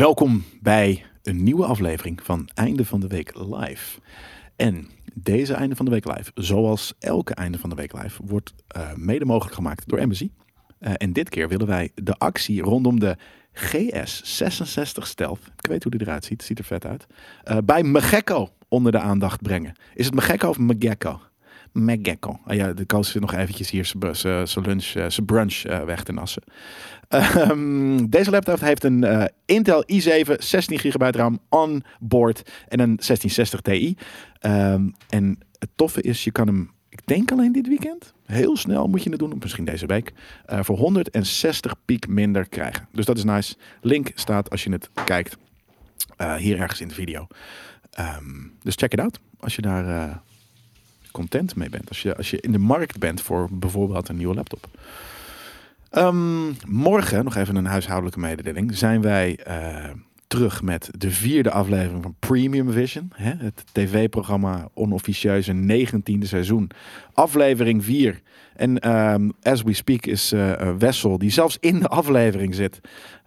Welkom bij een nieuwe aflevering van Einde van de Week Live. En deze Einde van de Week Live, zoals elke Einde van de Week Live, wordt uh, mede mogelijk gemaakt door MSI. Uh, en dit keer willen wij de actie rondom de GS66 Stealth, ik weet hoe die eruit ziet, ziet er vet uit, uh, bij Megekko onder de aandacht brengen. Is het Megekko of Megekko? Megekko. Ah ja, de koos zit nog eventjes hier zijn lunch, zijn brunch weg te nassen. Um, deze laptop heeft een uh, Intel i7 16 GB RAM on board en een 1660 Ti. Um, en het toffe is, je kan hem, ik denk alleen dit weekend, heel snel moet je het doen, misschien deze week, voor 160 piek minder krijgen. Dus dat is nice. Link staat als je het kijkt hier ergens in de video. Um, dus check it out als je daar content mee bent. Als je, als je in de markt bent voor bijvoorbeeld een nieuwe laptop. Um, morgen, nog even een huishoudelijke mededeling, zijn wij uh, terug met de vierde aflevering van Premium Vision. Hè? Het tv-programma onofficieuze 19e seizoen. Aflevering 4. En um, as we speak is uh, Wessel, die zelfs in de aflevering zit,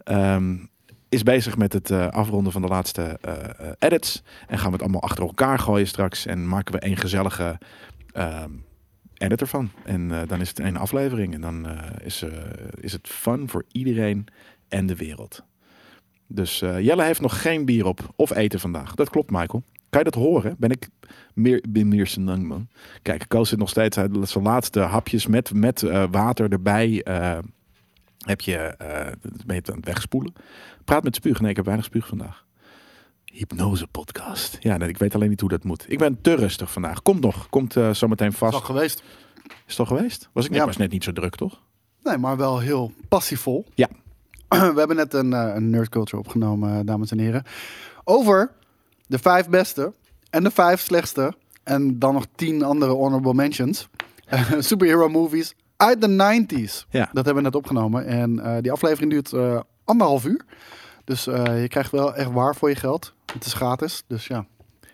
um, is bezig met het uh, afronden van de laatste uh, edits. En gaan we het allemaal achter elkaar gooien straks. En maken we één gezellige editor van. En uh, dan is het een aflevering. En dan uh, is, uh, is het fun voor iedereen en de wereld. Dus Jelle heeft nog geen bier op of eten vandaag. Dat klopt, Michael. Kan je dat horen? Ben ik meer, ben meer zijn man. Kijk, Koos zit nog steeds zijn laatste hapjes met, met water erbij. heb je, ben je aan het wegspoelen. Praat met spuug. Nee, ik heb weinig spuug vandaag. Hypnose podcast. Ja, nee, ik weet alleen niet hoe dat moet. Ik ben te rustig vandaag. Komt nog. Komt uh, zometeen vast. Is al geweest. Is al geweest? Was ik net, ja. was net niet zo druk, toch? Nee, maar wel heel passievol. Ja. We hebben net een, uh, een nerd culture opgenomen, uh, dames en heren. Over de vijf beste en de vijf slechtste. En dan nog tien andere honorable mentions. superhero movies uit de 90s. Ja. Dat hebben we net opgenomen. En die aflevering duurt anderhalf uur. Dus uh, je krijgt wel echt waar voor je geld. Het is gratis, dus ja.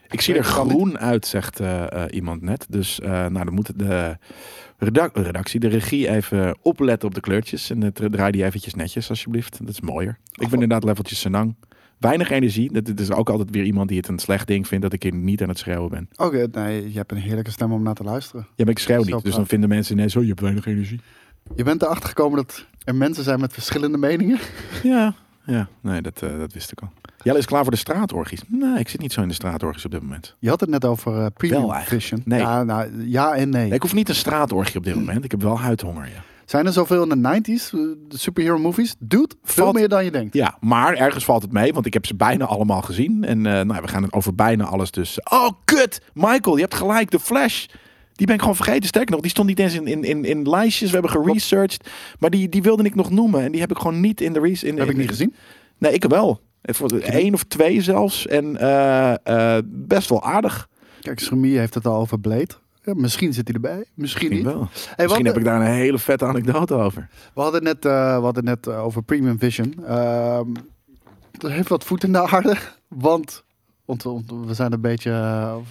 Ik zie er groen uit, zegt uh, uh, iemand net. Dus nou, dan moet de redac redactie, de regie even opletten op de kleurtjes. En draai die eventjes netjes, alsjeblieft. Dat is mooier. Ik ben inderdaad leveltjes senang. Weinig energie. Dat is ook altijd weer iemand die het een slecht ding vindt dat ik hier niet aan het schreeuwen ben. Oké, okay, nee, je hebt een heerlijke stem om naar te luisteren. Ja, maar ik schreeuw niet. Dus dan vinden mensen ineens, oh, je hebt weinig energie. Je bent erachter gekomen dat er mensen zijn met verschillende meningen? Ja, ja, nee, dat, uh, dat wist ik al. Jelle is klaar voor de straatorgies. Nee, ik zit niet zo in de straatorgies op dit moment. Je had het net over uh, premium vision. Nee. Ja, nou, ja en nee. nee. Ik hoef niet een straatorgie op dit moment. Ik heb wel huidhonger, ja. Zijn er zoveel in de 90s, de superhero movies? Dude, veel valt, meer dan je denkt. Ja, maar ergens valt het mee, want ik heb ze bijna allemaal gezien. En uh, nou, we gaan het over bijna alles dus. Oh, kut! Michael, je hebt gelijk, de Flash. Die ben ik gewoon vergeten. Sterker nog, die stond niet eens in, in, in, in lijstjes. We hebben geresearched. Maar die, die wilde ik nog noemen. En die heb ik gewoon niet in de... Re in, heb in, ik niet gezien? Nee, ik wel. Eén of twee zelfs. En uh, uh, best wel aardig. Kijk, Schremie heeft het al over Blade. Ja, misschien zit hij erbij. Misschien, niet. Wel. Hey, misschien heb ik daar een hele vette anekdote over. We hadden net, uh, we hadden net over Premium Vision. Uh, er heeft wat voet in de aarde. Want, want we zijn een beetje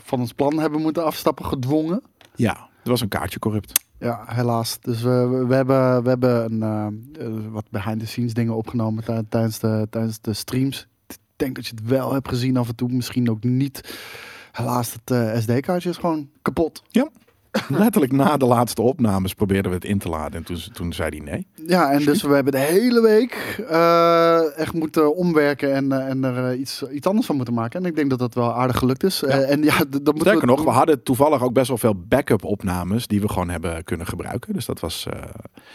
van ons plan hebben moeten afstappen gedwongen. Ja, er was een kaartje corrupt. Ja, helaas. Dus we, we hebben, we hebben een, uh, wat behind the scenes dingen opgenomen tijdens de, tijdens de streams. Ik denk dat je het wel hebt gezien af en toe, misschien ook niet. Helaas, het uh, SD-kaartje is gewoon kapot. Ja. Letterlijk na de laatste opnames probeerden we het in te laden en toen, toen zei hij nee. Ja, en dus we hebben de hele week uh, echt moeten omwerken en, uh, en er uh, iets, iets anders van moeten maken. En ik denk dat dat wel aardig gelukt is. Ja. en ja, dan Sterker we... nog, we hadden toevallig ook best wel veel backup opnames die we gewoon hebben kunnen gebruiken. Dus dat was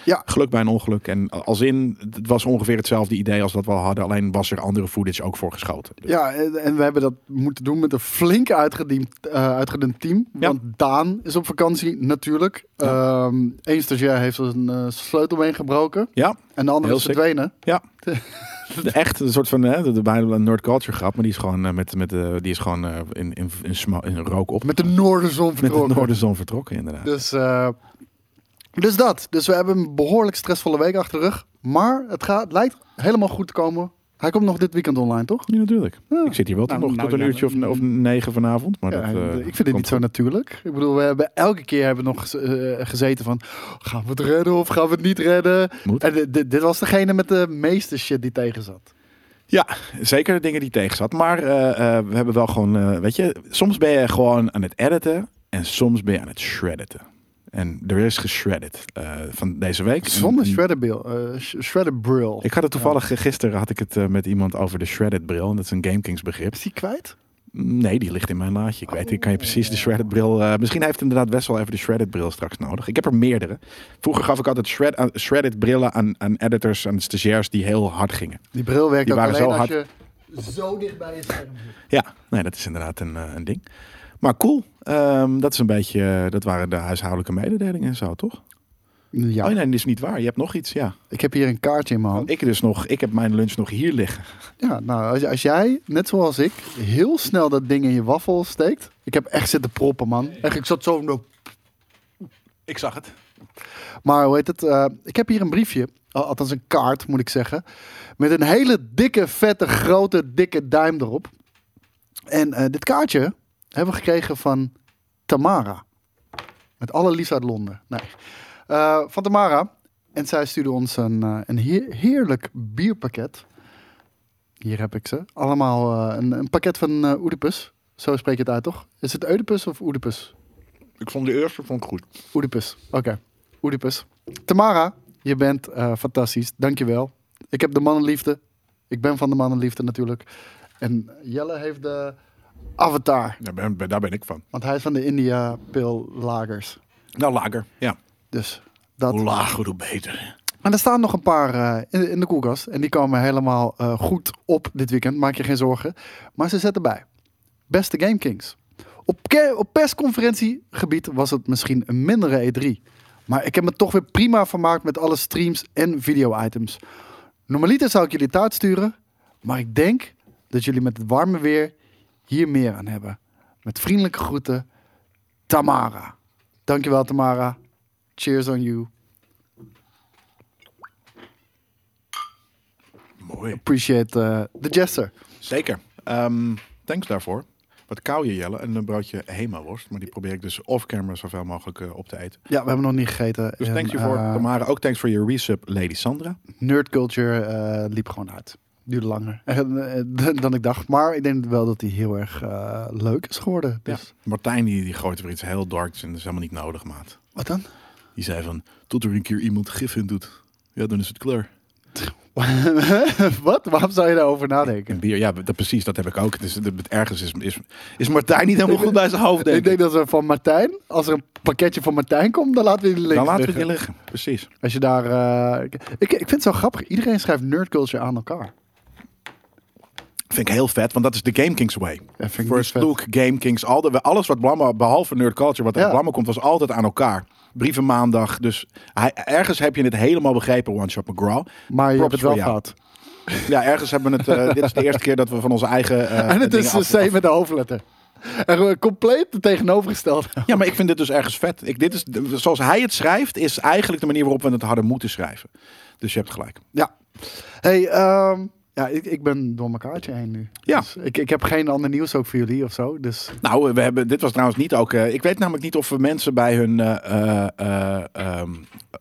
ja. geluk bij een ongeluk. En als in, het was ongeveer hetzelfde idee als dat we al hadden. Alleen was er andere footage ook voor geschoten. Dus. Ja, en, en, we hebben dat moeten doen met een flink uitgediend, uitgedund team. Want ja. Daan is op vakantie natuurlijk. Ja. Um, Eén stagiair heeft een uh, sleutelbeen gebroken. Ja. En de andere is verdwenen. Ja. Echt een soort van, hè, de bijna een Nerd Culture grap, maar die is gewoon uh, met, met uh, die is gewoon uh, in, in, in, in, rook op. Met de noorderzon vertrokken. Met de noorderzon vertrokken, inderdaad. Dus, dus dat. Dus we hebben een behoorlijk stressvolle week achter de rug. Maar het, gaat, het lijkt helemaal goed te komen. Hij komt nog dit weekend online, toch? Ja, natuurlijk. Ja. Ik zit hier wel nou, nog nou, tot een ja, uurtje of, of negen vanavond. Maar ja, dat, uh, ik vind het niet zo natuurlijk. Ik bedoel, we hebben elke keer hebben we nog uh, gezeten van... Gaan we het redden of gaan we het niet redden? Moet. En dit was degene met de meeste shit die tegen zat. Ja, zeker de dingen die tegen zat. Maar eh, eh, we hebben wel gewoon, eh, weet je, soms ben je gewoon aan het editen en soms ben je aan het shredden. En er is geshredded eh, van deze week. Zonder En- shredder bril. eh, bril. Ik had het toevallig, eh, gisteren had ik het met iemand over de shredded bril. En dat is een GameKings begrip. Is die kwijt? Nee, die ligt in mijn laadje. Ik weet, ik kan je precies de shredded bril. eh, misschien heeft inderdaad best wel even de shredded bril straks nodig. Ik heb er meerdere. Vroeger gaf ik altijd shred, shredded brillen aan, aan editors, aan stagiairs die heel hard gingen. Die bril werkt Die ook waren zo als hard. je zo dicht bij je scherm zit. Ja, nee, dat is inderdaad een, een ding. Maar cool. Ehm, dat is een beetje, eh, dat waren de huishoudelijke mededelingen en zo, toch? Ja, Oh nee, dat is niet waar. Je hebt nog iets, ja. ik heb hier een kaartje in mijn hand. Ik dus nog, ik heb mijn lunch nog hier liggen. Ja, nou, als, als jij, net zoals ik, heel snel dat ding in je waffel steekt. Ik heb echt zitten proppen, man. Echt, ik zat zo... Ik zag het. Maar hoe heet het? eh, ik heb hier een briefje. al- Althans een kaart, moet ik zeggen. Met een hele dikke, vette, grote, dikke duim erop. En eh, dit kaartje hebben we gekregen van Tamara. Met alle liefst uit Londen. Nee. Eh, van Tamara. En zij stuurde ons een, eh, een heer- heerlijk bierpakket. Hier heb ik ze. Allemaal eh, een, een pakket van Oedipus. Zo spreek je het uit, toch? Is het Oedipus of Oedipus? Ik vond de eerste vond ik goed. Oedipus. Oké. Oedipus. Tamara, je bent fantastisch. Dankjewel. Ik heb de mannenliefde. Ik ben van de mannenliefde natuurlijk. En Jelle heeft de avatar. Daar ben, daar ben ik van. Want hij is van de India Pil Lagers. Nou, lager. Ja. Dus dat. Hoe lager, hoe beter. En er staan nog een paar eh, in, in de koelkast. En die komen helemaal eh, goed op dit weekend. Maak je geen zorgen. Maar ze zetten bij. Beste Game Kings. Op, op persconferentiegebied was het misschien een mindere E3. Maar ik heb me toch weer prima vermaakt met alle streams en video-items. Normaliter zou ik jullie taart sturen. Maar ik denk dat jullie met het warme weer hier meer aan hebben. Met vriendelijke groeten, Tamara. Dankjewel Tamara. Cheers on you. Mooi. Appreciate uh, the jester. Zeker. Ehm, thanks daarvoor. Wat kou je, Jelle. En een broodje Hema-worst. Maar die probeer ik dus off-camera zoveel mogelijk eh, op te eten. Ja, we hebben nog niet gegeten. Dus En, thanks je voor, eh, Tamara. Ook thanks voor je resub, Lady Sandra. Nerd culture eh, liep gewoon uit. Duurde langer eh, dan ik dacht. Maar ik denk wel dat hij heel erg eh, leuk is geworden. Dus. Martijn die, die gooit er iets heel darks in. Dat is helemaal niet nodig, maat. Wat dan? Die zei van, tot er een keer iemand gif in doet. Ja, dan is het klaar. Wat? Waarom zou je daarover nadenken? bier, ja, dat, precies, dat heb ik ook. Het, ergens is, is, is Martijn niet helemaal goed bij zijn hoofd, denk Ik denk dat we van Martijn, als er een pakketje van Martijn komt, dan laten we die links Dan laten we liggen. die liggen, precies. Als je daar... eh, ik, ik vind het zo grappig. Iedereen schrijft nerd culture aan elkaar. Vind ik heel vet, want dat is de Game Kings way. Ja. Look, Game Kings, al de, alles wat Blamma, behalve Nerd Culture, wat uit Ja. Blamma komt, was altijd aan elkaar. Brieven maandag, dus hij, ergens heb je het helemaal begrepen, One Shot McGraw. Maar je Props hebt het wel voor gehad. Ja, ergens hebben we het, eh, dit is de eerste keer dat we van onze eigen eh, en het is af- een C met de hoofdletter. En compleet het tegenovergestelde. Ja, maar ik vind dit dus ergens vet. Ik, dit is, zoals hij het schrijft, is eigenlijk de manier waarop we het hadden moeten schrijven. Dus je hebt gelijk. Ja. Hey, ehm, ja, ik, ik ben door mijn kaartje heen nu. Ja. Dus ik, ik heb geen ander nieuws ook voor jullie of zo. Dus Nou, we hebben, dit was trouwens niet ook. eh, ik weet namelijk niet of we mensen bij hun eh, eh, eh, ehm,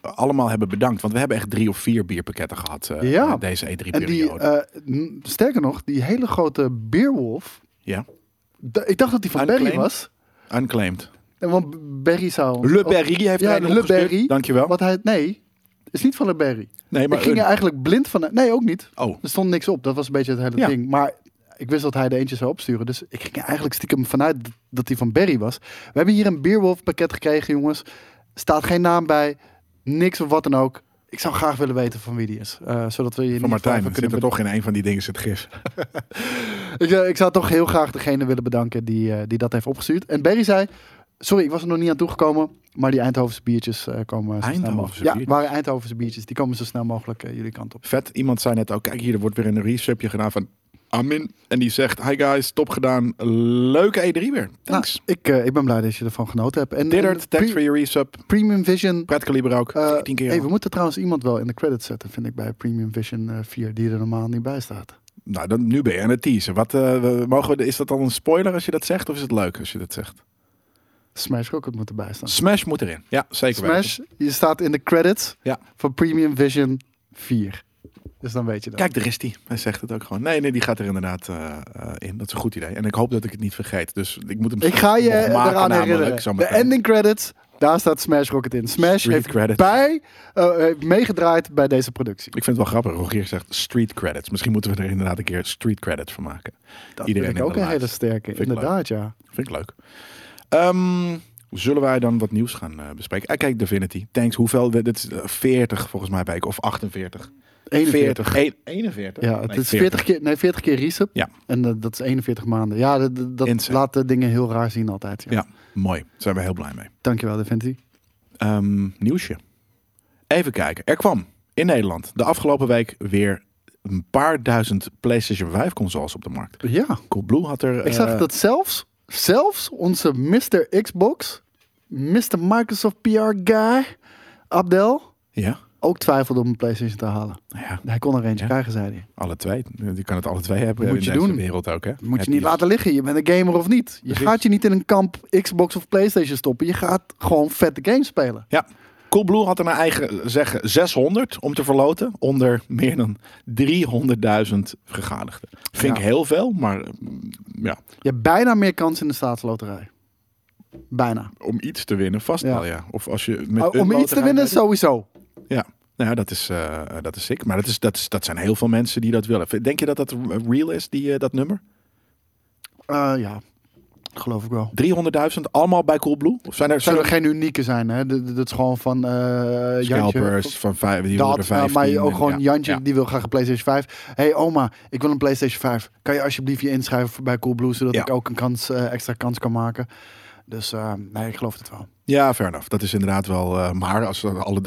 allemaal hebben bedankt. Want we hebben echt drie of vier bierpakketten gehad eh, Ja. deze en die, E3-periode. eh, n- sterker nog, die hele grote Beerwolf. ja, Ik dacht dat die van Berry was. Unclaimed. Want Berry zou. Le Berry heeft Ja, een Le. Berry. Dankjewel. Wat hij. Nee, is niet van Le Berry. Nee, maar ik ging er eigenlijk blind van. Nee, ook niet. Oh, Er stond niks op. Dat was een beetje het hele Ja. ding. Maar ik wist dat hij er eentje zou opsturen. Dus ik ging er eigenlijk stiekem vanuit dat hij van Berry was. We hebben hier een Beerwolf pakket gekregen, jongens. Staat geen naam bij. Niks of wat dan ook. Ik zou graag willen weten van wie die is. eh, zodat we je van Martijn. Zit er toch in een van die dingen zit gif. ik, eh, ik zou toch heel graag degene willen bedanken die, eh, die dat heeft opgestuurd. En Berry zei... Sorry, ik was er nog niet aan toegekomen. Maar die Eindhovense biertjes eh, komen zo snel mogelijk. Ja, waren Eindhovense biertjes. Die komen zo snel mogelijk eh, jullie kant op. Vet. Iemand zei net ook, kijk hier, er wordt weer een resubje gedaan van Amin. En die zegt, hi guys, top gedaan. Leuke E3 weer. Thanks. Nou, ik, eh, ik ben blij dat je ervan genoten hebt. En, thanks voor je resub. Premium Vision. Pret Kaliber ook. 14 keer. hey, we moeten trouwens iemand wel in de credits zetten, vind ik, bij Premium Vision eh 4, die er normaal niet bij staat. Nou, dan, nu ben je aan het teasen. Wat, mogen we, is dat al een spoiler als je dat zegt? Of is het leuk als je dat zegt? Smash ook het moeten bijstaan. Smash moet erin. Ja, zeker Smash, je staat in de credits Ja. van Premium Vision 4. weten. Dus dan weet je dat. Kijk, daar is die. Hij zegt het ook gewoon. Nee, nee, die gaat er inderdaad eh, eh, in. Dat is een goed idee. En ik hoop dat ik het niet vergeet. Dus ik moet hem ik ga je eraan herinneren. De ending credits, daar staat Smash Rocket in. Smash Street heeft credits. bij, heeft meegedraaid bij deze productie. Ik vind het wel grappig. Rogier zegt street credits. Misschien moeten we er inderdaad een keer street credits van maken. Dat Iedereen vind ik ook een hele sterke. Vind Inderdaad, ja. Vind ik leuk. Ehm, zullen wij dan wat nieuws gaan eh, bespreken? Ah, kijk, Divinity. Thanks. Hoeveel? Dit is eh, 40 volgens mij bij of 48. 41. 40, een- 41? Ja, het Nee, is 40 keer, nee, 40 keer reset. Ja. En eh, dat is 41 maanden. Ja, dat, laat de dingen heel raar zien altijd. Ja. Ja. Mooi. Daar zijn we heel blij mee. Dankjewel, Devinti. Ehm, nieuwsje. Even kijken. Er kwam in Nederland de afgelopen week weer een paar duizend PlayStation 5 consoles op de markt. Ja, Coolblue had er... ik zag eh, dat zelfs, zelfs onze Mr. Xbox, Mr. Microsoft PR guy, Abdel, Ja, ook twijfelde om een PlayStation te halen. ja, Hij kon er eentje Ja. krijgen, zei hij. alle twee. Je kan het alle twee hebben Moet in je deze doen. wereld ook. Hè? Moet je niet laten liggen. Je bent een gamer of niet. Je Precies. gaat je niet in een kamp Xbox of PlayStation stoppen. Je gaat gewoon vette games spelen. Ja, Coolblue had er naar eigen zeggen 600 om te verloten onder meer dan 300.000 gegadigden. Vind ik heel veel, maar mm, ja, Je hebt bijna meer kans in de staatsloterij. Bijna. om iets te winnen vast Ja. wel ja. Of als je met Oh, om iets te winnen, sowieso. Ja, nou ja, dat is, eh dat is sick. Maar dat, is, dat, is, dat zijn heel veel mensen die dat willen. Denk je dat dat real is, die, eh, dat nummer? Eh, ja, geloof ik wel. 300.000 allemaal bij Coolblue? Of zijn er, zijn er geen unieke zijn. Hè? Dat, is gewoon van eh Jantje. scalpers van vijf, die Dat, 15? maar ook en- gewoon ja, Jantje, ja. die wil graag een PlayStation 5. hey oma, ik wil een PlayStation 5. Kan je alsjeblieft je inschrijven bij Coolblue, zodat Ja. ik ook een kans, eh, extra kans kan maken? Dus eh, nee, ik geloof het wel. Ja, fair enough. Dat is inderdaad wel. eh, maar als er alle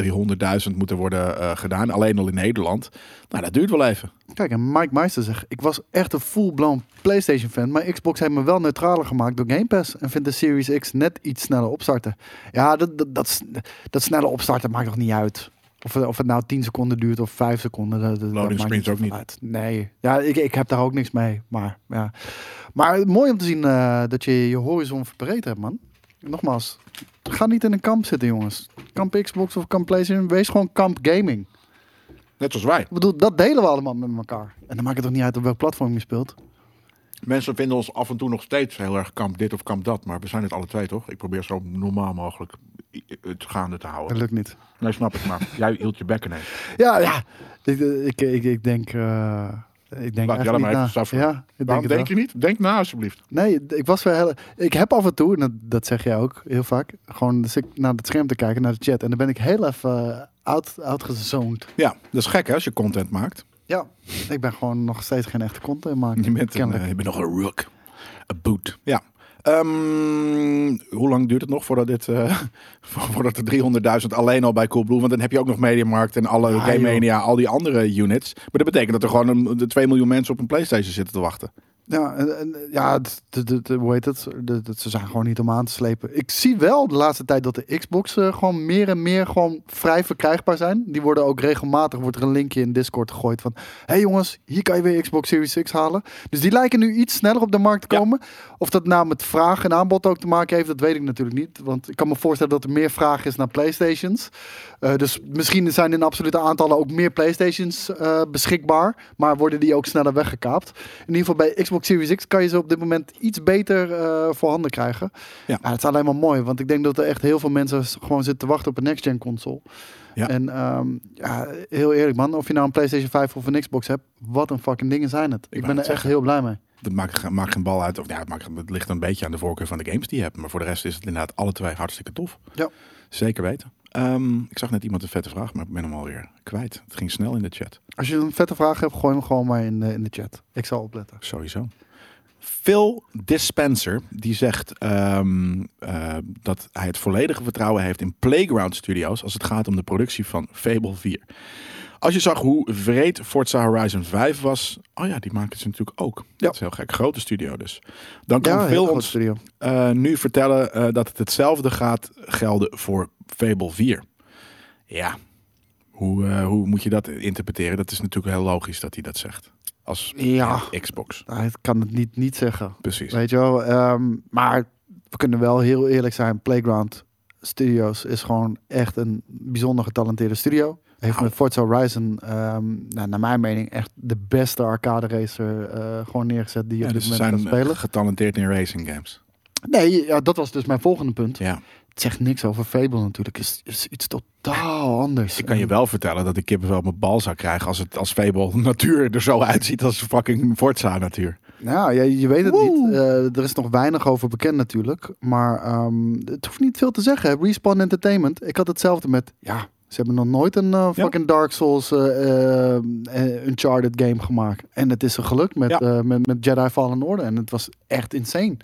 300.000 moeten worden eh, gedaan, alleen al in Nederland, nou, dat duurt wel even. Kijk, en Mike Meister zegt, ik was echt een full-blown PlayStation fan, maar Xbox heeft me wel neutraler gemaakt door Game Pass en vindt de Series X net iets sneller opstarten. Ja, dat, dat, dat, dat snelle opstarten maakt nog niet uit. Of, het- of het nou 10 seconden duurt of 5 seconden. Dat, dat, Loading maakt screens ook niet. Uit. Nee, ja, ik, ik heb daar ook niks mee. Maar, ja. maar mooi om te zien eh, dat je je horizon verbreed hebt, man. Nogmaals, ga niet in een kamp zitten, jongens. Kamp Xbox of kamp PlayStation. Wees gewoon kamp gaming. Net zoals wij. Ik bedoel, dat delen we allemaal met elkaar. En dan maakt het toch niet uit op welk platform je speelt. Mensen vinden ons af en toe nog steeds heel erg kamp dit of kamp dat, maar we zijn het alle twee toch? Ik probeer zo normaal mogelijk het gaande te Dat houden. lukt niet. Nee, snap ik, maar jij hield je bek ineens. Ja, ja. Ik, ik, ik, ik denk... eh ik denk Laat maar even. Ja, ik denk Waarom je niet? Denk na alsjeblieft. Nee, ik was wel heel... Ik heb af en toe, en dat, dat zeg jij ook heel vaak, gewoon dus naar het scherm te kijken, naar de chat. En dan ben ik heel even uh. Ja, dat is gek hè, als je content maakt. Ja, ik ben gewoon nog steeds geen echte content maken. Je bent, een, eh, je bent nog een rook. Een boot. Ja. Ehm, hoe lang duurt het nog voordat, dit, eh, voordat er 300.000 alleen al bij Coolblue... Want dan heb je ook nog Mediamarkt en alle Game. Mania, al die andere units. Maar dat betekent dat er gewoon een, de 2 miljoen mensen op een Playstation zitten te wachten. Ja, en, en, ja hoe heet het? De- ze zijn gewoon niet om aan te slepen. Ik zie wel de laatste tijd dat de Xbox eh, gewoon meer en meer gewoon vrij verkrijgbaar zijn. Die worden ook regelmatig, wordt er een linkje in Discord gegooid van... hey jongens, hier kan je weer Xbox Series X halen. Dus die lijken nu iets sneller op de markt te Ja. komen. Of dat nou met vraag en aanbod ook te maken heeft, dat weet ik natuurlijk niet. Want ik kan me voorstellen dat er meer vraag is naar Playstations. Eh, dus misschien zijn in absolute aantallen ook meer Playstations eh, beschikbaar. Maar worden die ook sneller weggekaapt. In ieder geval bij Xbox Series X kan je ze op dit moment iets beter eh voorhanden krijgen. Ja. het is alleen maar mooi. Want ik denk dat er echt heel veel mensen gewoon zitten te wachten op een next-gen console. Ja. En ehm, ja, heel eerlijk man. Of je nou een PlayStation 5 of een Xbox hebt. Wat een fucking dingen zijn het. Ik, ben er echt heel blij mee. Dat maakt, maakt geen bal uit. Of ja, het, maakt, het ligt een beetje aan de voorkeur van de games die je hebt. Maar voor de rest is het inderdaad alle twee hartstikke tof. Ja. Zeker weten. Ehm, ik zag net iemand een vette vraag, maar ik ben hem alweer kwijt. Het ging snel in de chat. Als je een vette vraag hebt, gooi hem gewoon maar in de, in de chat. Ik zal opletten. Sowieso. Phil Dispenser, die zegt ehm, eh, dat hij het volledige vertrouwen heeft in Playground Studios als het gaat om de productie van Fable 4. Als je zag hoe vreed Forza Horizon 5 was, oh ja, die maken ze natuurlijk ook. Dat is heel gek, grote studio dus. Dan kan Ja, groot ons studio. eh, nu vertellen eh, dat het hetzelfde gaat gelden voor Fable 4. Ja, hoe, eh, hoe moet je dat interpreteren? Dat is natuurlijk heel logisch dat hij dat zegt. Als Ja. Xbox. Hij kan het niet, niet zeggen. Precies. Weet je wel. ehm, maar we kunnen wel heel eerlijk zijn. Playground Studios is gewoon echt een bijzonder getalenteerde studio. Heeft met Forza Horizon, ehm, nou, naar mijn mening, echt de beste arcade racer eh, gewoon neergezet die je Ja, op dus dit ze moment kan eh, spelen. getalenteerd in racing games. Nee, ja, dat was dus mijn volgende punt. Ja. Het zegt niks over Fable natuurlijk. Het is, is iets totaal anders. Ik kan je wel vertellen dat ik kippenvel op mijn bal zou krijgen als het als Fable natuur er zo uitziet als fucking Forza natuur. Nou, ja, je weet het Woe! niet. Eh, er is nog weinig over bekend natuurlijk. Maar ehm, het hoeft niet veel te zeggen. Respawn Entertainment. Ik had hetzelfde met... Ja, ze hebben nog nooit een eh, Ja. fucking Dark Souls eh, eh, Uncharted game gemaakt. En het is een geluk met, Ja. met, met Jedi Fallen Order. En het was echt insane.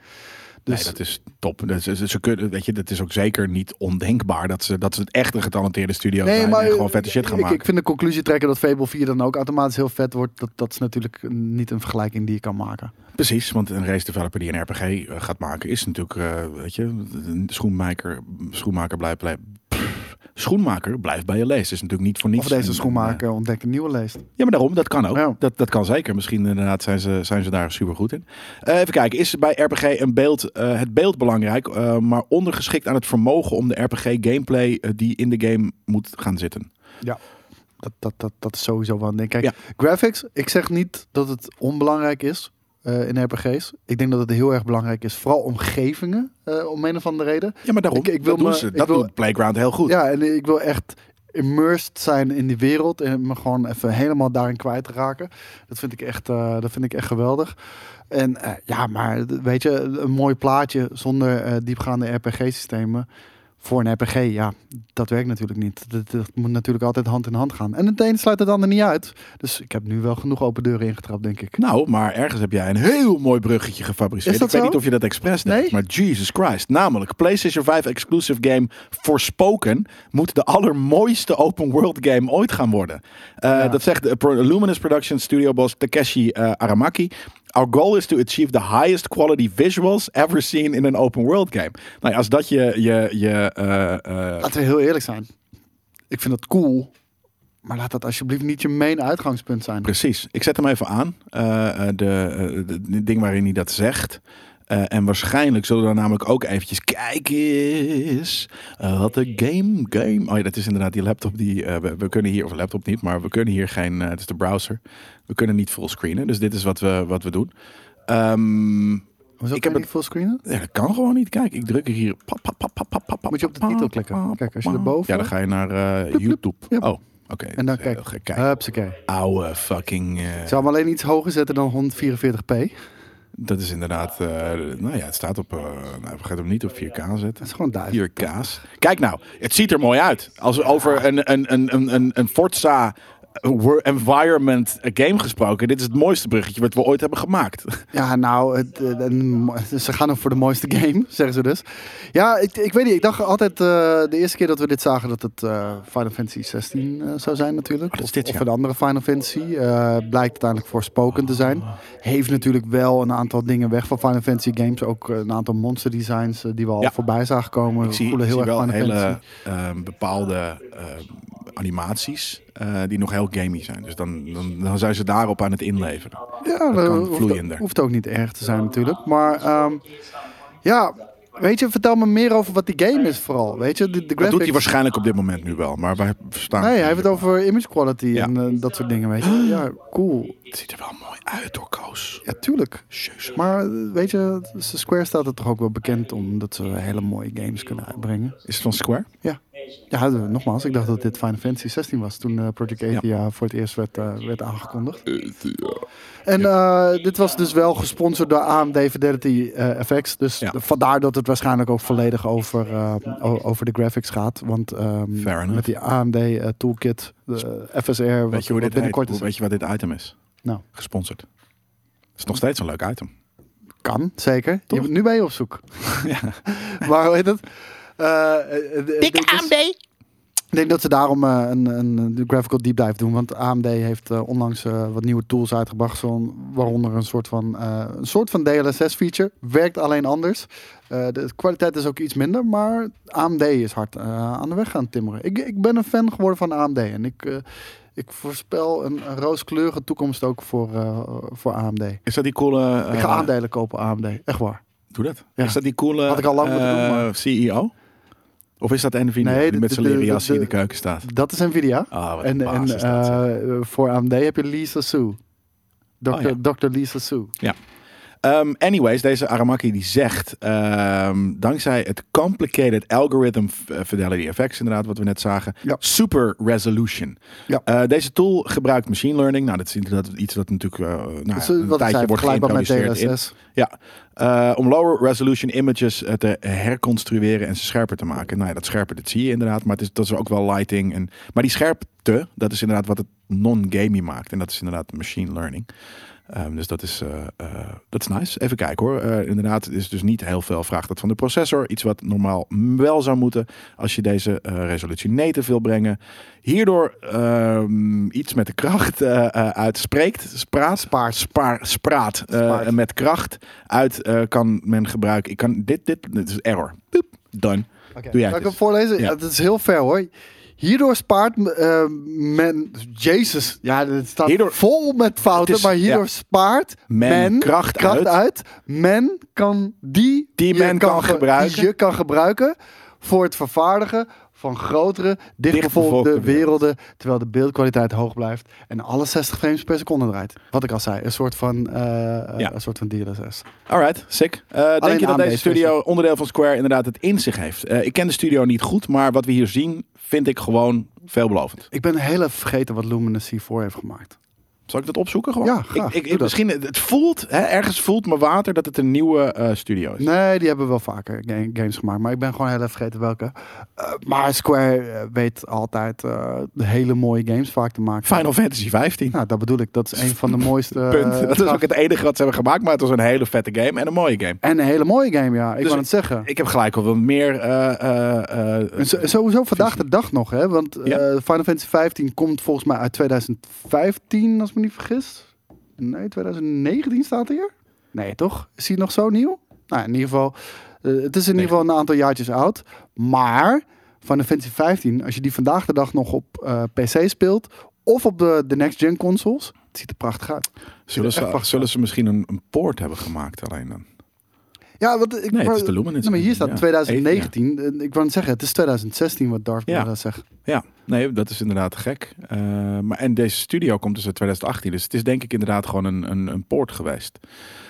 Dus nee, dat is top. Dat is, ze kunnen, weet je, dat is ook zeker niet ondenkbaar dat ze, dat ze het echt een getalenteerde studio zijn en gewoon vette shit gaan ik, maken. ik vind de conclusie trekken dat Fable 4 dan ook automatisch heel vet wordt. Dat, dat is natuurlijk niet een vergelijking die je kan maken. Precies, want een race developer die een RPG gaat maken is natuurlijk, weet je, een schoenmaker, schoenmaker blijft, blijft, pff, schoenmaker blijft bij je lees. Is natuurlijk niet voor niets. Of deze een- schoenmaker ontdekt een nieuwe leest. Ja, maar daarom, dat kan ook. Ja. Dat, dat kan zeker. Misschien inderdaad zijn ze, zijn ze daar super goed in. Eh, even kijken, is bij RPG een beeld, eh, het beeld belangrijk, eh, maar ondergeschikt aan het vermogen om de RPG gameplay eh, die in de game moet gaan zitten? Dat, dat, dat, dat is sowieso wel een ding. Kijk, Ja. graphics, ik zeg niet dat het onbelangrijk is eh, in RPG's. Ik denk dat het heel erg belangrijk is, vooral omgevingen, eh, om een of andere reden. Ja, maar daarom, Ik- ik wil dat, doen me- ze. dat wil- doet Playground heel goed. Ja, en ik wil echt immersed zijn in die wereld en me gewoon even helemaal daarin kwijt te raken. Dat vind ik echt, eh, dat vind ik echt geweldig. En ja, maar weet je, een mooi plaatje zonder diepgaande RPG-systemen. Voor een RPG, ja, dat werkt natuurlijk niet. Dat, dat moet natuurlijk altijd hand in hand gaan. En het een sluit het ander niet uit. Dus ik heb nu wel genoeg open deuren ingetrapt, denk ik. Nou, maar ergens heb jij een heel mooi bruggetje gefabriceerd. Ik weet niet of je dat expres deed, Nee? maar Jesus Christ. Namelijk, PlayStation 5 exclusive game Forspoken moet de allermooiste open world game ooit gaan worden. Eh, Ja. Dat zegt de Luminous Productions studio boss Takeshi eh, Aramaki. Our goal is to achieve the highest quality visuals ever seen in an open world game. Nou ja, als dat je, je, je eh, eh, Laten we heel eerlijk zijn. Ik vind het cool. Maar laat dat alsjeblieft niet je main uitgangspunt zijn. Precies. Ik zet hem even aan. De, de, de ding waarin hij dat zegt. Eh, en waarschijnlijk zullen we dan namelijk ook eventjes kijken eens eh, wat de game, game... Oh ja, dat is inderdaad die laptop die... eh, we, we kunnen hier, of laptop niet, maar we kunnen hier geen... het is de browser. We kunnen niet fullscreenen. Dus dit is wat we, wat we doen. Ehm, Hoezo Ik heb niet fullscreenen? ja, dat kan gewoon niet. Kijk, ik druk er hier... pap, pap, Moet je op de titel klikken. Kijk, als je erboven- Ja, dan ga je naar. YouTube. Oh, oké. En dan kijk. Kijk, Hupsakee. oude fucking... Ik zou hem alleen iets hoger zetten dan 144p. Dat is inderdaad, eh, nou ja, het staat op, eh nou, we gaan hem niet op 4K Dat zetten. is gewoon duizend. 4K's. Kijk nou, het ziet er mooi uit. Als we over een, een, een, een, een, een Forza environment game gesproken. Dit is het mooiste bruggetje wat we ooit hebben gemaakt. Ja, nou, het, eh, ze gaan ook voor de mooiste game, zeggen ze dus. Ja, ik, ik weet niet. Ik dacht altijd eh, de eerste keer dat we dit zagen dat het eh, Final Fantasy 16 eh, zou zijn natuurlijk. Oh, dat is of, dit, of ja. een andere Final Fantasy. eh, blijkt uiteindelijk voorspoken te zijn. Heeft natuurlijk wel een aantal dingen weg van Final Fantasy games. Ook eh, een aantal monster designs eh, die we al Ja. voorbij zagen komen. Ik zie, voelen heel erg wel Final hele Fantasy. eh, bepaalde eh, animaties eh, die nog heel gamey zijn. Dus dan, dan, dan zijn ze daarop aan het inleveren. Ja, Dat kan hoeft, vloeiender. hoeft ook niet erg te zijn natuurlijk. Maar ehm, ja, weet je, vertel me meer over wat die game is vooral. Weet je, de, de Dat graphics... doet hij waarschijnlijk op dit moment nu wel. Maar wij verstaan. Nee, hij heeft het over image quality Ja. en eh, dat soort dingen, weet je. Ja, cool. Het ziet er wel mooi uit door Koos. Ja, tuurlijk. Jezus. Maar eh, weet je, Square staat er toch ook wel bekend om dat ze hele mooie games kunnen uitbrengen. Is het van Square? Ja, eh, nogmaals, ik dacht dat dit Final Fantasy 16 was toen eh, Project Athia voor het eerst werd, eh, werd aangekondigd. En eh, dit was dus wel gesponsord door AMD Fidelity FX. Dus Ja. vandaar dat het waarschijnlijk ook volledig over, eh, over de graphics gaat. Want ehm, met die AMD toolkit, de FSR, wat, Weet je, hoe dit binnenkort is. weet je wat dit item is? Nou. Gesponsord. Het is nog steeds een leuk item. Kan, zeker. Je, nu ben je op zoek. Ja. maar hoe heet het? Eh, eh, eh, dit is- Ik denk dat ze daarom eh, een, een, graphical deep dive doen. Want AMD heeft onlangs wat nieuwe tools uitgebracht. Zo, waaronder een soort van, eh, een soort van DLSS feature. Werkt alleen anders. Eh, de kwaliteit is ook iets minder. Maar AMD is hard aan de weg gaan timmeren. Ik, ik ben een fan geworden van AMD. En ik, ik voorspel een, een rooskleurige toekomst ook voor, eh, voor AMD. Is dat die coole... ik ga aandelen kopen AMD. Echt waar. Doe dat. Ja. Is dat die coole Had ik al lang moeten doen, maar- CEO? Of is dat Nvidia Nee, die met zijn leren jas in de keuken staat? Dat is Nvidia. Ah, wat En, en dat, eh, voor AMD heb je Lisa Su. Dr. Oh, ja. Dr. Lisa Su. Um, anyways, deze Aramaki die zegt, ehm, dankzij het complicated algorithm fidelity effects, inderdaad, wat we net zagen, Ja. super resolution. Ja. Eh, deze tool gebruikt machine learning. Nou, dat is inderdaad iets wat natuurlijk uh, nou, Dus, een eh, tijdje zei, wordt vergelijkbaar met geïntroduceerd in. Ja, eh, om lower resolution images eh, te herconstrueren en ze scherper te maken. Nou ja, dat scherper, dat zie je inderdaad, maar het is, dat is ook wel lighting. En, maar die scherpte, dat is inderdaad wat het non-gamey maakt. En dat is inderdaad machine learning. Ehm, dus dat is, eh, eh, dat is nice. Even kijken hoor. Eh, inderdaad, het is dus niet heel veel vraagt dat van de processor. Iets wat normaal wel zou moeten als je deze resolutie native wil brengen. Hierdoor ehm, iets met de kracht uitspreekt. Spraat. Spaart. Spaar, spraat. met kracht uit kan men gebruiken. Ik kan dit, dit, dit is error. Done. Oké, Doe jij Zal ik hem voorlezen? Ja. Ja. dat is heel ver hoor. Hierdoor spaart eh, men... Jezus, ja, het staat Hierdoor- vol met fouten. Is- maar hierdoor ja. spaart Men men, kracht kracht, uit. uit. Men kan die, Die men kan ge- gebruiken. Die je kan gebruiken voor het vervaardigen van grotere, dichtbevolkte werelden. Terwijl de beeldkwaliteit hoog blijft. En alle 60 frames per seconde draait. Wat ik al zei, een soort van, eh, Ja. een soort van DLSS. Alright, sick. Eh, denk je dat deze studio, onderdeel van Square, inderdaad het in zich heeft? Ik ken de studio niet goed, maar wat we hier zien, vind ik gewoon veelbelovend. Ik ben heel even vergeten wat Luminous C4 heeft gemaakt. Zal ik dat opzoeken gewoon? Ja, graag. Ik, ik, misschien, het voelt, hè, ergens voelt me water dat het een nieuwe eh, studio is. Nee, die hebben wel vaker ga- games gemaakt. Maar ik ben gewoon heel even vergeten welke. Eh, maar Square eh, weet altijd hele mooie games vaak te maken. Final Fantasy 15. Nou, dat bedoel ik. Dat is een van de mooiste... Punt. dat is ook het enige wat ze hebben gemaakt, maar het was een hele vette game en een mooie game. En een hele mooie game, ja. Ik Dus wil het zeggen. Ik heb gelijk al wel meer... sowieso vandaag de dag nog, hè? Want Ja. Final Fantasy 15 komt volgens mij uit 2015, als ik me niet vergis. Nee, 2019 staat hier. Nee, toch? Is hij nog zo nieuw? Nou, in ieder geval, eh, het is in Nee. ieder geval een aantal jaartjes oud. Maar Final Fantasy 15, als je die vandaag de dag nog op eh, PC speelt of op de, de next gen consoles, het ziet er prachtig uit. zullen, ze, zullen ze misschien een, een poort hebben gemaakt alleen dan? Ja, wat ik Nee, het maar- is de maar hier staat Ja, 2019. Eh, Ik wou net zeggen, het is 2016 wat Darth Ja. Vader zegt. Ja, nee, dat is inderdaad gek. Eh, maar, en deze studio komt dus uit 2018. Dus het is denk ik inderdaad gewoon een, een, een poort geweest.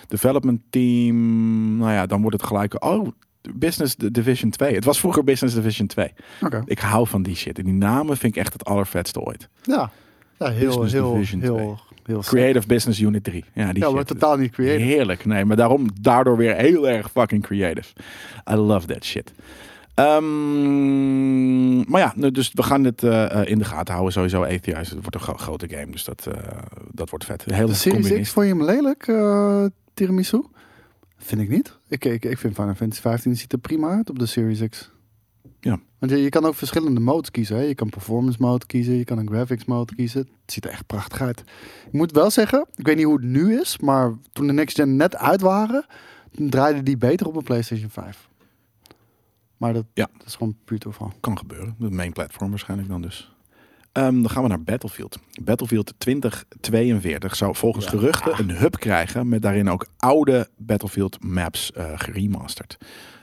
Development team, nou ja, dan wordt het gelijk... Oh, Business Division 2. Het was vroeger Business Division 2. Oké. Ik hou van die shit. En die namen vind ik echt het allervetste ooit. Ja. ja, heel, Business heel, heel, 2. Heel, Creative Business Unit 3. Ja, die Ja, maar totaal niet creative. Heerlijk. Nee, maar daarom, daardoor weer heel erg fucking creative. I love that shit. Ehm, maar ja, dus we gaan dit eh, eh, in de gaten houden. Sowieso ATI's. Het wordt een gro- grote game, dus dat, eh, dat wordt vet. De Series. X vond je hem lelijk, eh Tiramisu? Vind ik niet. Ik, ik, ik vind Final Fantasy 15 ziet er prima uit op de Series X. Ja. Want je, je kan ook verschillende modes kiezen. Hè? Je kan performance mode kiezen, je kan een graphics mode kiezen. Het ziet er echt prachtig uit. Ik moet wel zeggen, ik weet niet hoe het nu is, maar toen de next gen net uit waren, draaide die beter op een PlayStation 5. Maar dat, Ja. dat is gewoon puur toeval. Kan gebeuren. De main platform waarschijnlijk dan dus. Ehm, dan gaan we naar Battlefield. Battlefield 2042 zou volgens Ja. geruchten een hub krijgen met daarin ook oude Battlefield maps eh geremasterd.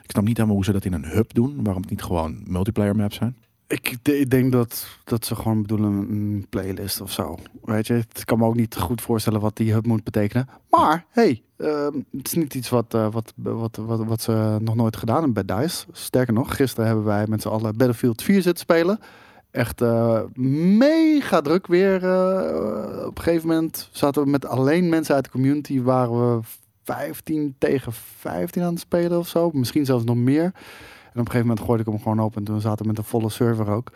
Ik snap niet helemaal hoe ze dat in een hub doen. Waarom het niet gewoon multiplayer maps zijn. Ik, ik denk dat, dat ze gewoon bedoelen een playlist of zo. Weet je, het kan me ook niet goed voorstellen wat die hub moet betekenen. Maar hey, ehm, het is niet iets wat, eh, wat, wat, wat, wat ze nog nooit gedaan hebben bij DICE. Sterker nog, gisteren hebben wij met z'n allen Battlefield 4 zitten spelen. Echt eh, mega druk weer. eh, op een gegeven moment zaten we met alleen mensen uit de community. Waren we 15 tegen 15 aan het spelen of zo. Misschien zelfs nog meer. En op een gegeven moment gooide ik hem gewoon op en toen zaten we met een volle server ook.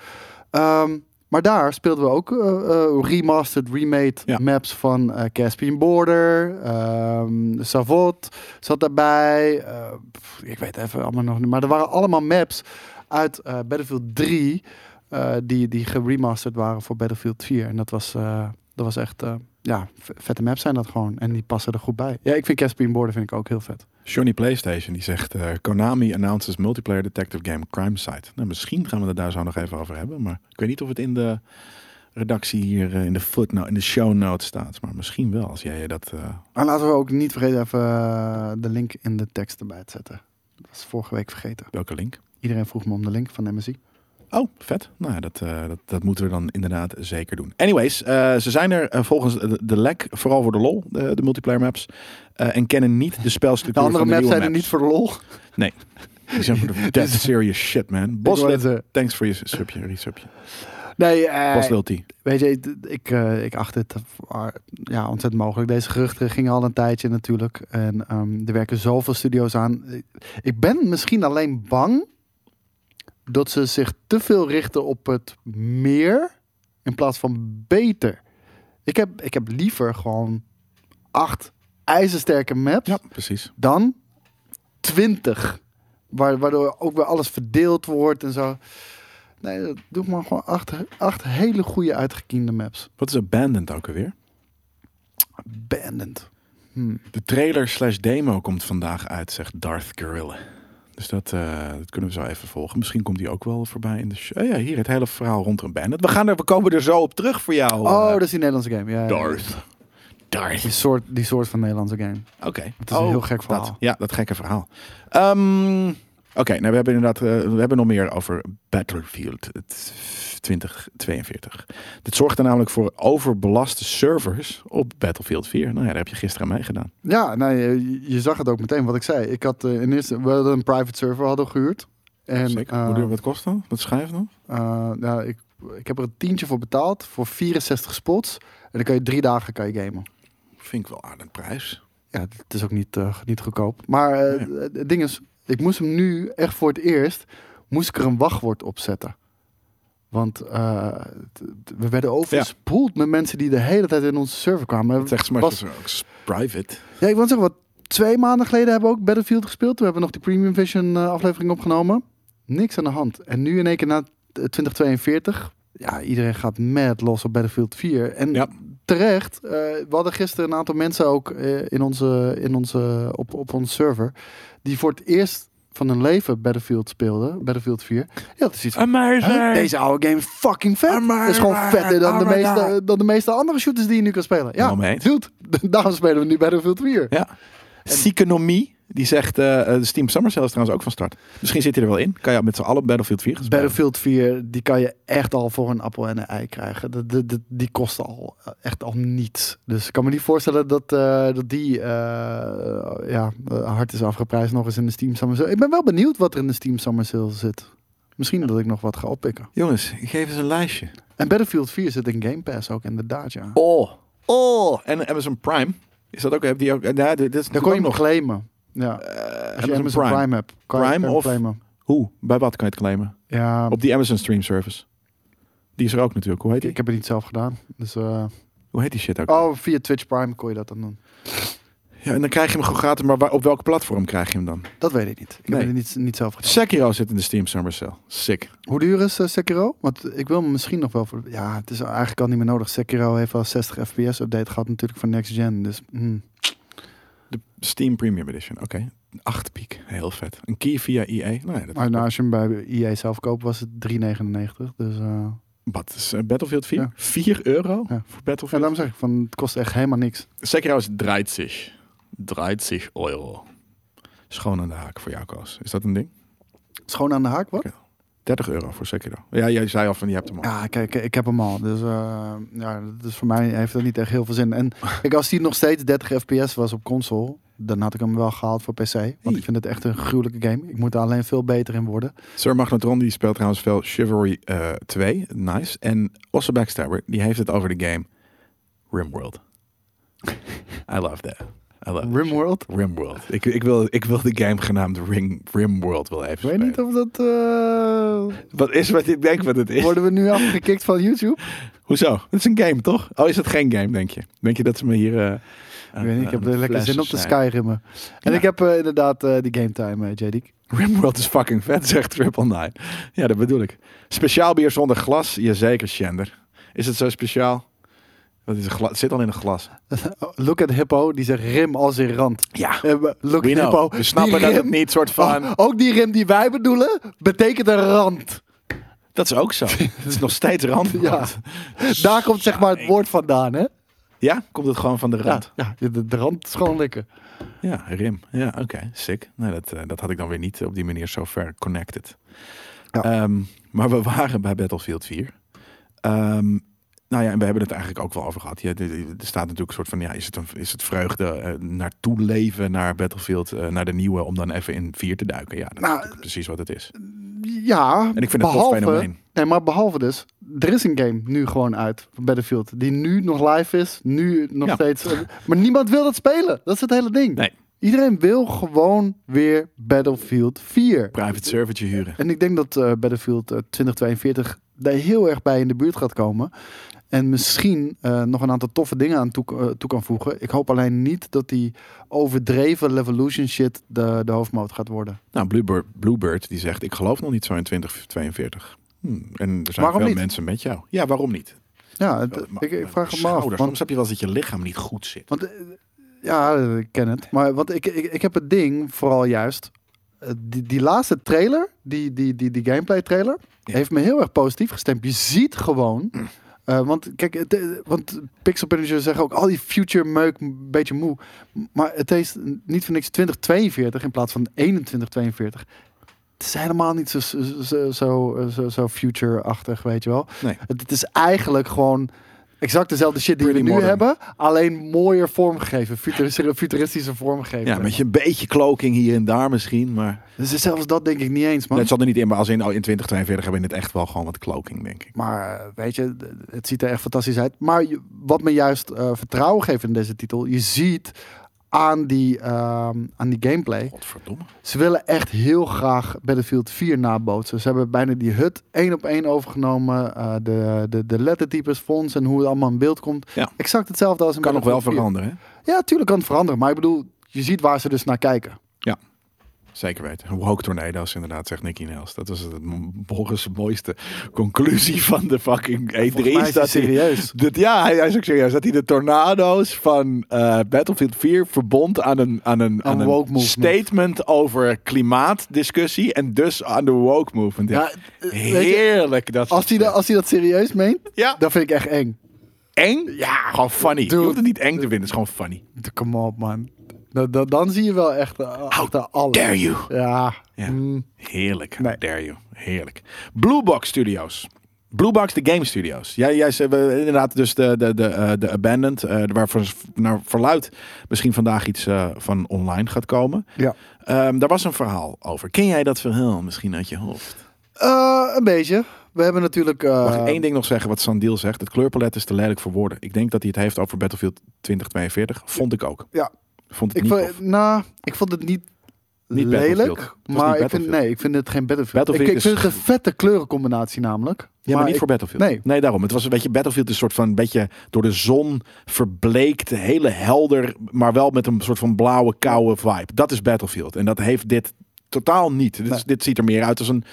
Ehm, maar daar speelden we ook eh, eh, remastered, remade Ja. maps van eh, Caspian Border. ehm Savot zat daarbij. eh, pff, ik weet even allemaal nog niet. Maar er waren allemaal maps uit Battlefield 3 eh, die, die geremasterd waren voor Battlefield 4. En dat was, dat was echt, ja, vette maps zijn dat gewoon. En die passen er goed bij. Ja, ik vind Caspian Border vind ik ook heel vet. Johnny PlayStation die zegt: eh, Konami announces multiplayer detective game Crime Site. Nou, misschien gaan we het daar zo nog even over hebben. Maar ik weet niet of het in de redactie hier eh, in de footnote, in de show notes staat. Maar misschien wel als jij dat. eh, En laten we ook niet vergeten even de link in de tekst erbij te zetten. Dat was vorige week vergeten. welke link? Iedereen vroeg me om de link van MSI. Oh, vet. Nou, ja, dat, eh, dat, dat moeten we dan inderdaad zeker doen. Anyways, eh, ze zijn er eh, volgens de, de lek, vooral voor de lol, de, de multiplayer maps. en kennen niet de De spelstructuur andere van de maps zijn er niet voor de lol. Die zijn voor de dead serious shit, man. Bos, Ik wou het, thanks voor je subje, resubje. Nee, eh, weet je, ik, ik acht het eh, ja, ontzettend mogelijk. Deze geruchten gingen al een tijdje natuurlijk. En ehm, er werken zoveel studio's aan. Ik ben misschien alleen bang dat ze zich te veel richten op het meer in plaats van beter. Ik heb, ik heb liever gewoon acht ijzersterke maps Ja, precies. dan 20. Waar, waardoor ook weer alles verdeeld wordt en zo. Nee, doe maar gewoon acht, acht hele goede uitgekiende maps. Wat is Abandoned ook alweer? Abandoned. Hmm. De trailer slash demo komt vandaag uit, zegt Darth Gorilla. Dus dat, eh, dat kunnen we zo even volgen. Misschien komt die ook wel voorbij in de show. Oh ja, hier het hele verhaal rond Abandoned. We, gaan er, we komen er zo op terug voor jou. Oh, eh, dat is die Nederlandse game. Ja. Darth. Darth. Die soort, die soort van Nederlandse game. Oké. Het is een heel gek verhaal. Dat, ja, dat gekke verhaal. Ehm, Oké, nou we hebben inderdaad eh, we hebben nog meer over Battlefield het 2042. Dit zorgt er namelijk voor overbelaste servers op Battlefield 4. Nou ja, daar heb je gisteren aan meegedaan. Ja, eh, je, je zag het ook meteen wat ik zei. Ik had eh, in eerste, we hadden een private server hadden gehuurd. En, Zeker. Hoe duur wat kost dan? Wat schrijf dan? ja, ik, ik heb er een tientje voor betaald voor 64 spots. En dan kan je drie dagen kan je gamen. Vind ik wel aardig prijs. Ja, het is ook niet, niet goedkoop. Maar Nee. het ding is, ik moest hem nu echt voor het eerst, moest ik er een wachtwoord op zetten. Want eh, we werden overspoeld met mensen die de hele tijd in onze server kwamen. Het zegt Was- maar ook private. Ja, ik wil zeggen, wat twee maanden geleden hebben we ook Battlefield gespeeld. Toen hebben we nog die Premium Vision eh, aflevering opgenomen. Niks aan de hand. En nu in één keer na eh, 2042, ja, iedereen gaat mad los op Battlefield 4. En Ja. Terecht, eh, we hadden gisteren een aantal mensen ook eh, in onze, in onze, op, op onze server, die voor het eerst van hun leven Battlefield speelden, Battlefield 4. Ja, dat is iets van, "Huh? deze oude game is fucking vet. Het is gewoon vetter dan de, meeste, dan de meeste andere shooters die je nu kan spelen. Ja, dude, daarom spelen we nu Battlefield 4. Ja. Syconomie, die zegt, de Steam Summer Sale is trouwens ook van start. Misschien zit hij er wel in. Kan je met z'n allen Battlefield 4 gaan spelen. Battlefield 4, die kan je echt al voor een appel en een ei krijgen. De, de, de- die kosten al eh, echt al niets. Dus ik kan me niet voorstellen dat, dat die ja, hard is afgeprijsd nog eens in de Steam Summer Sale. Ik ben wel benieuwd wat er in de Steam Summer Sale zit. Misschien dat ik nog wat ga oppikken. Jongens, ik geef eens een lijstje. En Battlefield 4 zit in Game Pass ook inderdaad, ja. Oh. Oh. En Amazon Prime. Is dat ook? Heb die ook? Ja, dit is Daar kon je nog claimen. Ja, Eh, als je Amazon Prime, hebt. Kan Prime je of- claimen. Hoe? Bij wat kan je het claimen? Ja, Op die Amazon Stream Service. Die is er ook natuurlijk. Hoe heet die? ik heb het niet zelf gedaan. Dus, eh, Hoe heet die shit ook? oh, via Twitch Prime kon je dat dan doen. Ja, en dan krijg je hem gewoon gratis. Maar waar- op welk platform krijg je hem dan? Dat weet ik niet. Ik Nee. heb het niet, niet zelf gedaan. Sekiro zit in de Steam Summer Sale. Sick. Hoe duur is eh, Sekiro? Want ik wil hem misschien nog wel voor. Ja, het is eigenlijk al niet meer nodig. Sekiro heeft wel 60 fps update gehad natuurlijk voor next gen. Dus hmm. Steam Premium Edition. Oké. 8 piek. Heel vet. Een key via EA. Nou ja, dat maar nou, als je hem bij EA zelf koopt, was het 3,99. Dus uh, Wat is eh, Battlefield 4? Ja. 4 euro Ja. voor ja, Battlefield? daarom zeg ik van het kost echt helemaal niks. Sekiro is 30. 30 euro. Schoon aan de haak voor jou, Koos. Is dat een ding? Schoon aan de haak, wat? 30 euro voor Sekiro. Ja, jij zei al van je hebt hem al. Ja, kijk, ik heb hem al. Dus, uh, ja, dus voor mij heeft dat niet echt heel veel zin. En kijk, als die nog steeds 30 fps was op console, dan had ik hem wel gehaald voor PC. Want ik vind het echt een gruwelijke game. Ik moet er alleen veel beter in worden. Sir Magnetron die speelt trouwens veel Chivalry eh 2. Nice. En Osse Backstabber die heeft het over de game Rimworld. I love that. Rimworld. Rimworld. Ik, ik, wil, ik wil de game genaamd Ring, Rimworld wel even Ik weet niet of dat... eh, Wat is wat ik denk wat het is? Worden we nu afgekikt van YouTube? Hoezo? Het is een game, toch? Oh, is het geen game, denk je? Denk je dat ze me hier... eh, Ik weet niet, ik heb er lekker zin op te. Skyrimmen. En Ja. ik heb eh, inderdaad die game time, JD. Rimworld is fucking vet, zegt Triple Nine. Ja, dat bedoel ik. Speciaal bier zonder glas? Jazeker, Shender. Is het zo speciaal? Is een? Het zit al in een glas. Look at Hippo, die zegt rim als in rand. Ja, Eh, look at. Hippo. We snappen dat het niet soort van... Oh, ook die rim die wij bedoelen, betekent een rand. Dat is ook zo. Het is nog steeds rand. Ja. Daar komt zeg maar het woord vandaan, hè? Ja, komt het gewoon van de rand? ja de, de rand is gewoon lekker. Ja, rim. Ja, oké, sick. Nou, dat, eh, dat had ik dan weer niet op die manier zo ver connected. Ja. Ehm, maar we waren bij Battlefield 4. Ehm, nou ja, en we hebben het eigenlijk ook wel over gehad. Ja, er staat natuurlijk een soort van, ja, is het, een, is het vreugde eh, naartoe leven naar Battlefield, eh, naar de nieuwe, om dan even in 4 te duiken? Ja, dat is Nou, natuurlijk precies wat het is. Ja, En ik vind het een tof fenomeen. Nee, maar behalve dus, er is een game nu gewoon uit van Battlefield. Die nu nog live is, nu nog Ja. steeds. eh, Maar niemand wil dat spelen. Dat is het hele ding. Nee. Iedereen wil gewoon weer Battlefield 4. Private servertje huren. En ik denk dat eh, Battlefield eh, 2042 daar heel erg bij in de buurt gaat komen. En misschien eh, nog een aantal toffe dingen aan toe, eh, toe kan voegen. Ik hoop alleen niet dat die overdreven Levolution shit de, de hoofdmoot gaat worden. Nou, Bluebird, Bluebird die zegt, ik geloof nog niet zo in 2042. Hm, En er zijn Waarom veel niet? mensen met jou. Ja, waarom niet? Ja, het- ik, ik vraag het me af. Want- Soms heb je wel eens dat je lichaam niet goed zit. Want eh, ja, ik ken het. Maar want ik, ik, ik heb het ding vooral juist. Die, die laatste trailer, die, die, die, die gameplay trailer, Ja. heeft me heel erg positief gestemd. Je ziet gewoon. eh, want kijk, het, eh, want Pixel Publishers zeggen ook al die future meuk een beetje moe. Maar het is niet voor niks 2042 in plaats van 2142. Het is helemaal niet zo, zo, zo, zo, zo future-achtig, weet je wel. Nee. Het, het is eigenlijk gewoon exact dezelfde shit die we Pretty nu modern. hebben, alleen mooier vormgegeven, futuristische, futuristische vormgegeven. Ja, met je een beetje cloaking hier en daar misschien, maar Dus zelfs dat denk ik niet eens, man. het zat er niet in. Maar als in, oh, in 2042 hebben we in het echt wel gewoon wat cloaking, denk ik. Maar eh, weet je, het ziet er echt fantastisch uit. Maar wat me juist eh, vertrouwen geeft in deze titel, je ziet aan die, ehm, aan die gameplay, Godverdomme. ze willen echt heel graag Battlefield 4 nabootsen. Ze hebben bijna die hut één op één overgenomen, eh, de, de, de lettertypes, fonts en hoe het allemaal in beeld komt. Ja. Exact hetzelfde als een Kan nog wel Battlefield 4. veranderen, hè? Ja, tuurlijk kan het veranderen. Maar ik bedoel, je ziet waar ze dus naar kijken. Zeker weten. Woke tornado's, inderdaad, zegt Nicky Nels. Dat was het Boris' mooiste conclusie van de fucking E3. Volgens mij is dat hij serieus. Dat, ja, hij, hij is ook serieus. Dat hij de tornado's van eh, Battlefield 4 verbond aan een, aan een, aan Een een woke movement. statement over klimaatdiscussie. En dus aan de woke movement. Ja, Ja, eh, je, Heerlijk. Dat als hij, dat, als hij dat serieus meent, ja, dan vind ik echt eng. eng? Ja, gewoon funny. Dude. Je hoeft het niet eng te vinden, het is gewoon funny. Kom op, man. Dan, dan, dan zie je wel echt uh, achter alles. Dare you. Ja. Ja. mm, Heerlijk. Nee. Dare you. Heerlijk. Blue Box Studios. Blue Box, de game studios. Jij, jij we- inderdaad dus de, de, de, eh, de Abandoned, eh waarvan naar verluid misschien vandaag iets eh, van online gaat komen. ja. Ehm, daar was een verhaal over. Ken jij dat verhaal misschien uit je hoofd? Eh, een beetje. We hebben natuurlijk... eh, Mag ik één ding nog zeggen wat Sandiel zegt? Het kleurpalet is te lelijk voor woorden. Ik denk dat hij het heeft over Battlefield 2042. Vond ik ook. Ja. Vond het ik, niet vond, nou, ik vond het niet, Niet lelijk. Maar niet ik vind, nee, ik vind het geen Battlefield. Battlefield ik, ik vind het een vette kleurencombinatie namelijk. Ja, maar, niet ik- voor Battlefield. nee. nee, daarom. Het was een beetje Battlefield, is een soort van beetje door de zon verbleekt, hele helder, maar wel met een soort van blauwe, koude vibe. Dat is Battlefield. En dat heeft dit totaal niet. Dit, Nee. dit ziet er meer uit als een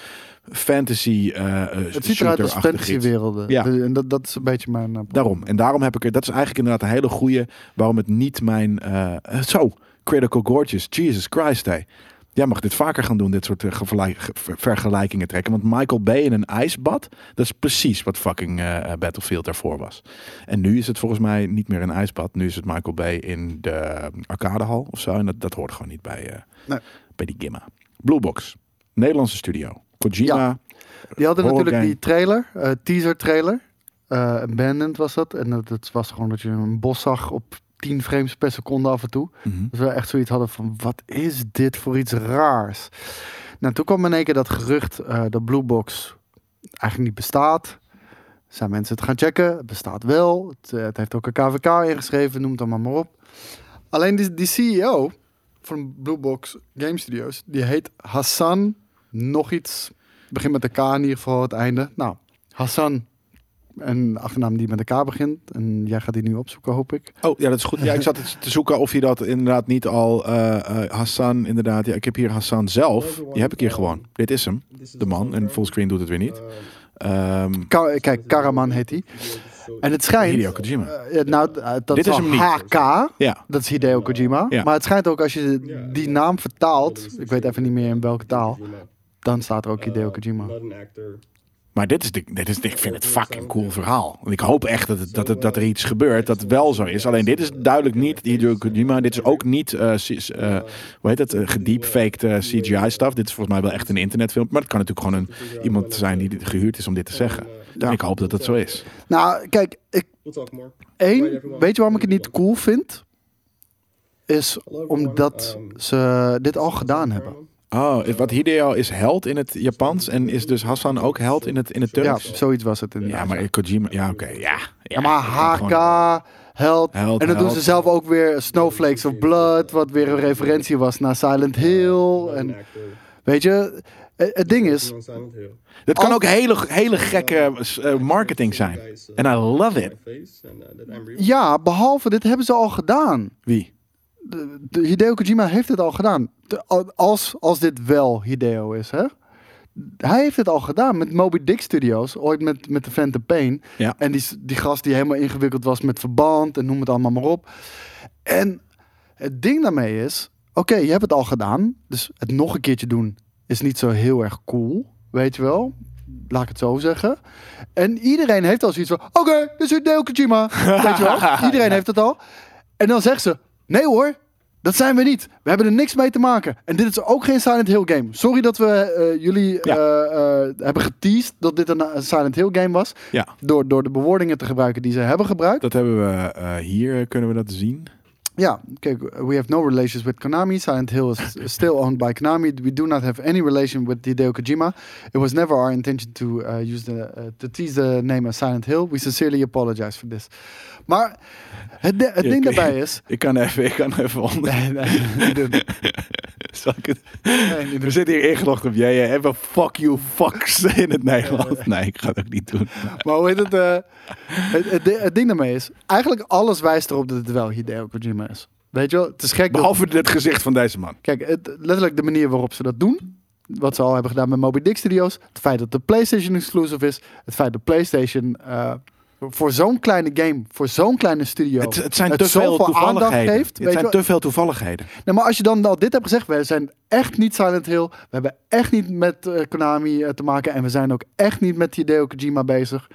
fantasy eh Het ziet eruit als fantasywerelden. Ja. En dat, dat is een beetje mijn... eh, Daarom. En daarom heb ik er, dat is eigenlijk inderdaad een hele goede, waarom het niet mijn, zo, Critical Gorgeous, Jesus Christ, hey. Jij mag dit vaker gaan doen, dit soort vergelijk- ge- vergelijkingen trekken. Want Michael Bay in een ijsbad, dat is precies wat fucking Battlefield daarvoor was. En nu is het volgens mij niet meer een ijsbad. Nu is het Michael Bay in de arcadehal of zo. En dat, dat hoort gewoon niet bij, Nee. bij die gimma. Bluebox, Nederlandse studio. Kojima, Die hadden natuurlijk game. die trailer, eh, teaser trailer. Eh Abandoned was dat. En dat, het was gewoon dat je een bos zag op 10 frames per seconde af en toe. Dus we echt zoiets hadden van, wat is dit voor iets raars? Nou, toen kwam in één keer dat gerucht eh dat Blue Box eigenlijk niet bestaat. Zijn mensen het gaan checken? Het bestaat wel. Het, het heeft ook een KVK ingeschreven, noem het allemaal maar op. Alleen die, die CEO van Blue Box Game Studios, die heet Hassan nog iets. Begint met de K in ieder geval het einde. Nou, Hassan, een achternaam die met de K begint. En jij gaat die nu opzoeken, hoop ik. Oh ja, dat is goed. Ja, ik zat te zoeken of je dat inderdaad niet al eh, eh, Hassan inderdaad. Ja, ik heb hier Hassan zelf. Die heb ik hier gewoon. Dit is hem, de man. En fullscreen doet het weer niet. Ehm Ka- kijk, Karaman heet hij. En het schijnt... Hideo Kojima. eh, nou, dat Dit is hem niet. HK. Ja, Dat is Hideo Kojima. Ja. Maar het schijnt ook als je die naam vertaalt, ik weet even niet meer in welke taal, dan staat er ook Hideo Kojima. maar Maar dit is, de, dit is, ik vind het fucking cool verhaal. Ik hoop echt dat, het, dat, het, dat er iets gebeurt dat wel zo is. Alleen dit is duidelijk niet Hideo Kojima. Dit is ook niet, eh, eh, hoe heet het, uh, gedeepfaked eh, CGI stuff. Dit is volgens mij wel echt een internetfilm. Maar het kan natuurlijk gewoon een, iemand zijn die gehuurd is om dit te zeggen. En ik hoop dat het zo is. Nou, kijk, ik, één, weet je waarom ik het niet cool vind? Is omdat ze dit al gedaan hebben. Oh, wat Hideo is held in het Japans en is dus Hassan ook held in het, in het Ja, Turks? zoiets was het inderdaad. Ja, maar Kojima, ja oké, ja. Ja, maar HK, held. Held, en dan doen ze zelf ook weer Snowflakes of Blood, wat weer een referentie was naar Silent Hill. En weet je, het, ding is, Dat kan ook hele, hele gekke eh, marketing zijn. En I love it. ja, behalve dit hebben ze al gedaan. Wie? De, de Hideo Kojima heeft het al gedaan. De- als, als dit wel Hideo is, hè? Hij heeft het al gedaan met Moby Dick Studios, ooit met, met de Phantom Pain. Ja. En die, die gast die helemaal ingewikkeld was met verband en noem het allemaal maar op. En het ding daarmee is, oké, je hebt het al gedaan. Dus het nog een keertje doen is niet zo heel erg cool, weet je wel. Laat ik het zo zeggen. En iedereen heeft al zoiets van, oké, dit is Hideo Kojima. weet je wel, iedereen heeft het al. En dan zegt ze, nee hoor, dat zijn we niet. We hebben er niks mee te maken. En dit is ook geen Silent Hill game. Sorry dat we eh, jullie Ja. eh, eh, hebben geteased dat dit een, Silent Hill game was. Ja, Door, door de bewoordingen te gebruiken die ze hebben gebruikt. dat hebben we hier, kunnen we dat zien. Ja, kijk, we have no relations with Konami. Silent Hill is still owned by Konami. We do not have any relation with Hideo Kojima. It was never our intention to uh, use the to tease the name as Silent Hill. We sincerely apologize for this. Maar het, de- het ding daarbij is. Ik kan even, ik kan even onder. Nee, nee, niet doen. Zal ik het? Nee, niet We zitten hier ingelogd op jij. Hebben fuck you fucks in het Nederlands. Nee, ik ga het ook niet doen. Maar hoe heet het, eh, het, het, di- het ding daarmee is, eigenlijk alles wijst erop dat het wel Hideo Kojima is. Weet je wel, het is gek dat, Behalve het gezicht van deze man. kijk, het, letterlijk de manier waarop ze dat doen, wat ze al hebben gedaan met Moby Dick Studios, het feit dat de PlayStation exclusive is, het feit dat PlayStation eh, voor zo'n kleine game, voor zo'n kleine studio, Het, het zijn te veel zoveel aandacht toevalligheden. geeft. het zijn te veel toevalligheden. Nou, maar als je dan al dit hebt gezegd, we zijn echt niet Silent Hill, we hebben echt niet met eh, Konami eh, te maken en we zijn ook echt niet met Hideo Kojima bezig.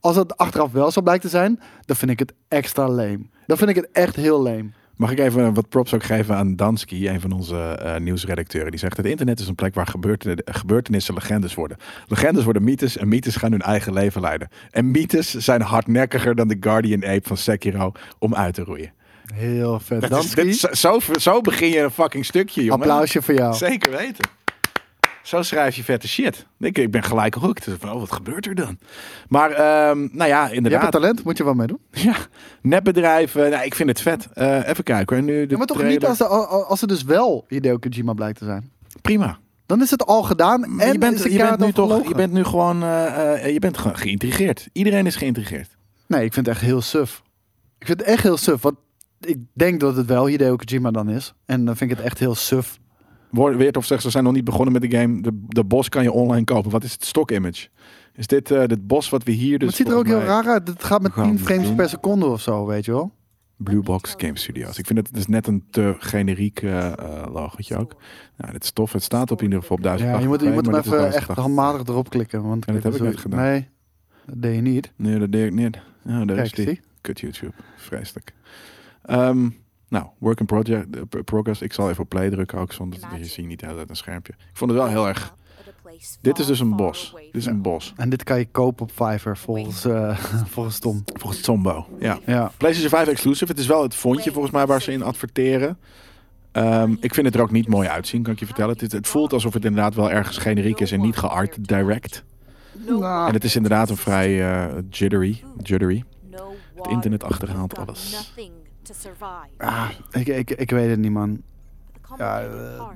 Als het achteraf wel zo blijkt te zijn, dan vind ik het extra lame. Dan vind ik het echt heel lame. Mag ik even wat props ook geven aan Dansky, een van onze eh, nieuwsredacteuren. Die zegt, het internet is een plek waar gebeurten- gebeurtenissen legendes worden. Legendes worden mythes en mythes gaan hun eigen leven leiden. En mythes zijn hardnekkiger dan de Guardian Ape van Sekiro om uit te roeien. Heel vet. Dat is, Dansky, dit, is- zo, zo begin je een fucking stukje, jongen. applausje voor jou. Zeker weten. Zo schrijf je vette shit. Ik, ik ben gelijk Oh, wat gebeurt er dan? Maar, ehm, nou ja, Je hebt inderdaad. talent, moet je wel mee doen. Ja, nepbedrijven. Nou, ik vind het vet. Eh, even kijken hoor. Nu de Ja, maar toch trailer. niet als, er- als het dus wel Hideo Kojima blijkt te zijn. Prima. Dan is het al gedaan en je bent, de je, bent nu toch, je bent nu gewoon eh, eh, je bent gewoon geïntrigeerd. Iedereen is geïntrigeerd. Nee, ik vind het echt heel suf. Ik vind het echt heel suf, want ik denk dat het wel Hideo Kojima dan is. En dan vind ik het echt heel suf. Woord- Weert of zegt ze zijn nog niet begonnen met de game. De, de bos kan je online kopen. Wat is het stock image? Is dit eh dit bos wat we hier dus maar het ziet er ook heel raar uit. Het gaat met Gewoon 10 frames doen. per seconde of zo, weet je wel. Blue Box Game Studios. Ik vind het, het is net een te generiek eh eh, logotje ook. Nou, dit is tof. Het staat op in ieder geval op 1080 Ja, je moet, je moet hem even echt 1080. handmatig erop klikken. Want Ja, dat heb ik zo- net gedaan. Nee, dat deed je niet. Nee, dat deed ik niet. Ja, daar is die. Kut YouTube. Vreselijk. Ehm, nou, work in project, eh, progress. Ik zal even op play drukken ook, zonder dat je ziet niet de hele tijd een schermpje. Ik vond het wel heel erg... Dit is dus een bos. Dit is een bos. En dit kan je kopen op Fiverr volgens, eh volgens Tom. Volgens Tombo. Ja. Ja. PlayStation 5 exclusive. Het is wel het fondje volgens mij waar ze in adverteren. Ehm, ik vind het er ook niet mooi uitzien, kan ik je vertellen. Het voelt alsof het inderdaad wel ergens generiek is en niet geart direct. Nou, En het is inderdaad een vrij eh, jittery. jittery. Het internet achterhaalt alles. Ah, ik, ik, ik weet het niet, man. Ja, eh,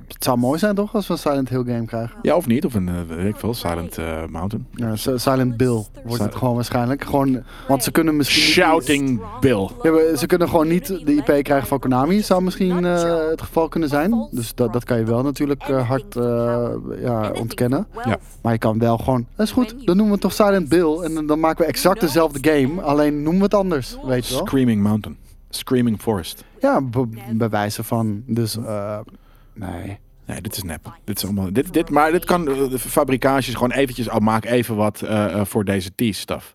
het zou mooi zijn toch als we een Silent Hill game krijgen. Ja, of niet. Of een, eh, weet ik veel, Silent eh, Mountain. Ja, Silent Bill wordt het gewoon waarschijnlijk. Gewoon, want ze kunnen misschien Shouting Bill. Ja, ze kunnen gewoon niet de IP krijgen van Konami. Zou misschien eh, het geval kunnen zijn. Dus dat, dat kan je wel natuurlijk eh, hard eh, ja, ontkennen. Ja. Maar je kan wel gewoon, dat is goed, dan noemen we het toch Silent Bill. En dan- dan maken we exact dezelfde game. Alleen noemen we het anders, weet je wel. Screaming Mountain. Screaming Forest. Ja, be bewijzen van. Dus, eh, nee. Nee, dit is nep. Dit is allemaal, dit, dit, maar dit kan eh, de fabrikages gewoon eventjes, oh, maak even wat eh, voor deze tease-stuff.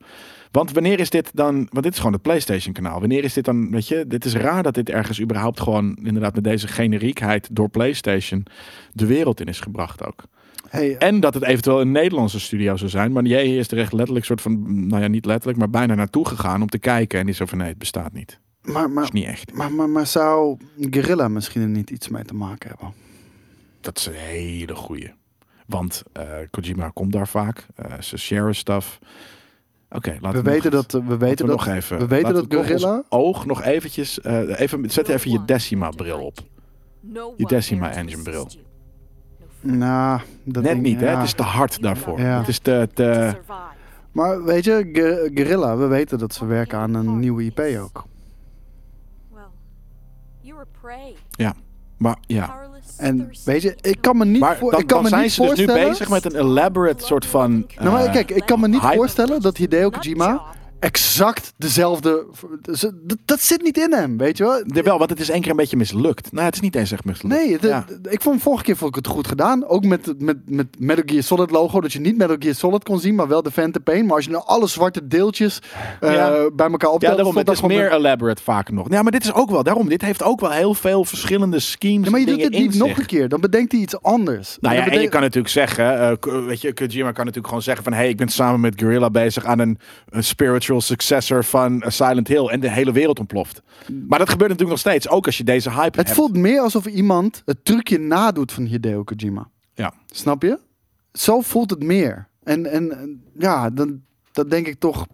Want wanneer is dit dan, want dit is gewoon het PlayStation kanaal. Wanneer is dit dan, weet je, dit is raar dat dit ergens überhaupt gewoon inderdaad met deze generiekheid door PlayStation de wereld in is gebracht ook. Hey, En dat het eventueel een Nederlandse studio zou zijn. Maar jij is er echt letterlijk soort van, nou ja, niet letterlijk, maar bijna naartoe gegaan om te kijken. En die zo van, nee, het bestaat niet. Maar, maar, is niet echt. maar, maar, maar zou Guerrilla misschien er niet iets mee te maken hebben? Dat is een hele goeie. Want eh, Kojima komt daar vaak. eh, ze share stuff. Oké, laten We we, weten dat, we weten dat, nog even. we weten dat Guerrilla- oog nog eventjes. eh, even, zet even je Decima bril op. Je Decima engine bril. nou, dat Net niet, hè? Het is te hard daarvoor. Ja. Het is te. te Maar weet je, Gu- Guerrilla, we weten dat ze werken aan een nieuwe IP ook. Maar ja. En weet je, ik kan me niet, Maar voor, dan, ik kan dan me zijn niet ze dus nu bezig met een elaborate soort van. Nou, maar eh, kijk, ik kan me niet hype. voorstellen dat Hideo Kojima exact dezelfde... ze- Dat, dat zit niet in hem, weet je wel? Jawel, want het is één keer een beetje mislukt. Nou, het is niet eens echt mislukt. Nee, de- Ja. ik vond vorige keer vond ik het goed gedaan. Ook met, met, met Metal Gear Solid logo. Dat je niet Metal Gear Solid kon zien, maar wel de Phantom Pain. Maar als je nou alle zwarte deeltjes eh, Ja. bij elkaar Ja, optelt... daarom, stond het is dat gewoon meer met- elaborate vaak nog. Ja, maar dit is ook wel, daarom, dit heeft ook wel heel veel verschillende schemes Ja, maar je doet het niet nog zich. een keer. Dan bedenkt hij iets anders. Nou ja, en je kan natuurlijk zeggen, K- weet je, Kojima kan natuurlijk gewoon zeggen van, hey, ik ben samen met Guerrilla bezig aan een, een spiritual successor van eh, Silent Hill en de hele wereld ontploft. Maar dat gebeurt natuurlijk nog steeds, ook als je deze hype Het hebt. voelt meer alsof iemand het trucje nadoet van Hideo Kojima. Ja. Snap je? Zo voelt het meer. En, en ja, dan, dan denk ik toch...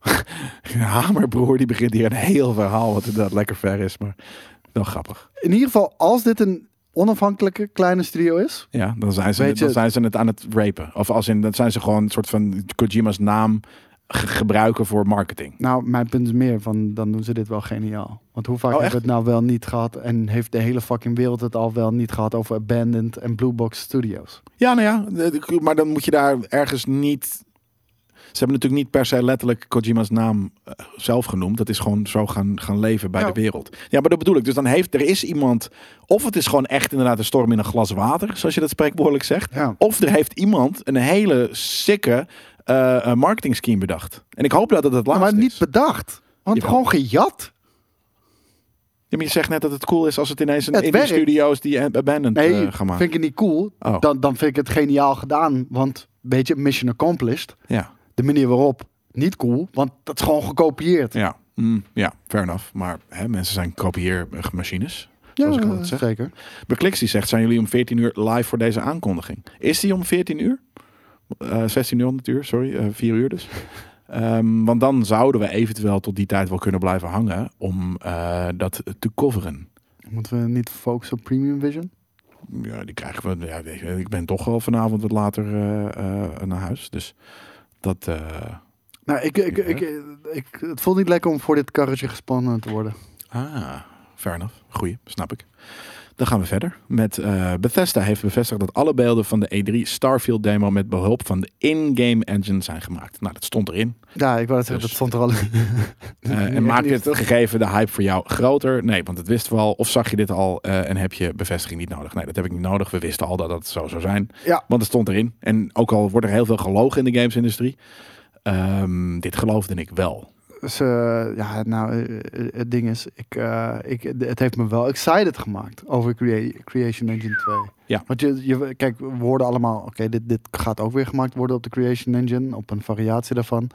Hamerbroer, die begint hier een heel verhaal, wat inderdaad lekker ver is, maar wel grappig. In ieder geval, als dit een onafhankelijke kleine studio is... Ja, dan zijn ze, dan zijn ze het aan het rapen. Of als in, dan zijn ze gewoon een soort van Kojima's naam gebruiken voor marketing. Nou, mijn punt is meer van, dan doen ze dit wel geniaal. Want hoe vaak Oh, hebben we het nou wel niet gehad... en heeft de hele fucking wereld het al wel niet gehad over Abandoned en Blue Box Studios? Ja, nou ja, maar dan moet je daar ergens niet. Ze hebben natuurlijk niet per se letterlijk Kojima's naam eh, zelf genoemd. Dat is gewoon zo gaan, gaan leven bij Ja. de wereld. Ja, maar dat bedoel ik. Dus dan heeft er is iemand. Of het is gewoon echt inderdaad een storm in een glas water, zoals je dat spreekwoordelijk zegt. Ja. Of er heeft iemand een hele sikke eh, eh, marketing scheme bedacht. En ik hoop dat het het laatste maar niet is. bedacht. Want Jawel. gewoon gejat. Ja, maar je zegt net dat het cool is als het ineens een Het indie werkt. studio's die Abandoned Nee, eh, gaan maken. vind ik het niet cool. Oh. Dan, dan vind ik het geniaal gedaan. Want, weet je, mission accomplished. Ja, De manier waarop, niet cool. Want dat is gewoon gekopieerd. ja, Mm, ja, fair enough. Maar hè, mensen zijn kopieermachines. Zoals ik altijd zeg. zeker. Bekliks die zegt, zijn jullie om 14 uur live voor deze aankondiging? Is die om 14 uur? Eh 16 uur, sorry, eh 4 uur dus. Ehm, want dan zouden we eventueel tot die tijd wel kunnen blijven hangen om eh, dat te coveren. Moeten we niet focussen op Premium Vision? Ja, die krijgen we. Ja, ik ben toch wel vanavond wat later eh, eh, naar huis. Dus dat. eh, Nou, ik, ik, ik, ik, het voelt niet lekker om voor dit karretje gespannen te worden. Ah, fair enough. Goeie, snap ik. Dan gaan we verder met eh, Bethesda heeft bevestigd dat alle beelden van de E3 Starfield demo met behulp van de in-game engine zijn gemaakt. Nou, dat stond erin. Ja, ik wou dat zeggen, Dus- dat stond er al in. Eh, en maakt dit gegeven de hype voor jou groter? Nee, want het wisten we al. Of zag je dit al en heb je bevestiging niet nodig? Nee, dat heb ik niet nodig. We wisten al dat dat zo zou zijn. Ja. Want het stond erin. En ook al wordt er heel veel gelogen in de gamesindustrie. ehm, dit geloofde ik wel. Eh, ja, nou, eh, eh, het ding is, ik, eh, ik, het heeft me wel excited gemaakt over Crea- Creation Engine 2. Ja. Want je, je, kijk, we hoorden allemaal, oké, dit, dit gaat ook weer gemaakt worden op de Creation Engine, op een variatie daarvan.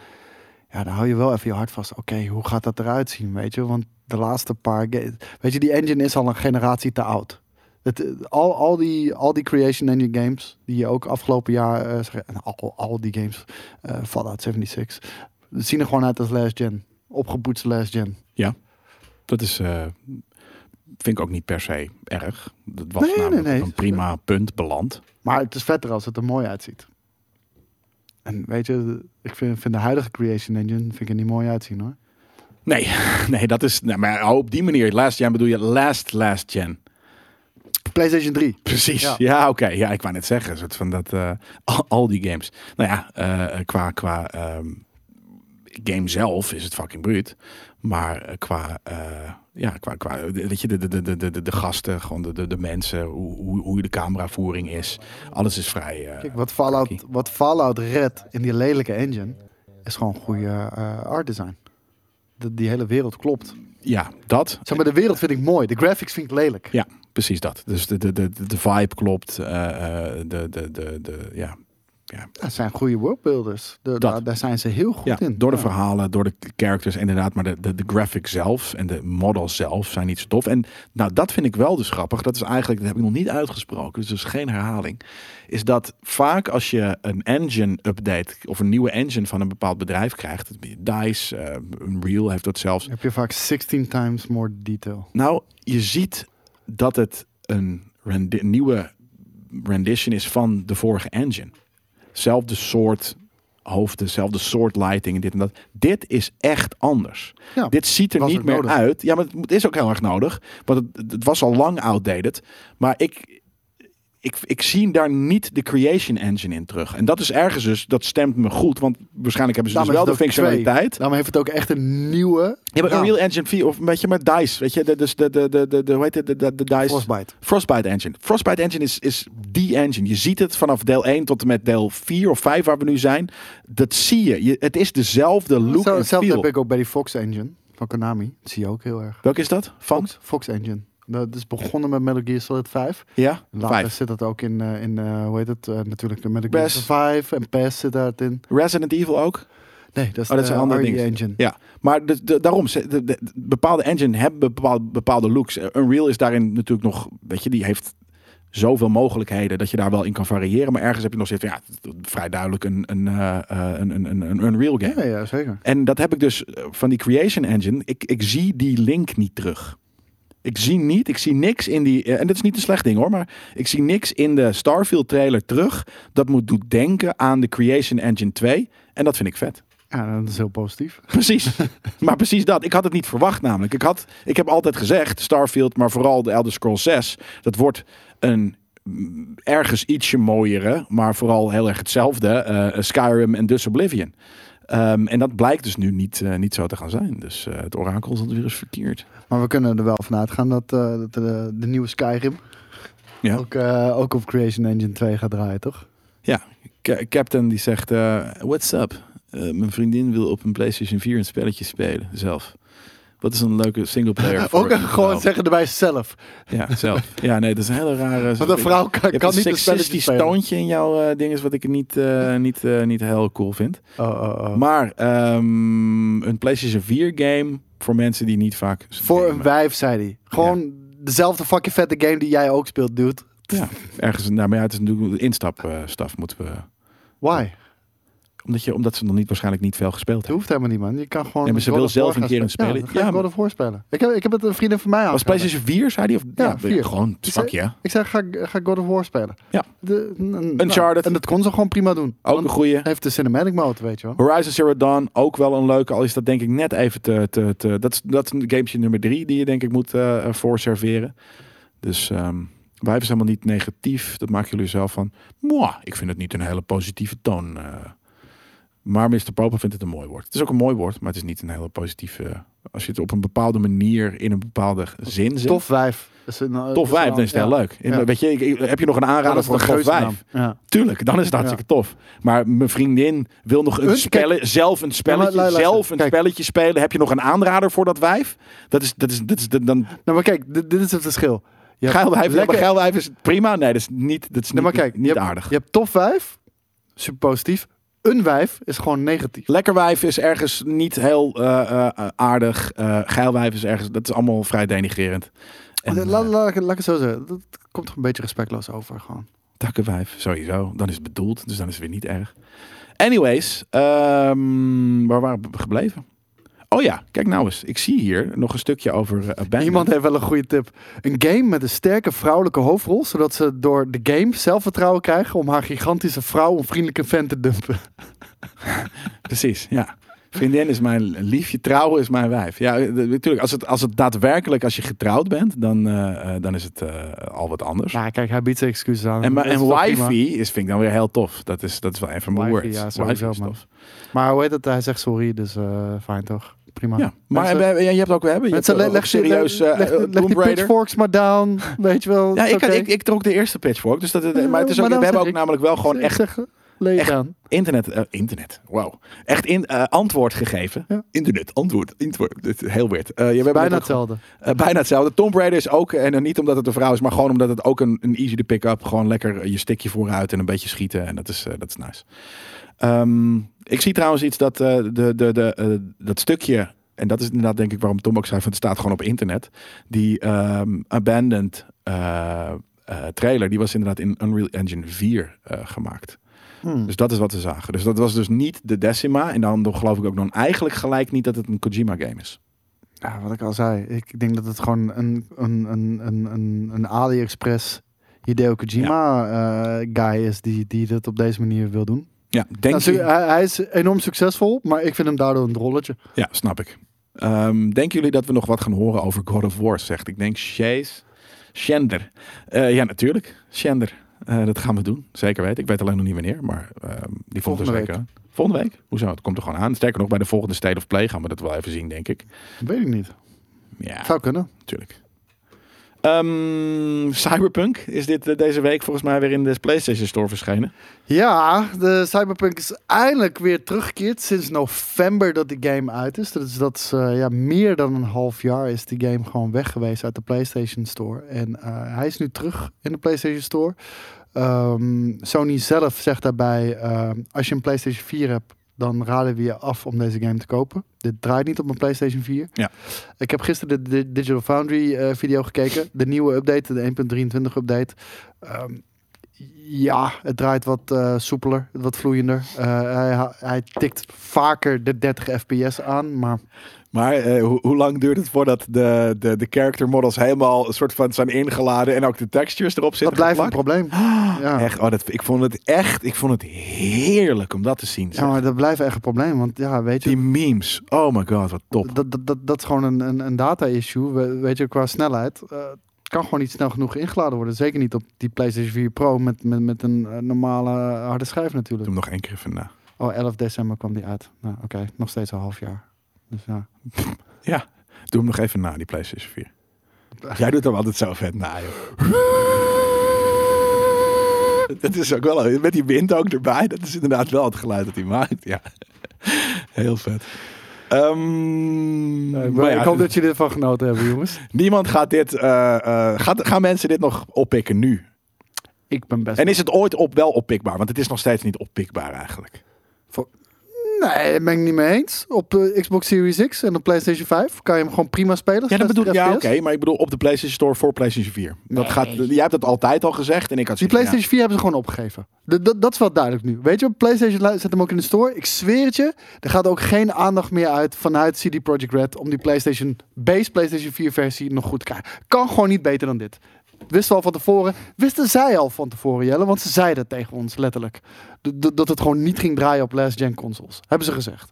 Ja, dan hou je wel even je hart vast. Oké, hoe gaat dat eruit zien, weet je? Want de laatste paar, weet je, die engine is al een generatie te oud. Het, al, al, die, al die Creation Engine games, die je ook afgelopen jaar, en al, al die games, eh Fallout 76, zien er gewoon uit als last gen. Opgepoetste last gen. Dat is, eh, vind ik ook niet per se erg. Dat was Nee, namelijk nee. een prima punt beland. Maar het is vetter als het er mooi uitziet. En weet je, ik vind, vind de huidige Creation Engine vind ik er niet mooi uitzien hoor. Nee, nee, dat is. Nee, maar op die manier, last gen bedoel je last, last gen. PlayStation 3. Precies. Ja, Ja. oké. Ja, ik wou net zeggen. Soort van dat, eh, al, al die games. Nou ja, eh, qua, qua ehm, game zelf is het fucking bruut. Maar eh, qua, eh, ja, qua, qua weet je, de, de, de, de, de, gasten, gewoon de, de, de mensen, hoe, hoe, hoe de cameravoering is. Alles is vrij. eh, Kijk, wat Fallout, wat Fallout redt in die lelijke engine, is gewoon goede eh, art design. De, die hele wereld klopt. ja, dat. Zeg maar, de wereld vind ik mooi. De graphics vind ik lelijk. Ja, precies dat. Dus de, de, de, de vibe klopt. eh, eh, de, de, de, de, ja, ja, Dat zijn goede worldbuilders. De, Dat. daar, zijn ze heel goed ja, in. door de Ja. verhalen, door de characters inderdaad. Maar de, de, de graphics zelf en de models zelf zijn niet zo tof. En nou, dat vind ik wel dus grappig. Dat is eigenlijk, dat heb ik nog niet uitgesproken. Dus dat is geen herhaling. Is dat vaak als je een engine update of een nieuwe engine van een bepaald bedrijf krijgt. DICE, eh Unreal heeft dat zelfs. Heb je vaak 16 times more detail. Nou, je ziet dat het een rendi- nieuwe rendition is van de vorige engine. Zelfde soort hoofden, zelfde soort lighting en dit en dat. Dit is echt anders. Ja, Dit ziet er niet meer nodig. uit. Ja, maar het is ook heel erg nodig. Want het, het was al lang outdated. Maar ik, ik, ik zie daar niet de creation engine in terug. En dat is ergens dus, dat stemt me goed. Want waarschijnlijk hebben ze dus wel de functionaliteit. Daarom heeft het ook echt een nieuwe... Ja, maar. Unreal Engine 4 of een beetje met DICE, weet je, de, dus de, de, de, de, de, hoe heet het, de, de, DICE Frostbite. Frostbite Engine. Frostbite Engine is, is die engine. Je ziet het vanaf deel 1 tot en met deel 4 of 5 waar we nu zijn. Dat zie je. je het is dezelfde look Hetzelfde heb ik ook bij die Fox engine van Konami. Dat zie je ook heel erg. Welke is dat? Van? Fox, Fox engine. Dat is begonnen met Metal Gear Solid 5. Ja? Later zit dat ook in, eh, in eh, hoe heet het? Eh, natuurlijk de Metal Gear. Solid 5 en PES zit daarin. Resident Evil ook? Nee, dat is Oh, dat zijn andere engine. Ja, maar de, de- daarom, de, de- bepaalde engine hebben bepaalde, bepaalde looks. Unreal is daarin natuurlijk nog, weet je, die heeft zoveel mogelijkheden dat je daar wel in kan variëren. Maar ergens heb je nog van, ja, vrij duidelijk een, een, een, een, een, een Unreal game. Ja, ja, zeker. En dat heb ik dus van die Creation Engine. Ik, ik zie die link niet terug. Ik zie niet, ik zie niks in die. eh, En dat is niet een slecht ding hoor, maar ik zie niks in de Starfield trailer terug. Dat moet doet denken aan de Creation Engine 2. En dat vind ik vet. Ja, dat is heel positief. Precies. maar precies dat. Ik had het niet verwacht namelijk. Ik, had, ik heb altijd gezegd, Starfield, maar vooral de Elder Scrolls 6. Dat wordt een mm, ergens ietsje mooiere, maar vooral heel erg hetzelfde. eh, Skyrim en dus Oblivion. Ehm, en dat blijkt dus nu niet, eh, niet zo te gaan zijn. Dus het orakel is weer eens verkeerd. Maar we kunnen er wel van uitgaan dat, eh, dat de, de nieuwe Skyrim Ja. ook, eh, ook op Creation Engine 2 gaat draaien, toch? Ja, Ca- Captain die zegt, eh, what's up? Eh, mijn vriendin wil op een PlayStation 4 een spelletje spelen, zelf. Wat is een leuke singleplayer ook een gewoon vrouw? zeggen erbij zelf. Ja, zelf. Ja, nee, dat is een hele rare... Want een vrouw kan, niet een spelletje seksistisch toontje in jouw eh, ding is wat ik niet, eh, niet, eh, niet heel cool vind. Oh, oh, oh. Maar ehm, een PlayStation 4 game voor mensen die niet vaak Voor een wijf, zei hij. Gewoon dezelfde fucking vette game die jij ook speelt, dude. Ja, ergens daarmee uit is natuurlijk instapstaf moeten we... Why? Omdat, je, omdat ze nog niet waarschijnlijk niet veel gespeeld Dat hebben. hoeft helemaal niet, man. Je kan gewoon. Nee, maar ze wil zelf een keer een spelen. Ja, Ja, War spelen. Ik heb, ik heb het een vriendin van mij aan. Was PlayStation 4, zei hij? Of, Ja, vier. Gewoon, Ik fuck zei- ja. Ik zeg, ga, ga God of War spelen. Ja. De, Uncharted. nou, en dat kon ze gewoon prima doen. Ook een goeie. heeft de cinematic mode, weet je wel. Horizon Zero Dawn, ook wel een leuke. Al is dat denk ik net even te... te, te dat, is, dat is een gamepje nummer drie die je denk ik moet eh voor serveren. Dus ehm wij zijn helemaal niet negatief. Dat maken jullie zelf van. Mwah, ik vind het niet een hele positieve toon. eh. Maar Mr. Popa vindt het een mooi woord. Het is ook een mooi woord, maar het is niet een hele positieve... Als je het op een bepaalde manier in een bepaalde zin zet. Tof wijf. Is een, eh, Tof is wijf, dan is het heel ja. leuk. In, Ja. Weet je, ik- ik- heb je nog een aanrader Dat voor een tof wijf? Ja. Tuurlijk, dan is het hartstikke tof. Maar mijn vriendin wil nog een zelf een spelletje, maar zelf een kijk. spelletje spelen. Heb je nog een aanrader voor dat wijf? Dat is, dat is, dat is dan. Nou, maar kijk, dit, dit is het verschil. Je hebt Geilwijf, lekker- maar geilwijf is prima. Nee, dat is niet, dat is Nee, niet, maar kijk, niet je hebt, aardig. Je hebt tof wijf, super positief. Een wijf is gewoon negatief. Lekkerwijf is ergens niet heel eh, eh, eh, aardig. Eh geilwijf is ergens, dat is allemaal vrij denigrerend. En laat, laat, laat ik- laat ik het zo zeggen. Dat komt toch een beetje respectloos over gewoon. takkenwijf, sowieso. Dan is het bedoeld, dus dan is het weer niet erg. Anyways, ehm, waar waren we gebleven? Oh ja, kijk nou eens. Ik zie hier nog een stukje over uh, Abandoned. Iemand heeft wel een goede tip. Een game met een sterke vrouwelijke hoofdrol, zodat ze door de game zelfvertrouwen krijgen om haar gigantische vrouw een vriendelijke vent te dumpen. Precies, ja. Vriendin is mijn liefje, trouwen is mijn wijf. Ja, de- natuurlijk. Als het, als het daadwerkelijk, als je getrouwd bent, dan, eh, eh, dan is het eh, al wat anders. Ja, kijk, hij biedt zijn excuses aan. en en wifey is, vind ik dan weer heel tof. Dat is, dat is wel een van mijn Wifey, words. ja, sowieso, Wifey is man. tof. Maar hoe heet het? Hij zegt sorry, dus eh, fijn toch? Prima. Ja, maar we- je hebt ook, we hebben, je hebt ook leg, leg, serieus leg, eh, leg, eh, leg die pitchforks maar down. Weet je wel. Ja, ik, ik, ik trok de eerste pitchfork. Dus dat, maar het is ook, we hebben ook ik- namelijk wel gewoon echt leeg echt- aan. internet, eh, internet, wow. Echt in, eh, antwoord gegeven. Ja. Internet, antwoord, antwoord. Heel weird. Eh, je hebt Bijna hetzelfde. eh, bijna hetzelfde. Tomb Raider is ook, en niet omdat het een vrouw is, maar gewoon omdat het ook een, een easy to pick up. Gewoon lekker eh, je stickje vooruit en een beetje schieten. En dat is, eh, dat is nice. Ehm, ik zie trouwens iets dat eh, de, de, de, eh, dat stukje, en dat is inderdaad denk ik waarom Tom ook zei, van het staat gewoon op internet. Die ehm, Abandoned eh, trailer, die was inderdaad in Unreal Engine 4 eh, gemaakt. Hmm. Dus dat is wat we zagen. Dus dat was dus niet de Decima. En dan geloof ik ook dan eigenlijk gelijk niet dat het een Kojima game is. Ja, wat ik al zei. Ik denk dat het gewoon een, een, een, een, een, een AliExpress Hideo Kojima guy is die, die dat op deze manier wil doen. Ja, denk je... hij, hij is enorm succesvol, maar ik vind hem daardoor een drolletje. Ja, snap ik. Ehm, denken jullie dat we nog wat gaan horen over God of War, zegt? Ik denk Chase. Shender. Eh, ja, natuurlijk. Shender. Eh, dat gaan we doen. Zeker weten. Ik weet alleen nog niet wanneer, maar ehm, die volgende Volgende week. aan. Volgende week? Hoezo? Het komt er gewoon aan. Sterker nog, bij de volgende State of Play gaan we dat wel even zien, denk ik. Weet ik niet. Ja, Zou kunnen. natuurlijk. Ehm, Cyberpunk is dit eh, deze week volgens mij weer in de PlayStation Store verschenen. Ja, de Cyberpunk is eindelijk weer teruggekeerd sinds november dat die game uit is. Dat is eh, ja, meer dan een half jaar is die game gewoon weg geweest uit de PlayStation Store. En eh, hij is nu terug in de PlayStation Store. Ehm, Sony zelf zegt daarbij, eh, als je een PlayStation 4 hebt, dan raden we je af om deze game te kopen. Dit draait niet op een PlayStation 4. Ja. Ik heb gisteren de, de Digital Foundry eh, video gekeken. De nieuwe update, de 1.23 update. Ehm, ja, het draait wat eh, soepeler, wat vloeiender. Eh, hij, hij tikt vaker de 30 fps aan, maar Maar eh, hoe, hoe lang duurt het voordat de, de, de character models helemaal een soort van zijn ingeladen en ook de textures erop dat zitten? blijft een probleem. Ja. Echt, oh, dat, ik vond het echt, ik vond het heerlijk om dat te zien. zeg. Ja, maar dat blijft echt een probleem, want ja, weet je, Die memes, oh my god, wat top. dat, dat, dat, dat is gewoon een, een, een data-issue, we- weet je, qua snelheid. Eh, kan gewoon niet snel genoeg ingeladen worden. Zeker niet op die PlayStation 4 Pro met, met, met een eh, normale harde schijf natuurlijk. Doe hem nog één keer even na. Oh, 11 december kwam die uit. Nou, oké, nog steeds een half jaar. Dus ja. Ja, doe hem nog even na, die PlayStation 4. Jij doet hem altijd zo vet na, joh. Dat is ook wel, met die wind ook erbij. Dat is inderdaad wel het geluid dat hij maakt, ja. Heel vet. Ehm, ik, maar ja, ik hoop dat jullie ervan genoten hebben, jongens. Niemand gaat dit, eh, eh, gaat, gaan mensen dit nog oppikken nu? Ik ben best En is het ooit op, wel oppikbaar? Want het is nog steeds niet oppikbaar eigenlijk. Nee, daar ben ik niet mee eens. Op eh, Xbox Series X en op PlayStation 5 kan je hem gewoon prima spelen. Ja, dat 60 bedoel, ja oké, maar ik bedoel op de PlayStation Store voor PlayStation 4. Dat Nee. gaat, jij hebt dat altijd al gezegd en ik had Die PlayStation 4 hebben ze gewoon opgegeven. Dat is wel duidelijk nu. Weet je, PlayStation zet hem ook in de store. Ik zweer het je, er gaat ook geen aandacht meer uit vanuit CD Projekt Red om die PlayStation base PlayStation 4 versie nog goed te krijgen. Kan gewoon niet beter dan dit. Wisten we al van tevoren. Wisten zij al van tevoren, Jelle? Want ze zeiden het tegen ons, letterlijk. D- dat het gewoon niet ging draaien op last-gen consoles. Hebben ze gezegd.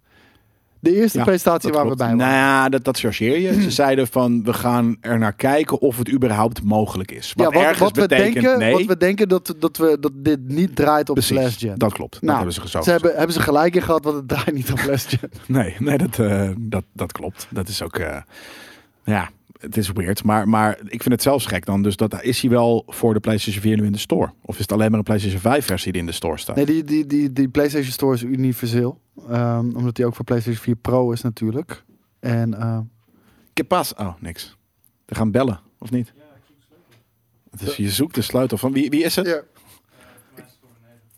De eerste Ja, presentatie waar we bij waren. Nou ja, dat, dat chargeer je. Ze zeiden van, we gaan er naar kijken of het überhaupt mogelijk is. Wat, ja, wat, ergens wat we betekent denken, nee. wat we denken dat, dat, we, dat dit niet draait op Precies, last gen. dat klopt. Dat Nou, hebben ze gezogen. Ze hebben, hebben ze gelijk in gehad, want het draait niet op last gen. Nee, nee dat, eh, dat, dat klopt. Dat is ook... eh, ja, het is weird. Maar, maar ik vind het zelfs gek dan. Dus dat is hij wel voor de PlayStation 4 nu in de store? Of is het alleen maar een PlayStation 5 versie die in de store staat? Nee, die, die, die, die PlayStation Store is universeel. Ehm, omdat die ook voor PlayStation 4 Pro is natuurlijk. En Que pas? Oh, niks. We gaan bellen, of niet? Dus je zoekt de sleutel van wie, wie is het? ja.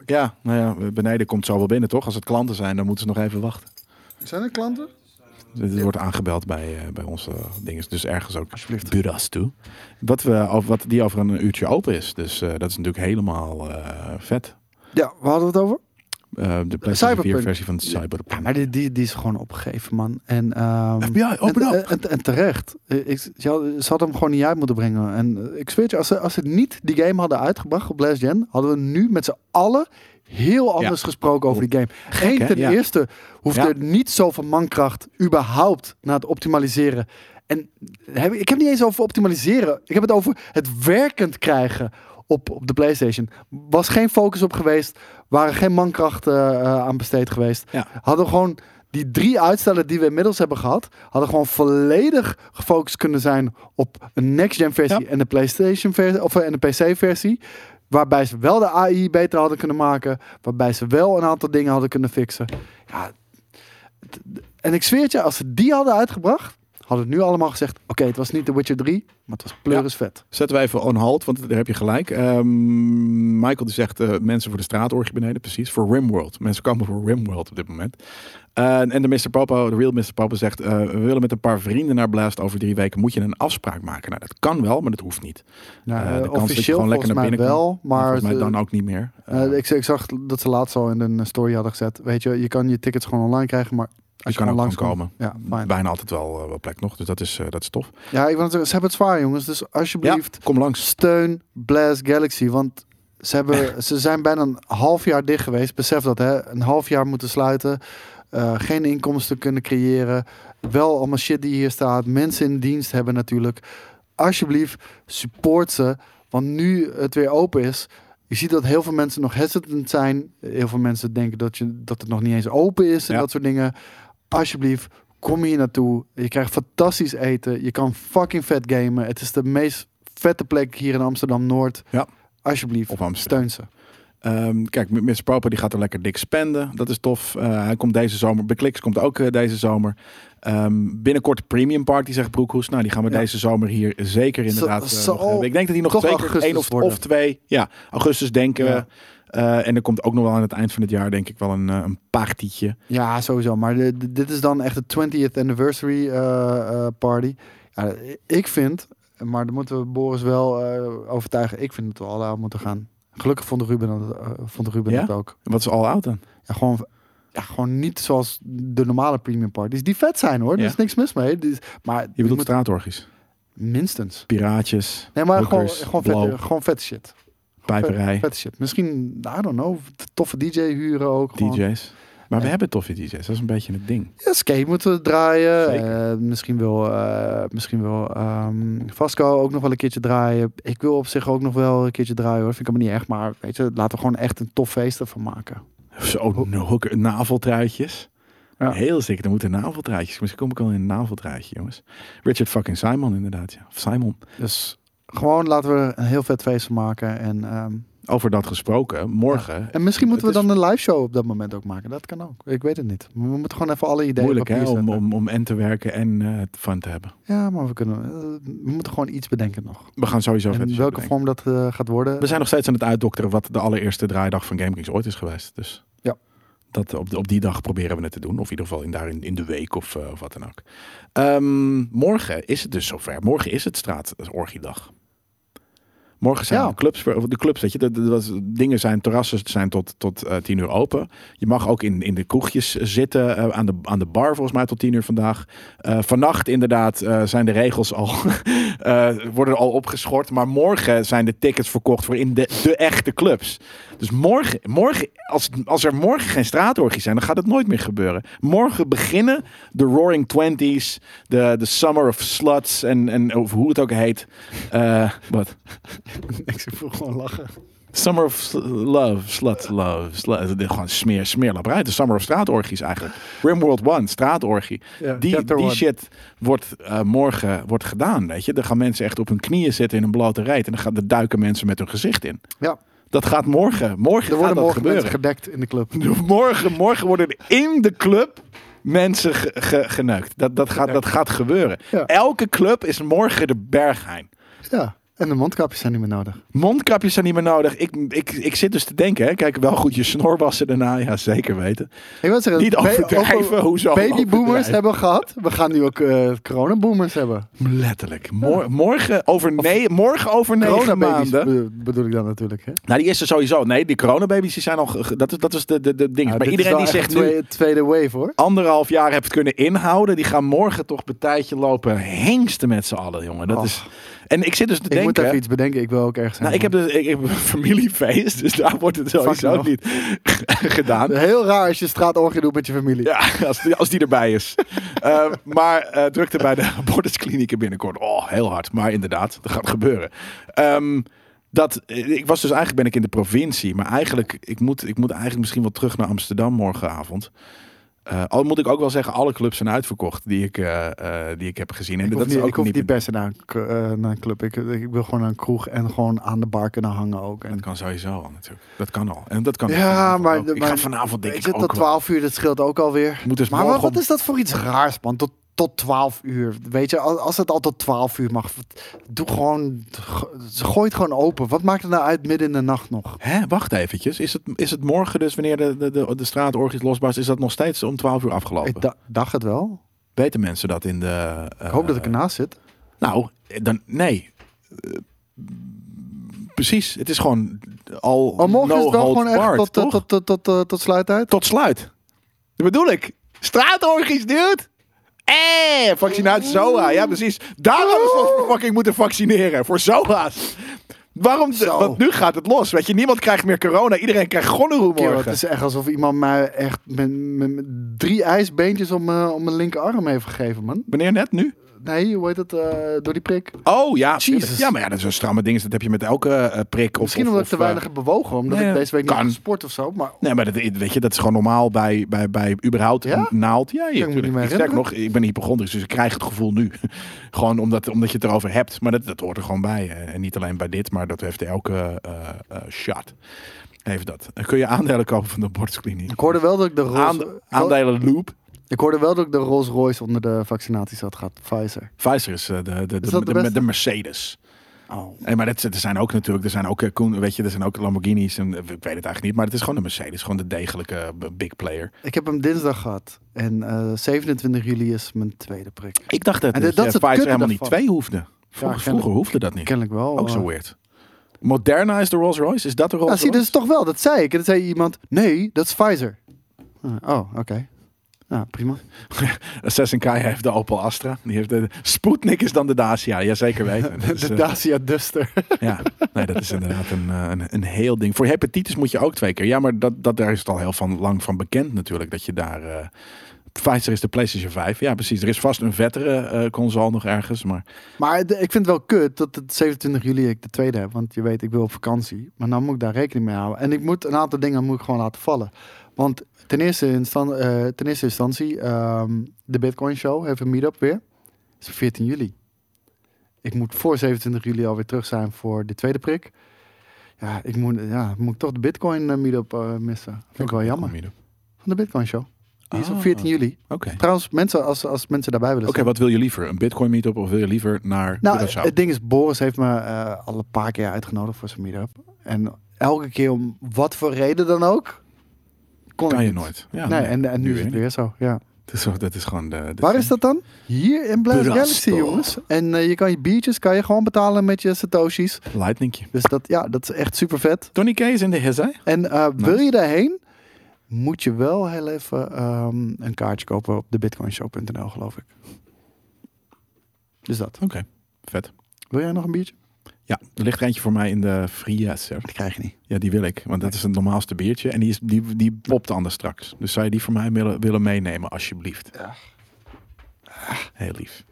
Ja, nou ja, beneden komt zo wel binnen, toch? Als het klanten zijn, dan moeten ze nog even wachten. zijn er klanten? Het wordt aangebeld bij, eh, bij onze dingen. Dus ergens ook Alsjeblieft. bureaus toe. Wat, we, wat die over een uurtje open is. Dus eh, dat is natuurlijk helemaal eh, vet. Ja, waar hadden we het over? Eh, de PlayStation 4 Cyberpunk. versie van Ja, Cyberpunk. maar die, die, die is gewoon opgegeven, man. En, ehm, FBI, open en, up! En, en, en terecht. Ik, ze, hadden, ze hadden hem gewoon niet uit moeten brengen. En ik zweer je, als ze, als ze niet die game hadden uitgebracht op Last Gen, hadden we nu met z'n allen heel anders gesproken over die game. Hè? ten Ja. eerste hoeft er niet zoveel mankracht überhaupt naar het optimaliseren. En heb, ik heb het niet eens over optimaliseren. Ik heb het over het werkend krijgen op, op de PlayStation. Was geen focus op geweest. Waren geen mankracht eh, eh, aan besteed geweest. Ja. Hadden we gewoon die drie uitstellen die we inmiddels hebben gehad, hadden gewoon volledig gefocust kunnen zijn op een next-gen versie Ja. en de PlayStation versie of eh, en de PC versie. Waarbij ze wel de AI beter hadden kunnen maken. Waarbij ze wel een aantal dingen hadden kunnen fixen. Ja, en ik zweer het je, als ze die hadden uitgebracht, hadden nu allemaal gezegd: Oké, het was niet The Witcher 3, maar het was pleuris vet. Zetten we even on hold, want daar heb je gelijk. Ehm, Michael die zegt eh, mensen voor de straatorgie beneden, precies. Voor Rimworld. Mensen komen voor Rimworld op dit moment. Eh, en de Mr. Popo, de real Mr. Popo zegt... eh, we willen met een paar vrienden naar Blast over drie weken. Moet je een afspraak maken? Nou, dat kan wel, maar dat hoeft niet. Nou, de kans dat je gewoon lekker naar binnen wel, En maar mij dan ook niet meer. ik, ik zag dat ze laatst al in een story hadden gezet. Weet je, je kan je tickets gewoon online krijgen, maar als je kan langs komen. Ja. Bijna altijd wel, eh, wel plek nog, dus dat is, eh, dat is tof. Ja, ik zeggen, ze hebben het zwaar, jongens. Dus alsjeblieft, Ja, kom langs. steun Blast Galaxy. Want ze, hebben, ze zijn bijna een half jaar dicht geweest. Besef dat, hè? Een half jaar moeten sluiten. eh, geen inkomsten kunnen creëren. Wel allemaal shit die hier staat. Mensen in dienst hebben natuurlijk. Alsjeblieft, support ze. Want nu het weer open is. Je ziet dat heel veel mensen nog hesitant zijn. Heel veel mensen denken dat, je, dat het nog niet eens open is en Ja. dat soort dingen. Alsjeblieft, kom hier naartoe. Je krijgt fantastisch eten. Je kan fucking vet gamen. Het is de meest vette plek hier in Amsterdam-Noord. Ja. Alsjeblieft, Of Amsterdam. steun ze. Ehm, kijk, Mr. Popo die gaat er lekker dik spenden. Dat is tof. Eh, hij komt deze zomer. Bekliks komt ook eh, deze zomer. Ehm, binnenkort Premium Party, zegt Broekhoes. Nou, die gaan we Ja. deze zomer hier zeker inderdaad eh, Zal- nog hebben. Ik denk dat hij nog zeker één of, twee. Ja, augustus denken we. Eh, en er komt ook nog wel aan het eind van het jaar, denk ik, wel een, eh, een partietje. Ja, sowieso. Maar de- de- dit is dan echt de 20th anniversary eh, party. Ja, ik vind, maar dan moeten we Boris wel overtuigen. Ik vind dat we al aan moeten gaan. Gelukkig vond Ruben dat, vond Ruben Ja? dat ook. Wat is all out dan? Ja, gewoon, ja, gewoon niet zoals de normale premium parties. Die vet zijn hoor. Er Ja. is niks mis mee. Die maar Je bedoelt moet straatorgies. minstens. Piraatjes, Nee, maar gewoon, gewoon, vette, gewoon vette shit. Pijperij, shit. Misschien, I don't know, toffe DJ huren ook. gewoon. DJ's. Maar we hebben toffe DJ's. Dat is een beetje het ding. Ja, skate moeten we draaien. Eh, misschien wil, eh, misschien wil ehm, Vasco ook nog wel een keertje draaien. Ik wil op zich ook nog wel een keertje draaien hoor. Vind ik helemaal niet echt. Maar weet je, laten we gewoon echt een tof feest ervan maken. Zo, hooker- naveltruitjes. Ja. Heel zeker, er moeten naveltruitjes. Misschien kom ik al in een naveltruitje, jongens. Richard fucking Simon, inderdaad. Ja. Of Simon. Dus gewoon laten we een heel vet feest van maken. En, ehm, Over dat gesproken, morgen. en misschien moeten we is dan een live show op dat moment ook maken. Dat kan ook. Ik weet het niet. We moeten gewoon even alle ideeën moeilijk hè, om, om, om en te werken en eh, het fun te hebben. Ja, maar we kunnen. eh, we moeten gewoon iets bedenken nog. We gaan sowieso En shit welke bedenken. vorm dat eh, gaat worden. We zijn nog steeds aan het uitdokteren wat de allereerste draaidag van GameKings ooit is geweest. Dus Ja. dat, op, op die dag proberen we het te doen. Of in ieder geval in, daar in, in de week of, eh, of wat dan ook. Ehm, morgen is het dus zover. Morgen is het straatorgiedag. Morgen zijn Ja. de clubs, de clubs, weet je, de, de- de- dingen zijn, terrassen zijn tot, tot eh, tien uur open. Je mag ook in, in de kroegjes zitten, eh, aan, de, aan de bar volgens mij tot tien uur vandaag. Eh, vannacht inderdaad zijn de regels al, worden al opgeschort. Maar morgen zijn de tickets verkocht voor in de, de echte clubs. Dus morgen, morgen als, als er morgen geen straatorgies zijn, dan gaat het nooit meer gebeuren. Morgen beginnen de Roaring Twenties, de, de Summer of Sluts en, en of hoe het ook heet. Eh, wat? ik voel gewoon lachen. Summer of Love, Slut Love, slut, gewoon smeer, smeerlapperij. De Summer of Straatorgies eigenlijk. Rimworld One, straatorgie. Ja, Die, die one. shit wordt eh, morgen wordt gedaan, weet je. Dan gaan mensen echt op hun knieën zitten in een blote reet. En dan gaan er duiken mensen met hun gezicht in. Ja, Dat gaat morgen. Morgen er gaat worden dat morgen gebeuren. mensen gedekt in de club. Morgen, morgen worden er in de club mensen ge- ge- geneukt. Dat, dat, gaat, dat gaat gebeuren. Ja. Elke club is morgen de Berghain. Ja. En de mondkapjes zijn niet meer nodig. Mondkapjes zijn niet meer nodig. Ik, ik, ik zit dus te denken, hè. kijk, wel goed je snor wassen daarna. Ja, zeker weten. Ik wil zeggen, Niet overdrijven, over hoezo Babyboomers hebben we gehad. We gaan nu ook eh coronaboomers hebben. Letterlijk. Mor- morgen, over nee, morgen over negen maanden. be- bedoel ik dan natuurlijk. Hè? Nou, die is er sowieso. Nee, die coronababies die zijn al... Dat is, dat is de, de, de ding. Ja, maar iedereen die zegt nu... tweede, wave hoor. anderhalf jaar hebt kunnen inhouden. Die gaan morgen toch een tijdje lopen hengsten met z'n allen, jongen. Dat is... En ik zit dus te Ik moet denken... even iets bedenken. Ik wil ook ergens Nou, ik heb, dus, ik heb een familiefeest, dus daar wordt het sowieso niet gedaan. Heel raar als je straatorgie doet met je familie. Ja, als die, als die erbij is. Eh, maar eh drukte bij de abortusklinieken binnenkort. Oh, heel hard. Maar inderdaad, dat gaat gebeuren. Ehm, dat, ik was dus eigenlijk ben ik in de provincie. Maar eigenlijk, ik moet, ik moet eigenlijk misschien wel terug naar Amsterdam morgenavond. Eh, al moet ik ook wel zeggen, alle clubs zijn uitverkocht die ik, eh, eh, die ik heb gezien. En Ik dat hoef is niet, ook ik hoef niet se naar naar een club. Ik, ik wil gewoon naar een kroeg en gewoon aan de bar kunnen hangen ook. En Dat kan sowieso al natuurlijk. Dat kan al. En dat kan Ja, maar- ook. Ik maar- ga vanavond denk ik ook tot wel. 12 uur, dat scheelt ook alweer. Moet dus Maar wat, wat om- is dat voor iets raars, man? Tot, tot 12 uur. Weet je, als, het al tot 12 uur mag, doe gewoon, go- gooi het gewoon open. Wat maakt het nou uit midden in de nacht nog? Hè, wacht eventjes. Is het, is het morgen dus, wanneer de, de, de, de straatorgies losbarst, is dat nog steeds om 12 uur afgelopen? Ik da- dacht het wel. Weten mensen dat in de... Ik hoop dat ik ernaast zit. Nou, dan nee. Eh, precies. Het is gewoon al Oh, morgen no is het holds gewoon echt tot, tot, tot, tot, tot, tot sluittijd. Tot sluit. Dat bedoel ik. Straatorgies, dude. Eh, vaccinatie SOA. Ja, precies. Daarom is we fucking moeten vaccineren. Voor SOA's. Waarom? Zo. Want nu gaat het los. Weet je, niemand krijgt meer corona. Iedereen krijgt Kerel, morgen. het is echt alsof iemand mij echt met, met, met drie ijsbeentjes om, mijn- om mijn linkerarm heeft gegeven, man. Wanneer net? Nu? Nee, hoe heet het? eh, door die prik. Oh ja, Jezus. tuurlijk. ja, maar ja, dat is een stramme ding. Dat heb je met elke eh, prik. Of, Misschien omdat of, ik te weinig eh, heb bewogen, omdat nee, ik deze week niet kan. heb gesport of zo. Maar Nee, maar dat, weet je, dat is gewoon normaal bij, bij, bij überhaupt Ja? een naald. Ja, je, niet Ik sterk nog, ik ben hypochondrisch, dus ik krijg het gevoel nu. gewoon omdat, omdat je het erover hebt. Maar dat, dat hoort er gewoon bij. En niet alleen bij dit, maar dat heeft elke shot. Heeft dat. Dan kun je aandelen kopen van de borstkliniek. ik hoorde wel dat ik de Aand- aandelen loop. Ik hoorde wel dat ik de Rolls Royce onder de vaccinaties had gehad. Pfizer. Pfizer is eh, de, de, de, Is dat de de, beste? de Mercedes. Oh. Nee, maar dat, er zijn ook natuurlijk, er zijn ook, eh, weet je, er zijn ook Lamborghinis en eh, ik weet het eigenlijk niet, maar het is gewoon de Mercedes, gewoon de degelijke big player. Ik heb hem dinsdag gehad. En eh, 27 juli is mijn tweede prik. Ik dacht dat, En dat, dat het Pfizer helemaal niet twee hoefde. Vroeger hoefde dat niet. Kennelijk wel. Ook zo weird. Moderna is de Rolls Royce? Is dat de Rolls Ja, zie, dat is toch wel. Dat zei ik. En dan zei iemand, nee, dat is Pfizer. Oh, oké. Ja, prima. Assassin Kai heeft de Opel Astra. Die heeft de Sputnik is dan de Dacia. Ja, zeker weten. Is, De eh, Dacia Duster. ja, nee, dat is inderdaad een, eh, een, een heel ding. Voor hepatitis moet je ook twee keer. Ja, maar dat, dat, daar is het al heel van, lang van bekend natuurlijk. Dat je daar... eh Pfizer is de PlayStation 5. Ja, precies. Er is vast een vettere eh, console nog ergens. Maar Maar de- ik vind het wel kut dat het 27 juli ik de tweede heb. Want je weet, ik wil op vakantie. Maar dan moet ik daar rekening mee houden. En ik moet een aantal dingen moet ik gewoon laten vallen. Want ten eerste, instan- eh, ten eerste instantie, ehm, de Bitcoin Show heeft een meetup weer. Dat is 14 juli. Ik moet voor 27 juli alweer terug zijn voor de tweede prik. Ja, ik moet, ja, moet ik toch de Bitcoin eh, meetup eh, missen. Vind ik wel jammer. Van de Bitcoin Show. Die is op Ah. 14 juli. Oké, Trouwens, mensen, als, als mensen daarbij willen zijn. wat wil je liever? Een Bitcoin meetup of wil je liever naar Nou, Curaçao? het ding is, Boris heeft me eh, al een paar keer uitgenodigd voor zijn meetup. En elke keer om wat voor reden dan ook, kon kan je niet. nooit. Ja, nee, en, en nu is weer het weer zo, ja. Zo- dat is gewoon de... de Waar is dat dan? Hier in Blast. Galaxy, jongens. En eh, je kan je biertjes kan je gewoon betalen met je satoshis. Lightningje. Dus dat, ja, dat is echt super vet. Tony K is in de hizzy. En eh, wil je daarheen, moet je wel heel even ehm, een kaartje kopen op de bitcoinshow.nl, geloof ik. Dus dat. Oké, vet. Wil jij nog een biertje? Ja, er ligt er eentje voor mij in de Frieser. Die krijg je niet. Ja, die wil ik. Want dat is het normaalste biertje. En die, is, die, die popt anders straks. Dus zou je die voor mij willen, willen meenemen, alsjeblieft. Ja. Heel lief.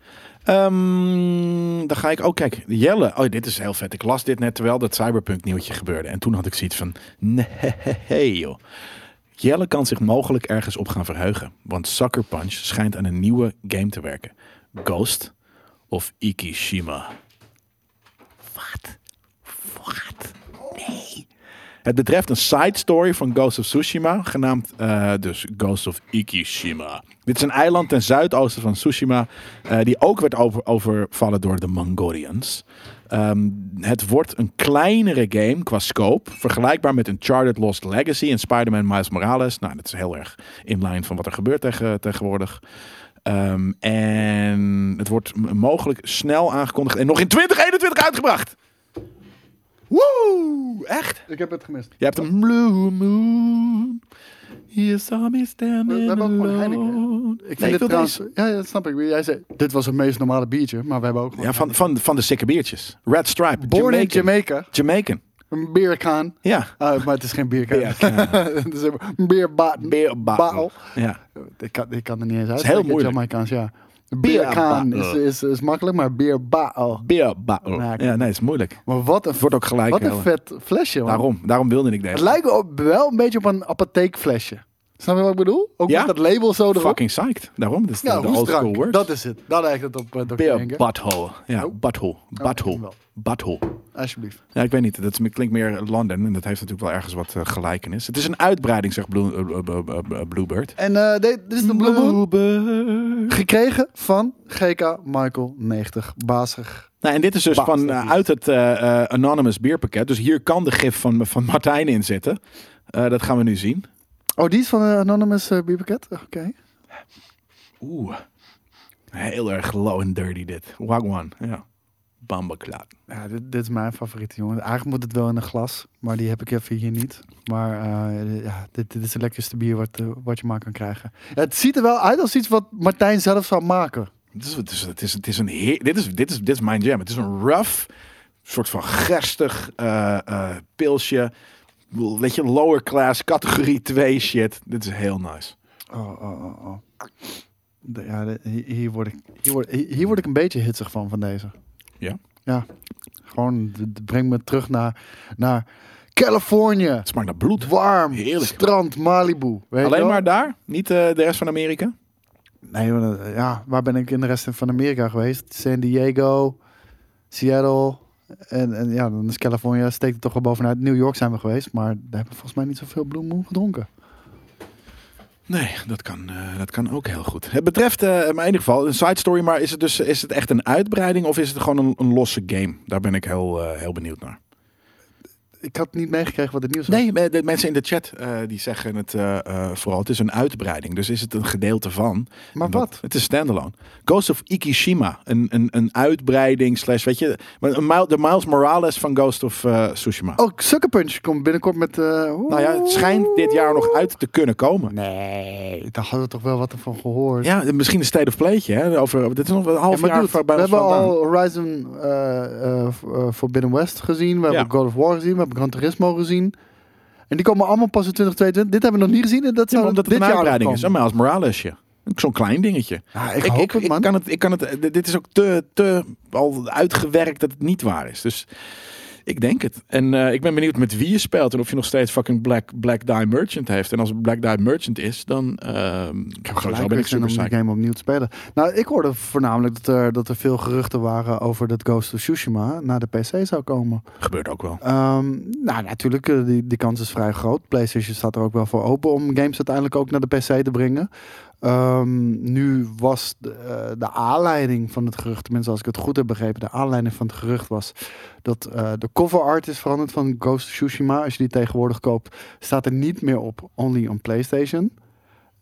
Ehm, dan ga ik ook kijken. Jelle. Oh, dit is heel vet. Ik las dit net terwijl dat Cyberpunk nieuwtje gebeurde. En toen had ik zoiets van... Nee joh. Jelle kan zich mogelijk ergens op gaan verheugen. Want Sucker Punch schijnt aan een nieuwe game te werken. Ghost of Ikishima. Wat? Wat? Nee. Het betreft een side story van Ghost of Tsushima, genaamd eh, dus Ghost of Ikishima. Dit is een eiland ten zuidoosten van Tsushima, eh, die ook werd over, overvallen door de Mongolians. Ehm, het wordt een kleinere game qua scope, vergelijkbaar met Uncharted Lost Legacy en Spider-Man Miles Morales. Nou, dat is heel erg in lijn van wat er gebeurt tegen, tegenwoordig. Ehm, en het wordt mogelijk snel aangekondigd en nog in 2021 uitgebracht. Woe! Echt? Ik heb het gemist. Je hebt een Blue Moon. You saw me standing We- hebben ook gewoon alone. Heineken. Ik Nee, vind het trouwens... deze. Ja, ja, dat snap ik. Jij zei, dit was het meest normale biertje, maar we hebben ook gewoon... Ja, van, van, van de sikke biertjes. Red Stripe. Born in Jamaican. Jamaica. Jamaican. Een beerkaan. Ja. Ah, maar het is geen bierkaan. Het is een beerbaten. Beer Baal. Ja. Ik kan, ik kan er niet eens uit. is heel moeilijk. Jamaicaans, ja. Beerkaan is, is, is makkelijk, maar beerbaal. Beerbaal. Ja, ik- Ja, nee, is moeilijk. Maar wat een, Het wordt ook gelijk. wat een vet flesje, man. Daarom, daarom wilde ik Het deze. lijkt op, wel een beetje op een apotheekflesje. Snap je wat ik bedoel? Ook Ja? met dat label zo erop. Fucking psyched. Daarom. Dat is ja, de, old school. Dat is het. Dat lijkt het op uh, Dr. Beer Henke. butthole. Ja, Oh. butthole. Butthole. Alsjeblieft. Ja, ik weet niet. Dat klinkt meer London. En dat heeft natuurlijk wel ergens wat eh, gelijkenis. Het is een uitbreiding, zegt Blue, eh, eh, Bluebird. En dit is de Blue. Bluebird. Gekregen van GK Michael 90. Bazig. Nou, en dit is dus Baas, van, uit het Anonymous bierpakket. Dus hier kan de gif van, van Martijn in zitten. Dat gaan we nu zien. Oh, die is van uh, Anonymous uh? Oké. Oeh. Heel erg low and dirty dit. Wagwan. Ja. Bambaklaat. Ja, dit, dit is mijn favoriete jongen. Eigenlijk moet het wel in een glas, maar die heb ik even hier niet. Maar eh, ja, dit, dit is het lekkerste bier wat, eh, wat je maar kan krijgen. Ja, het ziet er wel uit als iets wat Martijn zelf zou maken. Het is, het is, het is, het is een heer, dit, is, dit, is, dit is mijn jam. Het is een rough, soort van gerstig eh, eh, pilsje. Weet je, lower class, categorie 2 shit. Dit is heel nice. Oh, oh, oh, oh. De- ja, de- hier, word ik, hier, word, hier word ik een beetje hitsig van, van deze. Ja? Ja. Gewoon, d- d- breng me terug naar, naar Californië. Het smaakt naar bloed. Warm, Heerlijk. strand, Malibu. Weet je Alleen maar daar? Niet eh, de rest van Amerika? Nee, maar dat- ja, waar ben ik in de rest van Amerika geweest? San Diego, Seattle. En, en ja, dan is Californië, steekt het toch wel bovenuit. New York zijn we geweest, maar daar hebben we volgens mij niet zoveel Blue gedronken. Nee, dat kan, eh, dat kan ook heel goed. Het betreft, eh, maar in ieder geval, een side story. Maar is het dus is het echt een uitbreiding of is het gewoon een, een losse game? Daar ben ik heel, eh, heel benieuwd naar. Ik had niet meegekregen wat het nieuws was. Nee, de mensen in de chat eh, die zeggen het eh, eh, vooral. Het is een uitbreiding. Dus is het een gedeelte van. Maar wat? Het is standalone. Ghost of Ikishima. Een, een, een uitbreiding slash, weet je, de Miles Morales van Ghost of Tsushima. Oh, Sucker Punch komt binnenkort met... Nou ja, het schijnt dit jaar nog uit te kunnen komen. Nee, daar hadden we toch wel wat van gehoord. Ja, misschien een state of playtje. Hè? Over, dit is nog een half Ja, jaar dude, we hebben vandaan. al Horizon Forbidden West gezien. We Ja. hebben God of War gezien. We hebben Gran Turismo gezien. En die komen allemaal pas in 2022. Dit hebben we nog niet gezien. En dat Ja, zou omdat het dit een jaar uitbreiding is. Een Miles Moralesje. Zo'n klein dingetje. Ja, ik, hoop het, man. Ik kan het, ik kan het, dit is ook te, te al uitgewerkt dat het niet waar is. Dus ik denk het. En eh, ik ben benieuwd met wie je speelt en of je nog steeds fucking Black, Black Die Merchant heeft. En als het Black Die Merchant is, dan ehm Ik heb gelijk ben ik zin om die game opnieuw te spelen. Nou, ik hoorde voornamelijk dat er, dat er veel geruchten waren over dat Ghost of Tsushima naar de PC zou komen. Gebeurt ook wel. Ehm, nou, natuurlijk, eh, die, die kans is vrij groot. PlayStation staat er ook wel voor open om games uiteindelijk ook naar de PC te brengen. Ehm, nu was de, eh, de aanleiding van het gerucht, tenminste als ik het goed heb begrepen, de aanleiding van het gerucht was dat eh, de cover art is veranderd van Ghost of Tsushima. Als je die tegenwoordig koopt, staat er niet meer op only on PlayStation.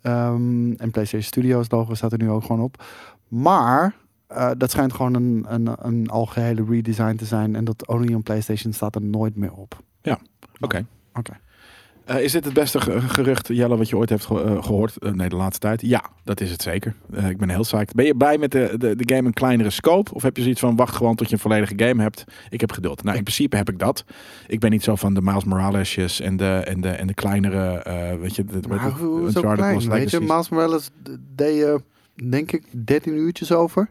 Ehm, en PlayStation Studios logo staat er nu ook gewoon op. Maar eh, dat schijnt gewoon een, een, een algehele redesign te zijn. En dat only on PlayStation staat er nooit meer op. Oké. Oké. Eh, is dit het beste ge- gerucht, Jelle, wat je ooit hebt ge- eh, gehoord? Eh, nee, de laatste tijd. Ja, dat is het zeker. Ik ben heel psyched. Ben je blij met de, de, de game een kleinere scope? Of heb je zoiets van, wacht gewoon tot je een volledige game hebt? Ik heb geduld. Nou, in principe heb ik dat. Ik ben niet zo van de Miles Moralesjes en de, en de, en de kleinere, weet je... De, de- Maar hoe zo klein, weet je? Miles Morales deed je, denk ik, 13 uurtjes over.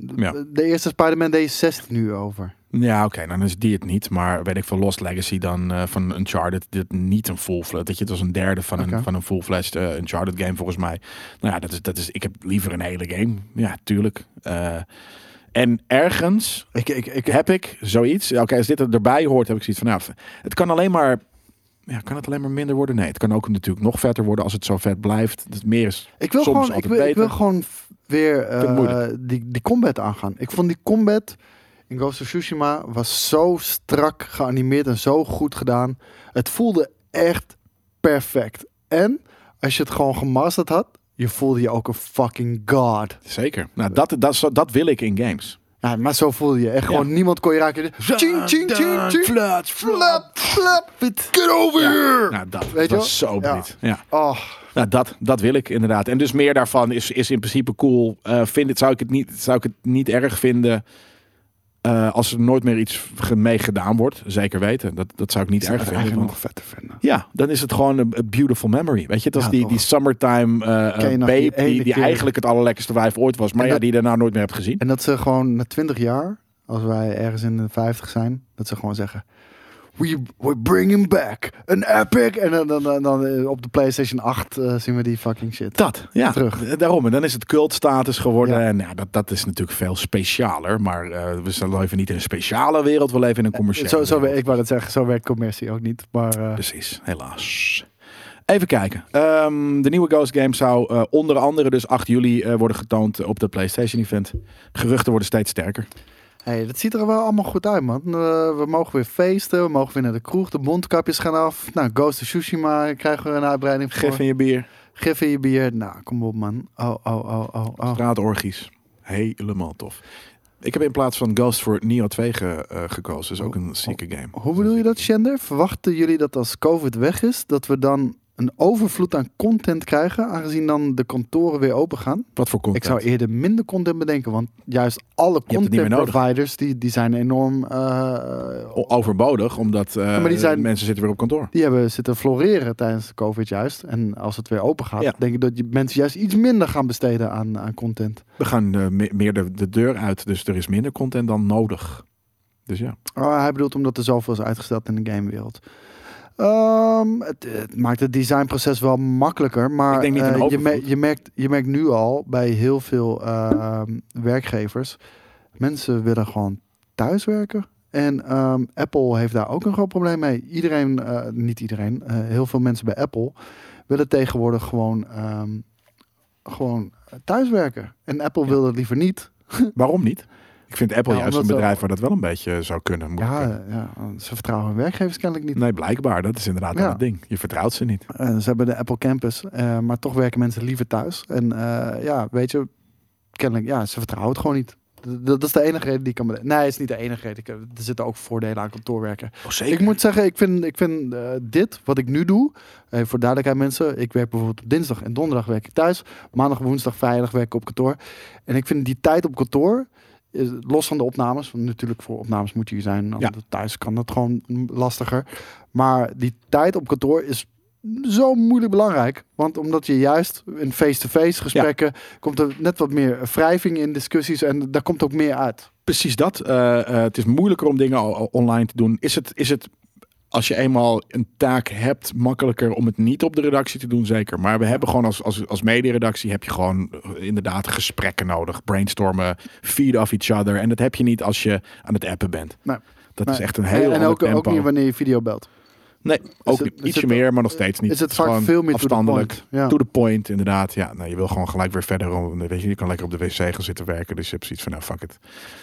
De, Ja. de eerste Spider-Man deed je 16 uur over. Ja, oké, dan is die het niet. Maar weet ik van Lost Legacy dan eh, van Uncharted, dit niet een full. Dat je het was een derde van een, van een full fledged eh, Uncharted game volgens mij. Nou ja, dat is, dat is, ik heb liever een hele game. Ja, tuurlijk. Eh, en ergens Ik, ik, ik, heb ik zoiets. Oké, als dit er erbij hoort, heb ik zoiets van, nou, het kan alleen maar ja, kan het alleen maar minder worden? Nee, het kan ook natuurlijk nog vetter worden als het zo vet blijft. Het meer is Ik wil gewoon, ik wil, ik wil beter. gewoon weer eh, die, die combat aangaan. Ik vond die combat in Ghost of Tsushima was zo strak geanimeerd en zo goed gedaan. Het voelde echt perfect. En als je het gewoon gemasterd had, je voelde je ook een fucking god. Zeker. Nou, dat, dat, dat, dat wil ik in games. Ja, maar zo voelde je echt gewoon. Niemand kon je raken. Ching, ching, ching, ching. Flats, Flap, flap. Get over here. Nou, dat, Weet je dat is wel? zo Ja. breed. Ja. Oh, Nou, dat, dat wil ik inderdaad. En dus meer daarvan is, is in principe cool. Eh vind het, zou, ik het niet, zou ik het niet erg vinden eh, als er nooit meer iets mee gedaan wordt. Zeker weten. Dat, dat zou ik niet erg vinden. eigenlijk nog vetter vinden. Ja, dan is het gewoon een, beautiful memory. Weet je, Ja, die, toch. die summertime eh, eh, die die, ene die keer- eigenlijk het allerlekkerste wijf ooit was. Maar ja, dat- die je daarna nooit meer hebt gezien. En dat ze gewoon na 20 jaar, als wij ergens in de 50 zijn, dat ze gewoon zeggen: We, we bring him back. Een epic. En dan, dan, dan, dan, eh, op de PlayStation 8 eh, zien we die fucking shit. Dat, ja. Terug. Eh, Daarom. En dan is het cultstatus geworden. Ja. En ja, dat, dat is natuurlijk veel specialer. Maar eh, we zijn- leven niet in een speciale wereld. We leven in een commerciële Zo, zo, wereld. ik wou dat zeggen, zo werkt commercie ook niet. Maar Precies, helaas. Even kijken. Ehm, de nieuwe Ghost Game zou onder andere dus 8 juli worden getoond op de PlayStation Event. Geruchten worden steeds sterker. Hey, dat ziet er wel allemaal goed uit, man. Eh, we mogen weer feesten, we mogen weer naar de kroeg, de mondkapjes gaan af. Nou, Ghost of Tsushima krijgen we een uitbreiding voor. Gif in je bier, Gif in je bier. Nou, kom op, man. Oh, oh, oh, oh, oh. straatorgies. Helemaal tof. Ik heb in plaats van Ghost voor Neo 2 ge- eh, gekozen. Dus ook een zieke game. Hoe bedoel je dat, Shender? Verwachten jullie dat als COVID weg is, dat we dan een overvloed aan content krijgen, aangezien dan de kantoren weer open gaan? Wat voor content? Ik zou eerder minder content bedenken, want juist alle content providers, die, die zijn enorm... eh, Overbodig, omdat eh, maar die zijn- mensen zitten weer op kantoor. die hebben zitten floreren tijdens de COVID juist. En als het weer open gaat, Ja. denk ik dat je mensen juist iets minder gaan besteden aan, aan content. We gaan me- meer de, de deur uit, dus er is minder content dan nodig. Dus ja. Oh, hij bedoelt omdat er zoveel is uitgesteld in de gamewereld. Ehm, het, het maakt het designproces wel makkelijker, maar Ik denk niet een eh, je, je, merkt, je merkt nu al bij heel veel ehm, werkgevers, mensen willen gewoon thuiswerken. En ehm, Apple heeft daar ook een groot probleem mee. Iedereen, eh, niet iedereen, eh, heel veel mensen bij Apple willen tegenwoordig gewoon, ehm, gewoon thuiswerken. En Apple Ja. wil dat liever niet. Waarom niet? Ik vind Apple Ja, juist een bedrijf waar dat wel een beetje zou kunnen. Moet Ja, kunnen. ja, ze vertrouwen hun werkgevers kennelijk niet. Nee, blijkbaar. Dat is inderdaad wel Ja. het ding. Je vertrouwt ze niet. Eh, ze hebben de Apple Campus, eh, maar toch werken mensen liever thuis. En eh, ja, weet je, kennelijk, ja, ze vertrouwen het gewoon niet. Dat is de enige reden die ik kan bedenken. Nee, het is niet de enige reden. Ik Er zitten ook voordelen aan kantoorwerken. Oh, zeker. Ik moet zeggen, ik vind, ik vind eh, dit, wat ik nu doe, eh, voor duidelijkheid mensen, ik werk bijvoorbeeld op dinsdag en donderdag werk ik thuis. Maandag, woensdag, vrijdag werk ik op kantoor. En ik vind die tijd op kantoor, los van de opnames, want natuurlijk voor opnames moet je hier zijn. Thuis kan dat gewoon lastiger. Maar die tijd op kantoor is zo moeilijk belangrijk. Want omdat je juist in face-to-face gesprekken komt er net wat meer wrijving in discussies en daar komt ook meer uit. Precies dat. Eh, eh, het is moeilijker om dingen online te doen. Is het, is het, als je eenmaal een taak hebt, makkelijker om het niet op de redactie te doen? Zeker. Maar we hebben gewoon als, als, als medieredactie heb je gewoon eh, inderdaad gesprekken nodig. Brainstormen, feed off each other. En dat heb je niet als je aan het appen bent. Nee. Dat is echt een heel en ander ook, ook niet wanneer je video belt. Nee, ook het- ietsje het- meer, maar nog steeds niet. Is het vaak veel meer to the afstandelijk. point. Ja. To the point, inderdaad. Ja, nou, je wil gewoon gelijk weer verder. om- Weet je, je kan lekker op de wc gaan zitten werken. Dus je hebt zoiets van, nou fuck it.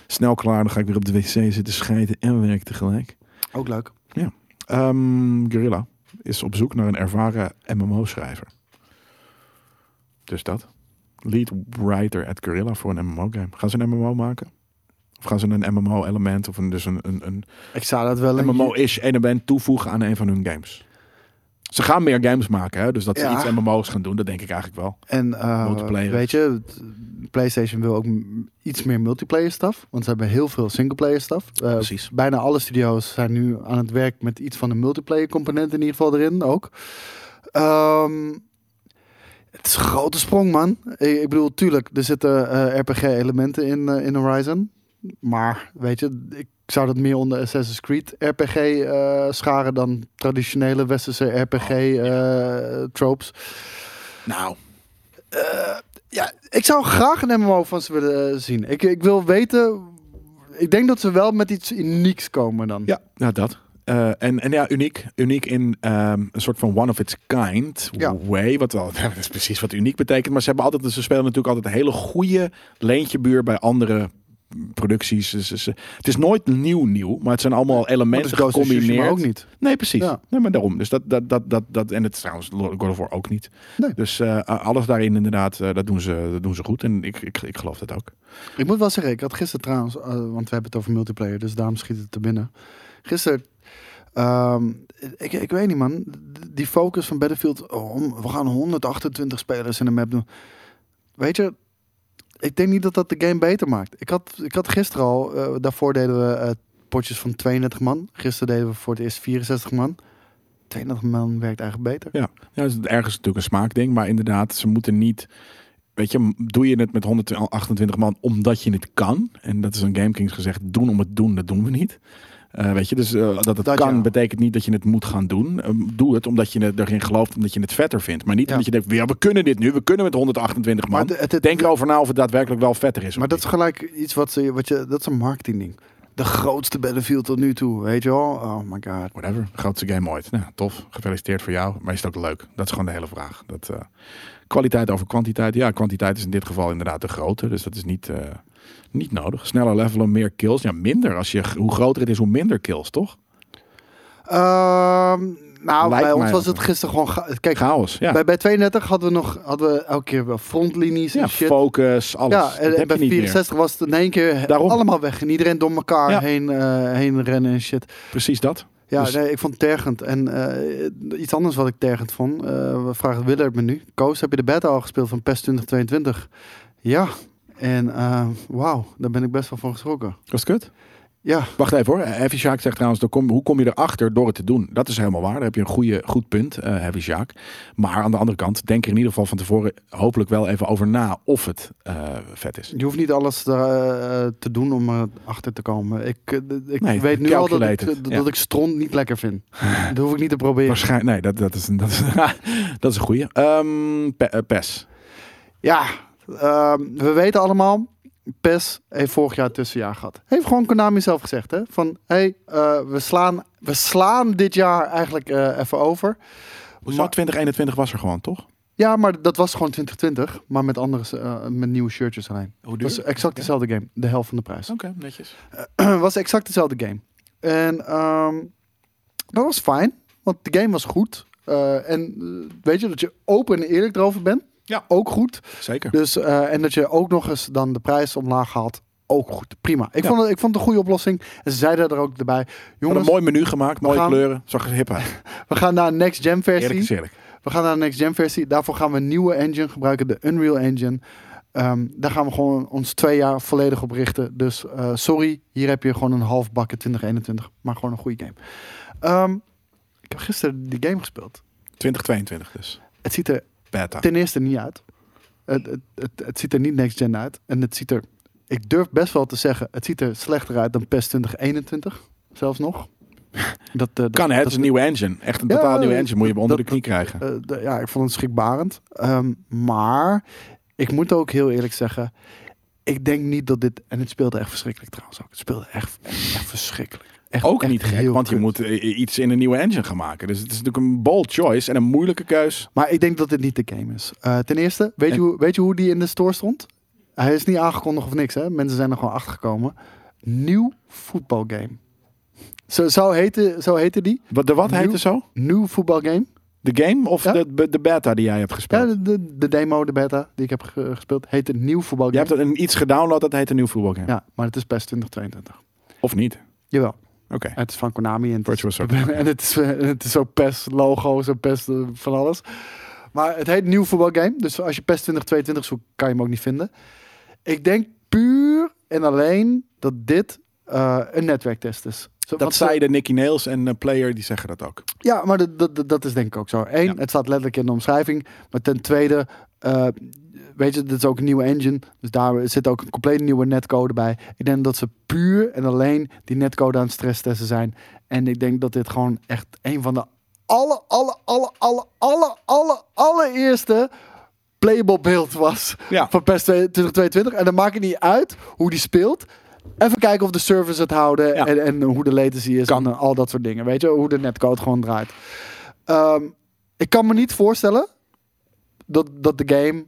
Snel klaar, dan ga ik weer op de wc zitten schijten en werken tegelijk. Ook leuk. Ehm Guerrilla is op zoek naar een ervaren MMO-schrijver. Dus dat. Lead writer at Guerrilla voor een MMO-game. Gaan ze een MMO maken? Of gaan ze een MMO-element of een, dus een, een, een Ik zou dat wel een MMO-ish element toevoegen aan een van hun games? Ze gaan meer games maken, hè? dus dat ze Ja. iets MMO's gaan doen, dat denk ik eigenlijk wel. En eh, weet je, PlayStation wil ook iets meer multiplayer stuff. Want ze hebben heel veel singleplayer stuff. Eh, Precies. bijna alle studio's zijn nu aan het werk met iets van een multiplayer component in ieder geval erin ook. Ehm, het is een grote sprong, man. Ik, ik bedoel, tuurlijk, er zitten eh, RPG-elementen in, in Horizon. Maar, weet je, ik zou dat meer onder Assassin's Creed RPG eh, scharen dan traditionele westerse RPG-tropes. Nou, Ja, ik zou graag een MMO van ze willen eh, zien. Ik, ik wil weten. Ik denk dat ze wel met iets unieks komen dan. ja, nou dat. Eh, en, en ja, uniek. Uniek in ehm, een soort van one of its kind Ja. way. Wat wel, dat is precies wat uniek betekent. Maar ze hebben altijd, ze spelen natuurlijk altijd een hele goede leentjebuur bij andere producties. Ze- ze- het is nooit nieuw nieuw, maar het zijn allemaal Maar elementen Tsushima gecombineerd. ook niet. Nee, precies. Ja. Nee, maar daarom. Dus dat, dat, dat, dat, dat en het is trouwens God of War ook niet. Nee. Dus eh, alles daarin inderdaad, eh, dat, doen ze, dat doen ze goed. En ik, ik, ik geloof dat ook. Ik moet wel zeggen, ik had gisteren trouwens, eh, want we hebben het over multiplayer, dus daarom schiet het er binnen. Gisteren, ehm, ik, ik weet niet man, die focus van Battlefield, oh, om- we gaan 128 spelers in de map doen. Weet je, ik denk niet dat dat de game beter maakt. Ik had, ik had gisteren al, eh, daarvoor deden we eh, potjes van 32 man. Gisteren deden we voor het eerst 64 man. 32 man werkt eigenlijk beter. Ja, ja dat is ergens natuurlijk een smaakding. Maar inderdaad, ze moeten niet... Weet je, doe je het met 128 man omdat je het kan? En dat is een GameKings gezegd, doen om het doen, dat doen we niet. Eh, weet je, dus eh, dat het Dat kan ja. betekent niet dat je het moet gaan doen. Eh, doe het omdat je erin gelooft, omdat je het vetter vindt. Maar niet Ja. omdat je denkt, ja, we kunnen dit nu, we kunnen met 128 man. Maar het- het- Denk erover na of het daadwerkelijk wel vetter is. Maar dat niet. is gelijk iets wat ze, wat je, dat is een marketingding. De grootste Battlefield tot nu toe, weet je wel? Oh my god. Whatever, grootste game ooit. Nou, tof, gefeliciteerd voor jou. Maar is het ook leuk? Dat is gewoon de hele vraag. Dat, eh, kwaliteit over kwantiteit. Ja, kwantiteit is in dit geval inderdaad de grote. Dus dat is niet, niet nodig. Sneller levelen, meer kills. Ja, minder. Als je, hoe groter het is, hoe minder kills, toch? Ehm, nou, Lijkt bij ons was het gisteren gewoon... ga- Kijk, Chaos, ja. bij, bij 32 hadden we nog hadden we elke keer wel frontlinies ja, en shit. focus, alles. Ja, en, bij je niet 64 was het in één keer Daarom. allemaal weg. En iedereen door elkaar Ja. heen, eh, heen rennen en shit. Precies dat. Ja, Dus- nee, ik vond het tergend. En eh, iets anders wat ik tergend vond. eh, we vragen Willard me nu. Koos, heb je de beta al gespeeld van PES 2022? Ja. En eh, wauw, daar ben ik best wel van geschrokken. Was het kut? Ja, Wacht even hoor. Heavy Shark zegt trouwens, kom, hoe kom je erachter door het te doen? Dat is helemaal waar. Daar heb je een goede, goed punt, eh Heavy Shark. Maar aan de andere kant, denk er in ieder geval van tevoren hopelijk wel even over na of het eh, vet is. je hoeft niet alles eh, te doen om erachter te komen. Ik, eh, ik Nee, weet nu al dat ik, dat ja. ik stront niet lekker vind. dat hoef ik niet te proberen. Waarschijnlijk, nee, dat, dat, is, dat, is, dat is een goede. Ehm Pe- eh, PES. Ja, we weten allemaal. PES heeft vorig jaar tussenjaar gehad. Heeft gewoon Konami zelf gezegd, hè? Van, hé, hey, eh, we, slaan, we slaan dit jaar eigenlijk eh, even over. Hoezo? Maar- 2021 was er gewoon, toch? Ja, maar dat was gewoon 2020, maar met andere, eh, met nieuwe shirtjes alleen. Hoe Het was exact dezelfde game, de helft van de prijs. Oké, netjes. was exact dezelfde game. En ehm, dat was fijn, want de game was goed. En weet je, dat je open en eerlijk erover bent, Ja. ook goed. Zeker. Dus, eh, en dat je ook nog eens dan de prijs omlaag haalt. Ook goed, prima. Ik, Ja. vond het, ik vond het een goede oplossing. En ze zeiden er ook erbij. Jongens, een mooi menu gemaakt, mooie gaan- kleuren. Zag er hip uit. we gaan naar een next gen Eerlijk versie. eerlijk. We gaan naar een next gen versie. Daarvoor gaan we een nieuwe engine gebruiken, de Unreal Engine. Ehm, daar gaan we gewoon ons twee jaar volledig op richten. Dus eh, sorry, hier heb je gewoon een half bakken 2021. Maar gewoon een goede game. Ehm, ik heb gisteren die game gespeeld. 2022 dus. Het ziet er Beta. ten eerste niet uit. Het, het, het, het ziet er niet next gen uit. En het ziet er, ik durf best wel te zeggen, het ziet er slechter uit dan PES 2021. Zelfs nog. Dat, dat, Kan hè, het is een nieuwe engine. Echt een Ja, totaal nieuwe engine. Moet je onder de knie krijgen. eh, ja, ik vond het schrikbarend. Ehm, maar ik moet ook heel eerlijk zeggen, ik denk niet dat dit, en het speelde echt verschrikkelijk trouwens ook. Het speelde echt, echt, echt verschrikkelijk. Echt, Ook echt niet gek, want je moet eh, iets in een nieuwe engine gaan maken. Dus het is natuurlijk een bold choice en een moeilijke keus. Maar ik denk dat dit niet de game is. Eh, ten eerste, weet, En- je hoe, weet je hoe die in de store stond? Hij is niet aangekondigd of niks, hè? Mensen zijn er gewoon achter gekomen. Nieuw voetbalgame. Zo, zo, heette, zo heette die. Wat, de wat Nieuw- heet het zo? Nieuw voetbalgame. De game of Ja. de, de beta die jij hebt Ja, gespeeld? de, de, de demo, de beta die ik heb ge- gespeeld, heette Nieuw Je voetbalgame. hebt een, iets gedownload, dat heet een nieuw voetbalgame. Ja, maar het is best 2022. Of niet? Jawel. Het is van Konami en het is, en het is, eh, het is ook PES logo, zo PES eh, van alles. Maar het heet nieuw voetbalgame. Dus als je PES 2022 zoekt, kan je hem ook niet vinden. Ik denk puur en alleen dat dit eh, een netwerktest is. Zo, Dat zeiden Nicky Nails en uh, Player, die zeggen dat ook. Ja, maar dat, dat, dat is denk ik ook zo. Eén, Ja. het staat letterlijk in de omschrijving. Maar ten tweede, weet je, dit is ook een nieuwe engine. Dus daar zit ook een compleet nieuwe netcode bij. Ik denk dat ze puur en alleen die netcode aan het stresstesten zijn. En ik denk dat dit gewoon echt een van de alle, alle, alle, alle, alle, alle, allereerste playable beeld was Ja. van PES 2022. En dan maakt het niet uit hoe die speelt. Even kijken of de servers het houden Ja. en, en hoe de latency is Kan. en eh, al dat soort dingen. Weet je, hoe de netcode gewoon draait. Ehm, ik kan me niet voorstellen dat, dat de game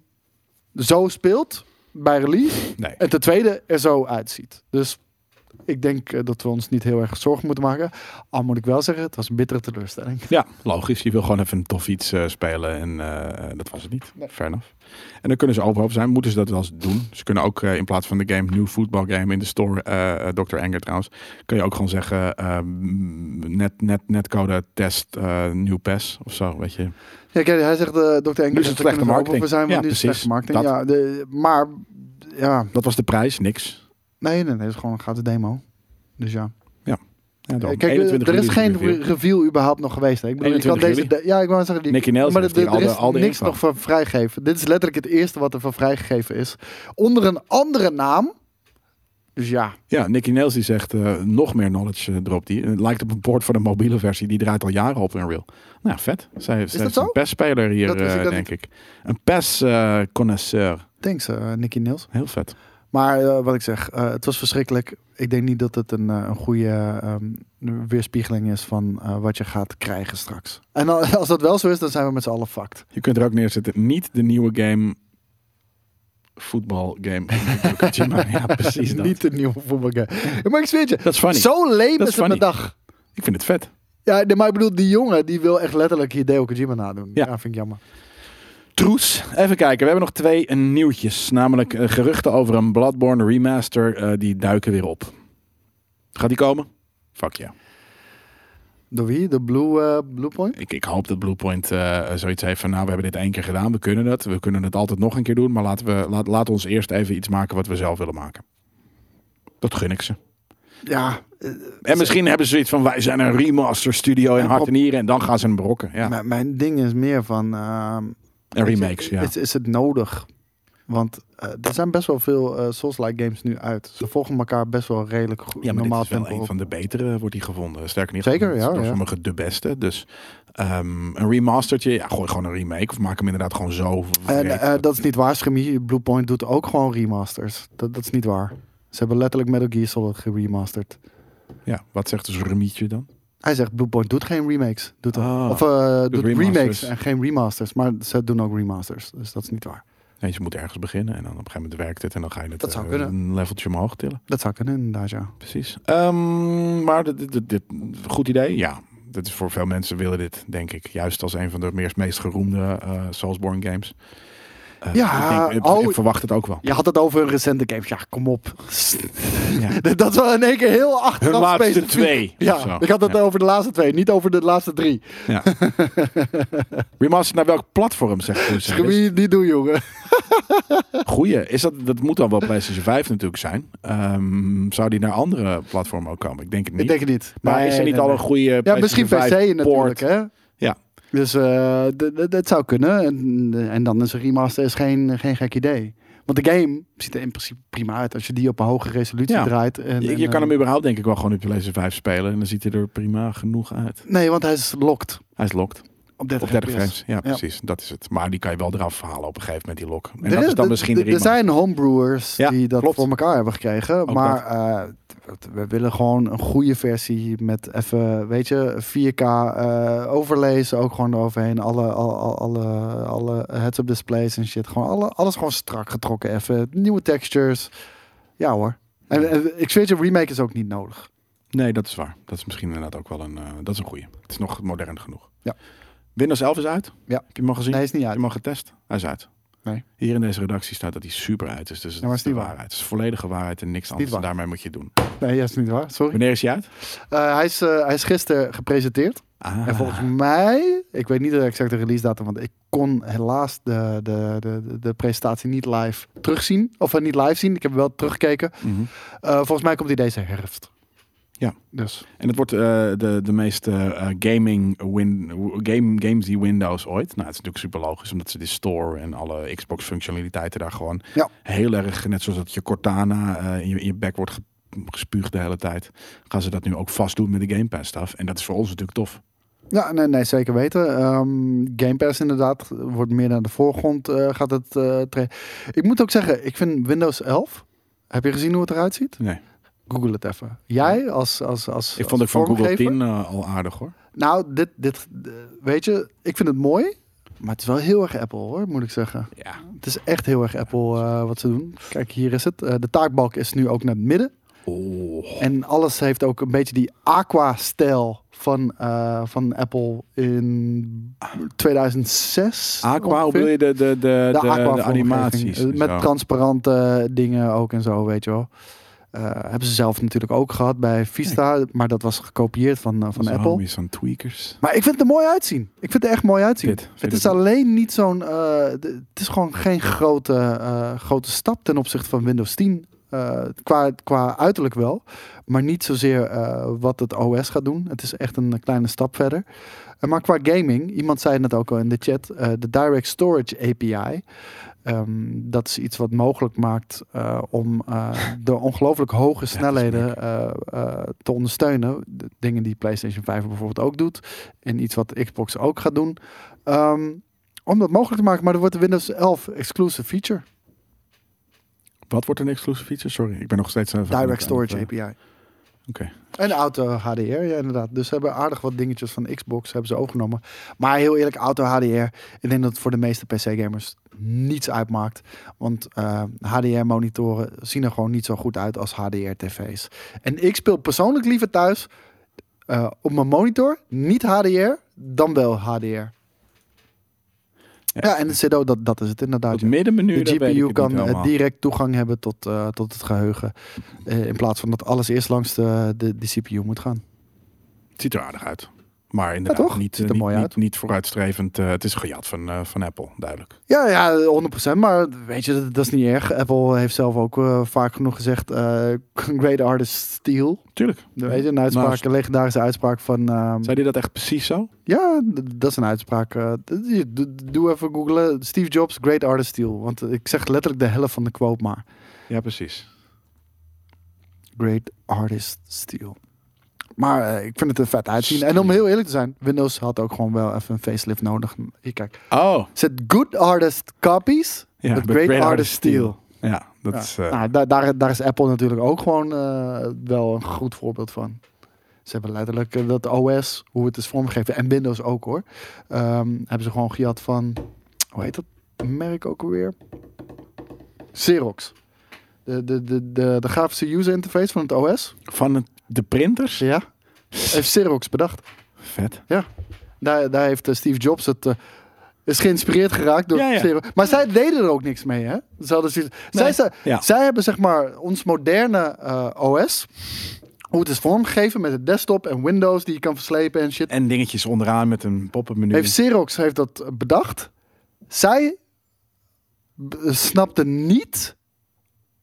zo speelt bij release. Nee. En ten tweede er zo uitziet. Dus ik denk eh, dat we ons niet heel erg zorgen moeten maken. Al moet ik wel zeggen, het was een bittere teleurstelling. Ja, logisch. Je wil gewoon even een tof iets eh, spelen en eh, dat was het niet. Nee. Fair enough. En dan kunnen ze open zijn. Moeten ze dat wel eens doen. Ze kunnen ook in plaats van de game New Football Game in de store, Dr. Anger trouwens, kun je ook gewoon zeggen net, net, netcode test New PES of zo, weet je. Ja, kijk, hij zegt, eh Dr. Engels, Nu is het slechte marketing. We zijn, Ja, nu slechte marketing. Dat. Ja, de, maar ja, Dat was de prijs, niks. nee, nee, nee, het is gewoon een gratis demo. Dus ja. Ja, dan. Kijk, eh, 21 er is geen review. review überhaupt nog geweest. Hè. Ik bedoel, je kan 21 deze, de- ja, ik wou zeggen, die, Nicky Nelson maar heeft er- al de- is al de niks info. nog van vrijgegeven. Dit is letterlijk het eerste wat er van vrijgegeven is. Onder een andere naam. Dus ja, Ja, Nicky Nails die zegt eh, nog meer knowledge eh, dropt die. Het lijkt op een poort voor de mobiele versie. Die draait al jaren op Unreal. Nou, vet. Zij, zij dat is een PES-speler hier, Dat wist ik eh, dat denk ik. Een PES-connoisseur. thanks uh, Nicky Nils. Heel vet. Maar eh, wat ik zeg, eh, het was verschrikkelijk. Ik denk niet dat het een, eh, een goede ehm, weerspiegeling is van eh, wat je gaat krijgen straks. En al- als dat wel zo is, dan zijn we met z'n allen fucked. Je kunt er ook neerzetten. Niet de nieuwe game. Voetbalgame. Ja, precies dat. Niet de nieuwe voetbalgame. Maar ik zweer je, Dat is funny. zo leem is is het mijn dag. Ik vind het vet. Ja, maar ik bedoel, die jongen die wil echt letterlijk Hideo Kojima nadoen. Ja, Ja. vind ik jammer. Troes. Even kijken. We hebben nog twee nieuwtjes. Namelijk eh, geruchten over een Bloodborne remaster. eh, die duiken weer op. Gaat die komen? Fuck ja. Door wie? De Blue, eh Blue Point? Ik, ik hoop dat Bluepoint eh, zoiets heeft van, nou, we hebben dit één keer gedaan, we kunnen het. We kunnen het altijd nog een keer doen, maar laten we, laat, laat ons eerst even iets maken wat we zelf willen maken. Dat gun ik ze. Ja, eh, En misschien hebben ze zoiets van, wij zijn een remaster studio in hart en nieren en dan gaan ze hem brokken. Ja, mijn, mijn ding is meer van... ehm, je, remakes, ja. Is, is het nodig? Want eh, er zijn best wel veel eh Souls-like games nu uit. Ze volgen elkaar best wel redelijk goed. Ja, maar normaal dit is wel een op. van de betere, wordt die gevonden. Sterker niet, Zeker, ja, door ja. sommigen de beste. Dus ehm, een remastertje, ja, gooi gewoon een remake of maak hem inderdaad gewoon zo. En eh, dat is niet waar, Schemie. Bluepoint doet ook gewoon remasters. Dat, dat is niet waar. Ze hebben letterlijk Metal Gear Solid geremasterd. ja, wat zegt dus Remietje dan? Hij zegt Bluepoint doet geen remakes. Doet Ah, of eh, doet remakes en geen remasters. Maar ze doen ook remasters. Dus dat is niet waar. Nee, je moet ergens beginnen en dan op een gegeven moment werkt het en dan ga je het Dat zou eh, een leveltje omhoog tillen. Dat zou kunnen inderdaad, ja. Precies. Ehm, maar dit, dit, goed idee, ja. Dat is voor veel mensen willen dit, denk ik, juist als een van de meest, meest geroemde eh Soulsborne games. Eh, Ja, ik, denk, oh. ik verwacht het ook wel. Je had het over een recente game. Ja, kom op. Ja. dat is wel in één keer heel achteraf Hun laatste specifiek. twee. Ja, ik had het Ja. over de laatste twee, niet over de laatste drie. Ja. Remastered naar welk platform, zegt u? Die niet doen, jongen? Goeie. Is dat, dat moet dan wel PlayStation 5 natuurlijk zijn. Ehm, zou die naar andere platformen ook komen? Ik denk het niet. Ik denk het niet. maar Nee, is er niet nee, al een goede Ja, misschien PlayStation 5 PC natuurlijk, hè? Dus eh, d- dat zou kunnen. En, en dan is een remaster is geen, geen gek idee. Want de game ziet er in principe prima uit als je die op een hoge resolutie Ja. draait. En, Je, en, kan eh, hem überhaupt denk ik wel gewoon op je PlayStation 5 spelen. En dan ziet hij er prima genoeg uit. Nee, want hij is locked Hij is locked. Op 30, Op 30 fps. frames. Ja, precies. Dat is het. Maar die kan je wel eraf halen op een gegeven moment, die lock. En Er dat is- dan misschien er- de Er zijn homebrewers Ja, die dat klopt. voor elkaar hebben gekregen. Ook maar eh, we willen gewoon een goede versie met even, weet je, 4K eh overlays ook gewoon eroverheen. Alle, alle, alle, alle heads-up displays en shit. Gewoon alle, alles gewoon strak getrokken even. Nieuwe textures. Ja hoor. En, en ik zweer je, remake is ook niet nodig. Nee, dat is waar. Dat is misschien inderdaad ook wel een, eh, dat is een goeie. Het is nog modern genoeg. Ja. Windows 11 is uit. Ja. Heb je hem al gezien? Nee, is niet Heb uit. je hem al getest? Hij is uit. Nee. Hier in deze redactie staat dat hij super uit is. Dus maar is is de niet waar. waarheid. Het is volledige waarheid en niks anders. En daarmee moet je het doen. Nee, dat is niet waar. Sorry. Wanneer is hij uit? Eh, hij, is, eh, hij is gisteren gepresenteerd. Ah. En volgens mij, ik weet niet de exacte release datum, want ik kon helaas de, de, de, de- presentatie niet live terugzien. Of eh, niet live zien, ik heb wel teruggekeken. Mhm. Volgens mij komt hij deze herfst. Ja. Dus En het wordt eh, de, de meeste eh, gaming win, game, games die Windows ooit. Nou, het is natuurlijk super logisch, omdat ze de store en alle Xbox functionaliteiten daar gewoon Ja. heel erg, net zoals dat je Cortana eh, in, je, in je bek wordt ge- gespuugd de hele tijd, gaan ze dat nu ook vast doen met de Game Pass stuff. En dat is voor ons natuurlijk tof. ja, nee, nee zeker weten. Ehm, Game Pass inderdaad wordt meer naar de voorgrond eh, gaat het eh. Ik moet ook zeggen, ik vind Windows 11, heb je gezien hoe het eruit ziet? Nee. Google het even. Jij als als als Ik vond het van Google vormgever? 10 eh, al aardig hoor. Nou, dit dit eh, weet je, ik vind het mooi, maar het is wel heel erg Apple hoor, moet ik zeggen. Ja. Het is echt heel erg Apple eh, wat ze doen. Kijk, hier is het. De taakbalk is nu ook naar het midden. Oh. En alles heeft ook een beetje die aqua-stijl van, van Apple in 2006. Aqua, hoe bedoel je de, de, de, de, de, animaties? Met transparante dingen ook en zo, weet je wel. Eh, hebben ze zelf natuurlijk ook gehad bij Vista, maar dat was gekopieerd van, eh, van Onze Apple. homies van tweakers. Maar ik vind het er mooi uitzien. Ik vind het er echt mooi uitzien. Dit, het is dit? alleen niet zo'n. eh, het is gewoon geen grote, grote stap ten opzichte van Windows 10. Eh, qua, qua uiterlijk wel, maar niet zozeer wat het OS gaat doen. Het is echt een kleine stap verder. Maar qua gaming, iemand zei het ook al in de chat, de Direct Storage API. Ehm, dat is iets wat mogelijk maakt eh, om eh, de ongelooflijk hoge snelheden eh, te ondersteunen. De dingen die PlayStation 5 bijvoorbeeld ook doet. En iets wat Xbox ook gaat doen. Ehm, om dat mogelijk te maken, maar er wordt een Windows 11 exclusive feature. Wat wordt een exclusive feature? Sorry, ik ben nog steeds... Direct Storage API. Oké. En auto HDR, ja inderdaad. Dus ze hebben aardig wat dingetjes van Xbox hebben ze overgenomen. Maar heel eerlijk, auto HDR, ik denk dat het voor de meeste PC-gamers niets uitmaakt. Want HDR-monitoren zien er gewoon niet zo goed uit als HDR-tv's. En ik speel persoonlijk liever thuis eh, op mijn monitor, niet HDR, dan wel HDR. Ja, en het CDO, dat, dat is het inderdaad. Het middenmenu, De GPU kan eh, direct toegang hebben tot, eh, tot het geheugen. Eh, in plaats van dat alles eerst langs de, de, de CPU moet gaan. Het ziet er aardig uit. Maar inderdaad, toch? niet, Ziet er niet, mooi niet, uit. niet vooruitstrevend. eh, het is gejat van, eh, van Apple, duidelijk. Ja, ja, 100%. Maar weet je, dat, dat is niet erg. Apple heeft zelf ook eh, vaak genoeg gezegd: Great artist steal. Tuurlijk. Weet je, een uitspraak, Nou, een legendarische uitspraak van. ehm, Zei hij dat echt precies zo? ja, dat is een uitspraak. doe even googlen. Steve Jobs, Great artist steal. Want ik zeg letterlijk de helft van de quote maar. Ja, precies. Great artist steal. Maar eh, ik vind het er vet uitzien. En om heel eerlijk te zijn, Windows had ook gewoon wel even een facelift nodig. Hier, kijk. Oh, Zet good artist copies, ja, but but great, artist steal. Ja, dat Ja. is... eh, Nou, daar, daar, daar is Apple natuurlijk ook gewoon eh, wel een goed voorbeeld van. Ze hebben letterlijk dat OS, hoe het is vormgegeven, en Windows ook hoor. ehm, hebben ze gewoon gehad van, hoe heet dat merk ook alweer? Xerox. De, de, de, de, de grafische user interface van het OS. van het, de printers? Ja. Heeft Xerox bedacht. Vet. Daar, daar heeft eh, Steve Jobs het. eh, is geïnspireerd geraakt door Ja, ja. Xerox. Maar zij deden er ook niks mee, hè? Ze hadden zoiets- zij, Nee. zij, Ja. zij hebben zeg maar ons moderne eh, OS. Hoe het is vormgegeven met het desktop en Windows die je kan verslepen en shit. En dingetjes onderaan met een pop-up menu. Heeft Xerox heeft dat bedacht. Zij snapten niet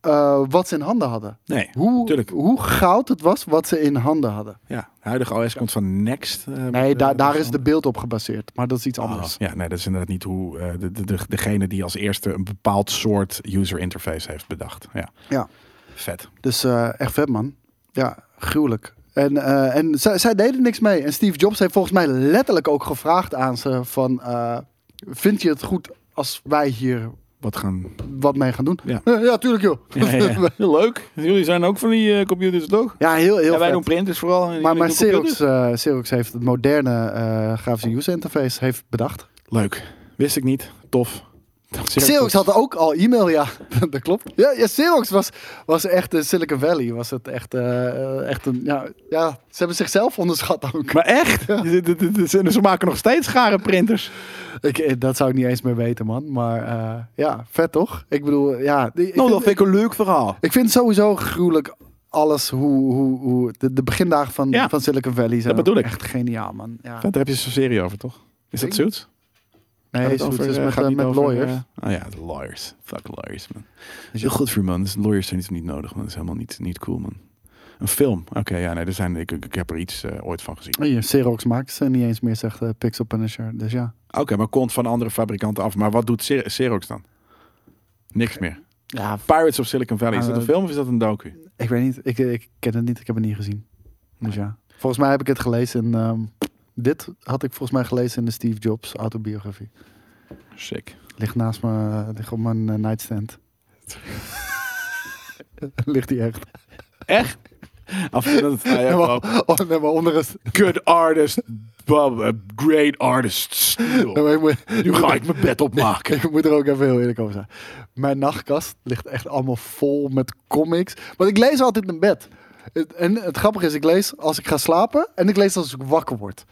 eh, wat ze in handen hadden. nee, Hoe, tuurlijk. hoe goud het was wat ze in handen hadden. Ja, de huidige OS komt van Next. eh, Nee, daar is de beeld op gebaseerd. Maar dat is iets Oh, anders. ja, nee, dat is inderdaad niet hoe eh, de, de, de, degene die als eerste een bepaald soort user interface heeft bedacht. Ja, Ja. vet. Dus echt vet, man. Ja, gruwelijk. En, en zij, deden niks mee. En Steve Jobs heeft volgens mij letterlijk ook gevraagd aan ze van... vind je het goed als wij hier Wat gaan... wat mee gaan doen? Ja. Ja tuurlijk joh. Ja, ja. Leuk. Jullie zijn ook van die eh, computers, toch? Ja, heel, heel wij vet. doen printers vooral. en Maar, maar Xerox, eh, Xerox heeft het moderne eh, grafische user interface heeft bedacht. Leuk. Wist ik niet. Tof. Xerox had ook al e-mail, ja. dat klopt. Ja, ja Xerox was, was echt in Silicon Valley. Was het echt, eh, echt een... Ja, ja, ze hebben zichzelf onderschat ook. Maar echt? Ze maken nog steeds gare printers. Ik, eh, dat zou ik niet eens meer weten, man. Maar eh, ja, vet toch? Ik bedoel, ja. Ik Nou, dat vind, ik een leuk verhaal. ik vind sowieso gruwelijk alles hoe, hoe, hoe de, de begindagen van, Ja. van Silicon Valley zijn Dat bedoel ik. echt geniaal, man. Ja. Vet, Daar heb je zo'n serie over, toch? Is dat Suits? Nee, het over, is eh, met, gaat eh, niet met over, lawyers. eh, oh ja, de lawyers. Fuck lawyers, man. is heel goed voor je, man. Dus lawyers zijn niet, niet nodig, man. Dat is helemaal niet, niet cool, man. Een film. Oké, ja, nee, er zijn, ik, ik heb er iets eh, ooit van gezien. Oh, Hier, Xerox maakt ze niet eens meer, zegt eh, Pixel Punisher. Dus ja. Oké, maar komt van andere fabrikanten af. Maar wat doet Xer- Xerox dan? Niks meer. Ja, Pirates of Silicon Valley. Is Ah, dat een dat- film of is dat een docu? ik weet niet. Ik, ik ken het niet. Ik heb het niet gezien. Dus ja. Volgens mij heb ik het gelezen in... ehm, dit had ik volgens mij gelezen in de Steve Jobs autobiografie. Sick. Ligt naast me, ligt op mijn eh, nightstand. ligt die echt. Echt? Af Ja, gewoon, maar, oh, maar onder is... good artist, Bob, great artist. Nu ga ik mijn bed opmaken. Ik moet er ook even heel eerlijk over zijn. Mijn nachtkast ligt echt allemaal vol met comics. Want ik lees altijd in bed. En het grappige is, ik lees als ik ga slapen en ik lees als ik wakker word.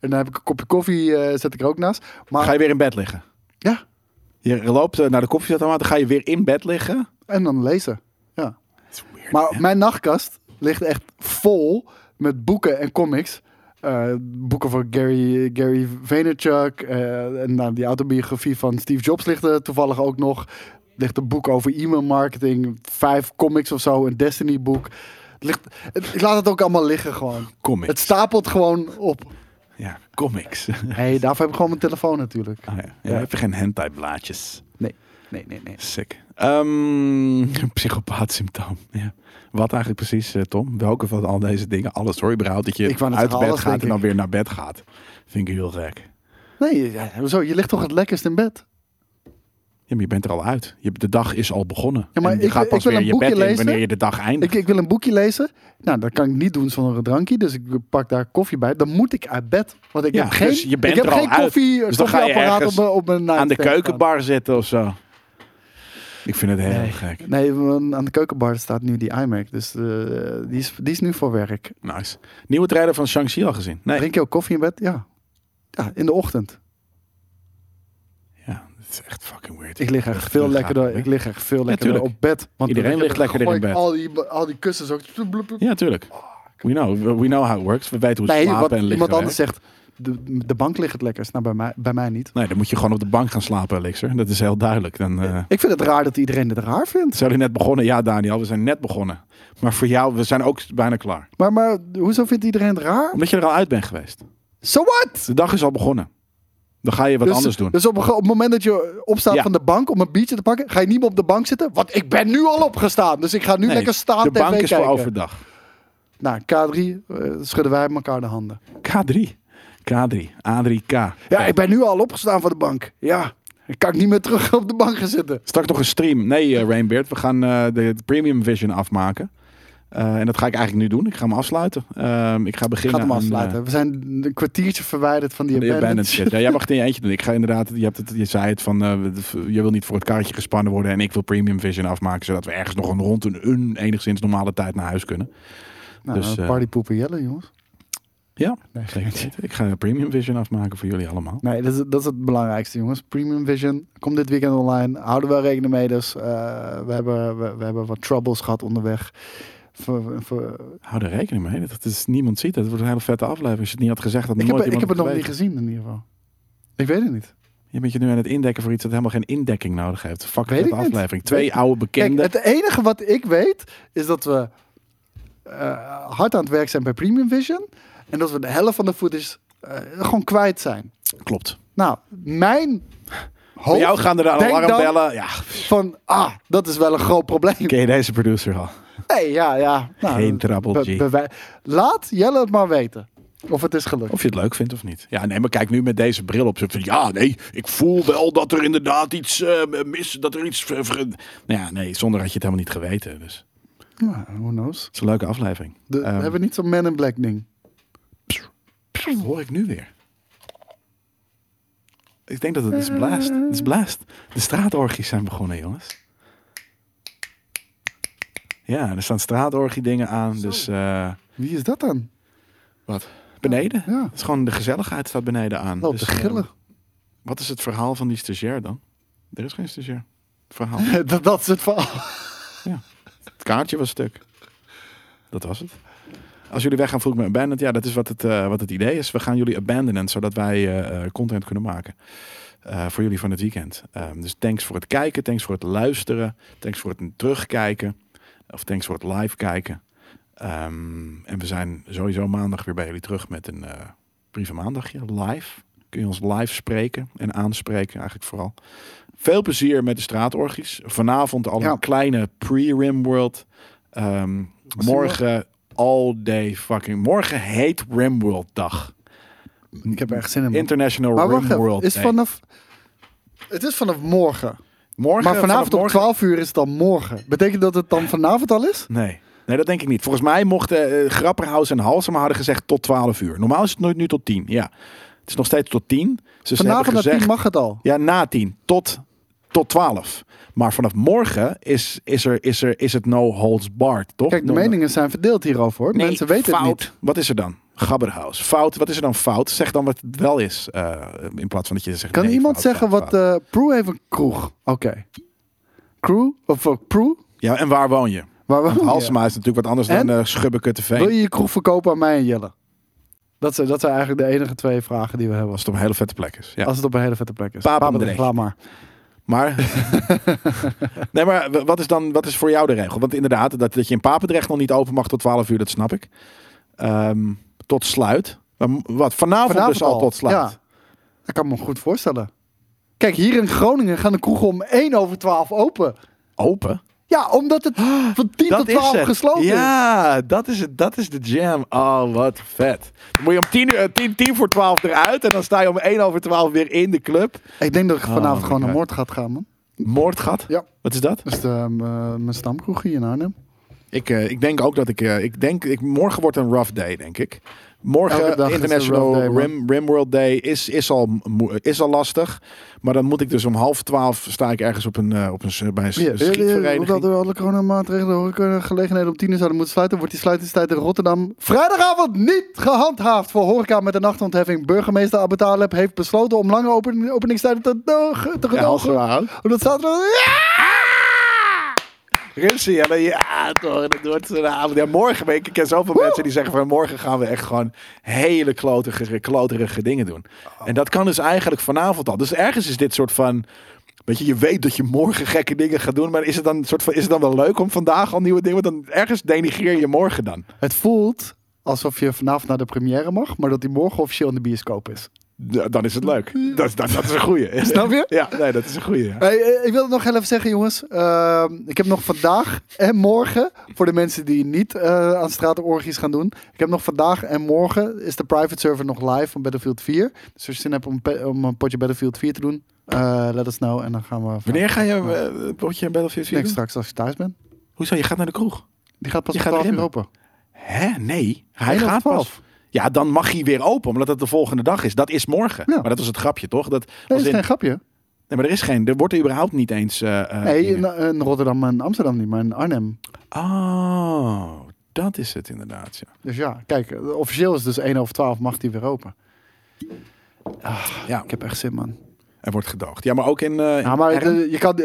En dan heb ik een kopje koffie, eh, zet ik er ook naast. Maar Ga je weer in bed liggen? ja, Je loopt eh, naar de koffiezetaromaat, dan ga je weer in bed liggen. en dan lezen. Ja. Weird. Maar mijn nachtkast ligt echt vol met boeken en comics. Eh, boeken van Gary, Gary Vaynerchuk. en nou, die autobiografie van Steve Jobs ligt er toevallig ook nog. ligt een boek over e-mail marketing. Vijf comics of zo. Een Destiny boek. Ligt, ik laat het ook allemaal liggen gewoon. Comics. Het stapelt gewoon op. Ja, comics. hey, daarvoor heb ik gewoon mijn telefoon natuurlijk. Ah, ja. Ja, heb je geen hentai blaadjes? Nee, nee, nee, nee. Sick. Ehm psychopaat symptoom. Ja. Wat eigenlijk precies, eh, Tom? Welke van al deze dingen? Alles hoor. Überhaupt dat je Ik uit bed alles, gaat en dan weer naar bed gaat. Vind ik heel gek. Nee, ja, hoezo? je ligt toch het lekkerst in bed? Ja, maar je bent er al uit. Je, de dag is al begonnen. Ja, maar En je ik- gaat pas weer een je bed boekje in lezen. wanneer je de dag eindigt. Ik, ik wil een boekje lezen. Nou, dat kan ik niet doen zonder een drankje. Dus ik pak daar koffie bij. Dan moet ik uit bed. Want ik Ja, heb geen, dus je bent ik heb er al geen koffie, Dus dan ga je ergens op, mijn- op mijn Aan de keukenbar zitten of zo. Ik vind het heel Nee. gek. Nee, aan de keukenbar staat nu die iMac. Dus eh, die, is, die is nu voor werk. Nice. Nieuwe trailer van Shang-Chi al gezien? Nee. Drink je ook koffie in bed? Ja. Ja, in de ochtend. Is echt fucking weird. Ik lig echt veel lekkerder, ik lig echt veel lekkerder op bed. Want Iedereen ligt lekkerder in bed. Al die, al die kussens ook. Ja, tuurlijk. We know, we know how it works. We weten hoe Nee, slapen en liggen iemand anders zegt, de, de bank ligt het lekkerst. Nou, bij mij, bij mij niet. Nee, dan moet je gewoon op de bank gaan slapen, Elixir. Dat is heel duidelijk. Dan eh, Ik vind het raar dat iedereen het raar vindt. zijn we net begonnen. Ja, Daniel, we zijn net begonnen. Maar voor jou, we zijn ook bijna klaar. Maar, maar hoezo vindt iedereen het raar? Omdat je er al uit bent geweest. So what? De dag is al begonnen. Dan ga je wat dus, anders doen. Dus op, op het moment dat je opstaat Ja. van de bank om een biertje te pakken, ga je niet meer op de bank zitten. Want ik ben nu al opgestaan. Dus ik ga nu Nee, lekker staan de tv bank is kijken. voor overdag. Nou, K3 eh, schudden wij elkaar de handen. K3. K3. A3K. Ja, ik ben nu al opgestaan van de bank. Ja, dan kan ik niet meer terug op de bank gaan zitten. Straks nog een stream. Nee, eh, Rainbeard. We gaan eh, de Premium Vision afmaken. Eh, en dat ga ik eigenlijk nu doen. Ik ga hem afsluiten. Ehm, ik ga beginnen Gaat hem aan, afsluiten. eh, We zijn een kwartiertje verwijderd van die abandoned. Ja, jij mag het in je eentje doen. Ik ga inderdaad, je, hebt het, je zei het van, eh, je wil niet voor het karretje gespannen worden en ik wil Premium Vision afmaken, zodat we ergens nog een rond een, een enigszins normale tijd naar huis kunnen. Nou, Dus, partypoepen jelle, jongens. Ja, Nee, zeker. Ik ga Premium Vision afmaken voor jullie allemaal. Nee, dat is, dat is het belangrijkste, jongens. Premium Vision komt dit weekend online. Houden we rekening mee. Dus eh, we, hebben, we, we hebben wat troubles gehad onderweg. Voor, Hou er rekening mee. Dat is niemand ziet. het. Het wordt een hele vette aflevering. Als je het niet had gezegd, had ik nooit heb, ik heb het nog niet gezien, in ieder geval. Ik weet het niet. Je bent je nu aan het indekken voor iets dat helemaal geen indekking nodig heeft. Fuck de niet. aflevering. Twee Weet- oude Kijk, bekenden. het enige wat ik weet is dat we eh, hard aan het werk zijn bij Premium Vision. En dat we de helft van de footage eh, gewoon kwijt zijn. Klopt. Nou, mijn Bij hoofd jou gaan er de alarmbellen. Ja, van, ah, dat is wel een groot probleem. ken je deze producer al? Nee, ja, ja. Nou, Geen be- bewij- Laat Jelle het maar weten. Of het is gelukt. Of je het leuk vindt of niet. Ja, nee, maar kijk nu met deze bril op. Ja, nee, ik voel wel dat er inderdaad iets eh, mis, dat er iets... ver- Nou ja, nee, zonder had je het helemaal niet geweten. Dus het Ja, who knows. is een leuke aflevering. De, Ehm, we hebben niet zo'n Man in Black ding. Dat hoor ik nu weer. Ik denk dat het is blast. Het is blast. De straatorgies zijn begonnen, jongens. Ja, er staan straatorgie dingen aan. Dus eh, Wie is dat dan? wat? Beneden? Ja, Het is gewoon de gezelligheid staat beneden aan. loopt Dus, te gillen. eh, wat is het verhaal van die stagiair dan? Er is geen stagiair. Verhaal. dat, dat is het verhaal. Het kaartje was stuk. Dat was het. Als jullie weggaan, vroeg ik me abandoned. Ja, dat is wat het, eh, wat het idee is. We gaan jullie abandonen, zodat wij eh, eh, content kunnen maken. eh, voor jullie van het weekend. Ehm, dus thanks voor het kijken, thanks voor het luisteren, thanks voor het terugkijken. Of thanks het live kijken. Ehm, en we zijn sowieso maandag weer bij jullie terug met een eh brieven maandagje live. Kun je ons live spreken en aanspreken eigenlijk vooral. Veel plezier met de straatorgies. Vanavond al Ja. een kleine pre-Rimworld. Ehm morgen all day fucking... Morgen heet Rimworld dag. Ik heb er echt zin in. man. International Rimworld is Day. vanaf... Het is vanaf morgen. Morgen, Maar vanavond vanaf om 12 uur is het dan morgen. Betekent dat het dan vanavond al is? Nee. Nee, dat denk ik niet. Volgens mij mochten uh, Grapperhaus en Halsema hadden gezegd tot 12 uur. Normaal is het nooit nu tot 10. Ja, het is nog steeds tot 10. Dus ze Vanavond gezegd, 10 mag het al. Ja, na 10 tot, tot 12. Maar vanaf morgen is, is, er, is, er, is het no holds barred, toch? Kijk, de meningen zijn verdeeld hierover hoor. Nee, Mensen weten fout. het niet. Wat is er dan? Gabberhaus. Fout. Wat is er dan fout? Zeg dan wat het wel is. eh, in plaats van dat je zegt. Kan nee, iemand fout, zeggen fout, wat... fout. eh Prue heeft een kroeg. Oké. Crew? Of uh, Prue? Ja, en waar woon je? Waar woon je? Halsema is natuurlijk wat anders En? dan uh, Schubbekutteveen. Wil je je kroeg verkopen aan mij en Jelle? Dat zijn, dat zijn eigenlijk de enige twee vragen die we hebben. Als het op een hele vette plek is. Ja. Als het op een hele vette plek is. Papendrecht. Laat maar. Maar, nee, maar wat is dan wat is voor jou de regel? Want inderdaad, dat, dat je in Papendrecht nog niet open mag tot 12 uur, dat snap ik. Ehm, tot sluit. Wat, vanavond, Vanavond dus al, al, tot sluit. ja. Dat kan me goed voorstellen. Kijk, hier in Groningen gaan de kroegen om 1 over 12 open. Open? Ja, omdat het van 10 tot 12 gesloten is. Ja, dat is, het, dat is de jam. Oh, wat vet. Dan moet je om 10, uur, 10, 10 voor 12 eruit en dan sta je om 1 over 12 weer in de club. Ik denk dat ik vanavond Oh my gewoon naar God. Moordgat ga, man. Moordgat? Ja. Wat is dat? Dat is de, eh, mijn stamkroeg hier in Arnhem. Ik, eh, ik denk ook dat ik, eh, ik denk, ik, morgen wordt een rough day, denk ik. Morgen International day. Rim, Rimworld Day is, is, al, is al lastig. Maar dan moet ik dus om half twaalf sta ik ergens op een, eh, op een, bij een Ja, schietvereniging. Omdat door alle coronamaatregelen de horecagelegenheden om 10 uur zouden moeten sluiten, wordt die sluitingstijd in Rotterdam vrijdagavond niet gehandhaafd voor horeca met een nachtontheffing. Burgemeester Abu Taleb heeft besloten om lange open, openingstijden te, te, Ja, gedogen. houden. Omdat zaterdag... Ruzie, ja, maar ja, toch, dat wordt zo'n avond. Ja, morgen, weet ik, ken zoveel mensen die zeggen van morgen gaan we echt gewoon hele kloterige, kloterige dingen doen. En dat kan dus eigenlijk vanavond al. Dus ergens is dit soort van, weet je, je weet dat je morgen gekke dingen gaat doen, maar is het dan, een soort van, is het dan wel leuk om vandaag al nieuwe dingen, want dan ergens denigreer je morgen dan. Het voelt alsof je vanavond naar de première mag, maar dat die morgen officieel in de bioscoop is. Dan is het leuk. Dat, is- dat, dat is een goeie. Snap je? Ja, nee, dat is een goeie. ja. Hey, eh, ik wil het nog heel even zeggen, jongens. Ehm, ik heb nog vandaag en morgen, voor de mensen die niet eh, aan straatorgies gaan doen. Ik heb nog vandaag en morgen is de private server nog live van Battlefield 4. Dus als je zin hebt om, om een potje Battlefield 4 te doen, eh let us know. En dan gaan we... Wanneer ga je een potje Battlefield 4 Nee, straks als je thuis bent. Hoezo? Je gaat naar de kroeg? Die gaat pas Je om gaat 12 uur erin. open. Hè? Nee. Hij Eén gaat pas. 12. Ja, dan mag hij weer open, omdat het de volgende dag is. Dat is morgen. Ja. Maar dat was het grapje, toch? Dat dat is in- geen grapje. nee, maar er is geen. Er wordt er überhaupt niet eens. eh, eh, Nee, in, in Rotterdam en Amsterdam niet, maar in Arnhem. Oh, dat is het inderdaad. Ja. Dus ja, kijk, eh, officieel is dus 1 over 12 mag die weer open. ja, Ik heb echt zin, man. er wordt gedoogd. Ja, maar ook in. eh Ja, maar je kan,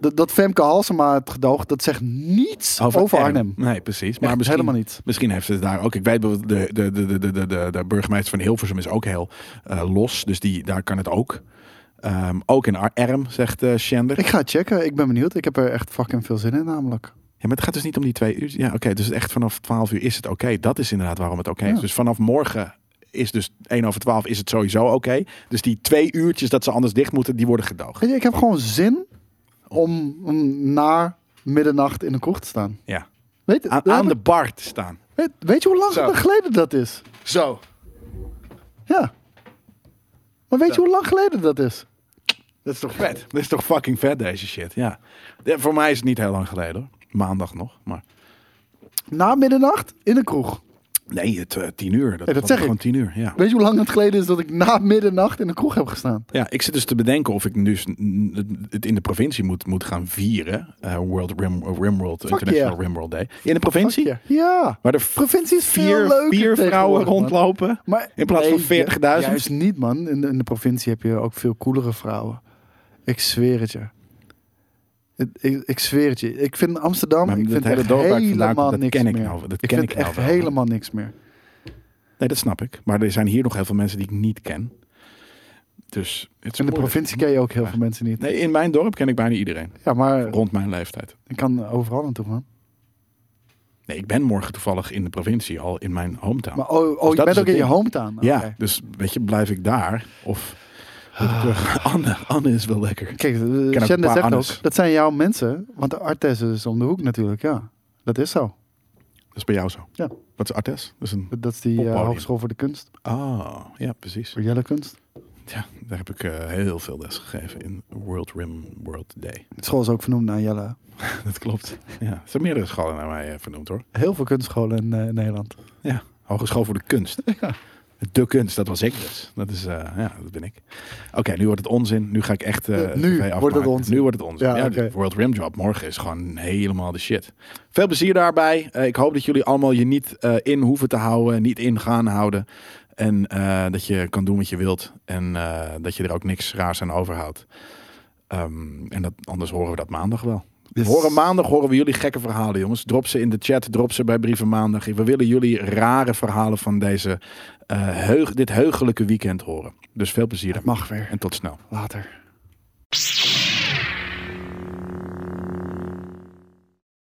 de- dat Femke Halsema het gedoogd, dat zegt niets over. Arnhem. Nee, precies. Maar misschien, helemaal niet. misschien heeft het daar ook. Ik weet de, de, de, de, de, de, de burgemeester van Hilversum is ook heel eh, los. Dus die, daar kan het ook. Ehm, ook in Ar- Erm, zegt eh Schender. Ik ga het checken. Ik ben benieuwd. Ik heb er echt fucking veel zin in namelijk. Ja, maar het gaat dus niet om die twee uur. Ja, oké. dus echt vanaf 12 uur is het oké. Dat is inderdaad waarom het oké is. Ja. Dus vanaf morgen is dus 1 over 12 is het sowieso oké. Dus die twee uurtjes dat ze anders dicht moeten, die worden gedoogd. Ik heb gewoon zin om, om na middernacht in een kroeg te staan. Ja. Weet, Aan, aan de bar te staan. weet, weet je hoe lang Zo. geleden dat is? Zo. Ja. Maar weet Zo. je hoe lang geleden dat is? Dat is toch vet? Dat is toch fucking vet deze shit. Ja. Ja, voor mij is het niet heel lang geleden hoor. Maandag nog. Maar Na middernacht in een kroeg. Nee, het, eh, tien uur. Dat, dat was zeg ik. gewoon tien uur. Ja. Weet je hoe lang het geleden is dat ik na middernacht in een kroeg heb gestaan? ja, ik zit dus te bedenken of ik nu het in de provincie moet, moet gaan vieren. Eh, World Rim, Rimworld, International yeah. Rimworld Day. In de provincie? Yeah. Ja. Waar er Provincie is veel vier, leuker vier vrouwen rondlopen. Maar, In plaats van 40.000? Juist niet, man. In de, in de provincie heb je ook veel coolere vrouwen. Ik zweer het je. Ik, ik zweer het je. Ik vind Amsterdam, Maar ik vind hele echt dorp vandaan helemaal dat niks ken ik meer. nou- dat ik ken vind ik nou echt wel. helemaal niks meer. Nee, dat snap ik. Maar er zijn hier nog heel veel mensen die ik niet ken. Dus In de moeilijk. provincie ken je ook heel veel mensen niet. Nee, in mijn dorp ken ik bijna iedereen. Ja, maar Rond mijn leeftijd. ik kan overal naartoe gaan. Nee, ik ben morgen toevallig in de provincie, al in mijn hometown. Maar oh, oh Dus je bent ook in je hometown. ja, dus weet je, blijf ik daar? Of terug? Anne, Anne is wel lekker. Kijk, uh, paar zegt Annes. ook, dat zijn jouw mensen. Want de Artes is om de hoek natuurlijk, ja. Dat is zo. Dat is bij jou zo. Ja. Wat is Artes? Dat is een... Dat is die eh. Hogeschool voor de Kunst. Ah, ja, precies. Voor Jelle Kunst. Ja, daar heb ik eh, heel veel les gegeven in World Rim World Day. De school is ook vernoemd naar Jelle. Dat klopt. Ja, er zijn meerdere scholen naar mij eh, vernoemd hoor. Heel veel kunstscholen in eh, Nederland. Ja, Hogeschool voor de Kunst. De kunst, dat was ik dus. Dat is, eh, ja, dat ben ik. Oké, nu wordt het onzin. Nu ga ik echt. Eh, nu wordt het onzin. Nu wordt het onzin. Ja, Ja, World Rim Job morgen is gewoon helemaal de shit. Veel plezier daarbij. Eh, ik hoop dat jullie allemaal je niet in hoeven te houden, niet in gaan houden. En dat je kan doen wat je wilt. En dat je er ook niks raars aan overhoudt. Ehm, en dat, anders horen we dat maandag wel. Dus- horen maandag horen we jullie gekke verhalen, jongens. Drop ze in de chat, drop ze bij Brieven Maandag. We willen jullie rare verhalen van deze, eh, heug, dit heugelijke weekend horen. Dus veel plezier mag weer. en tot snel. Later.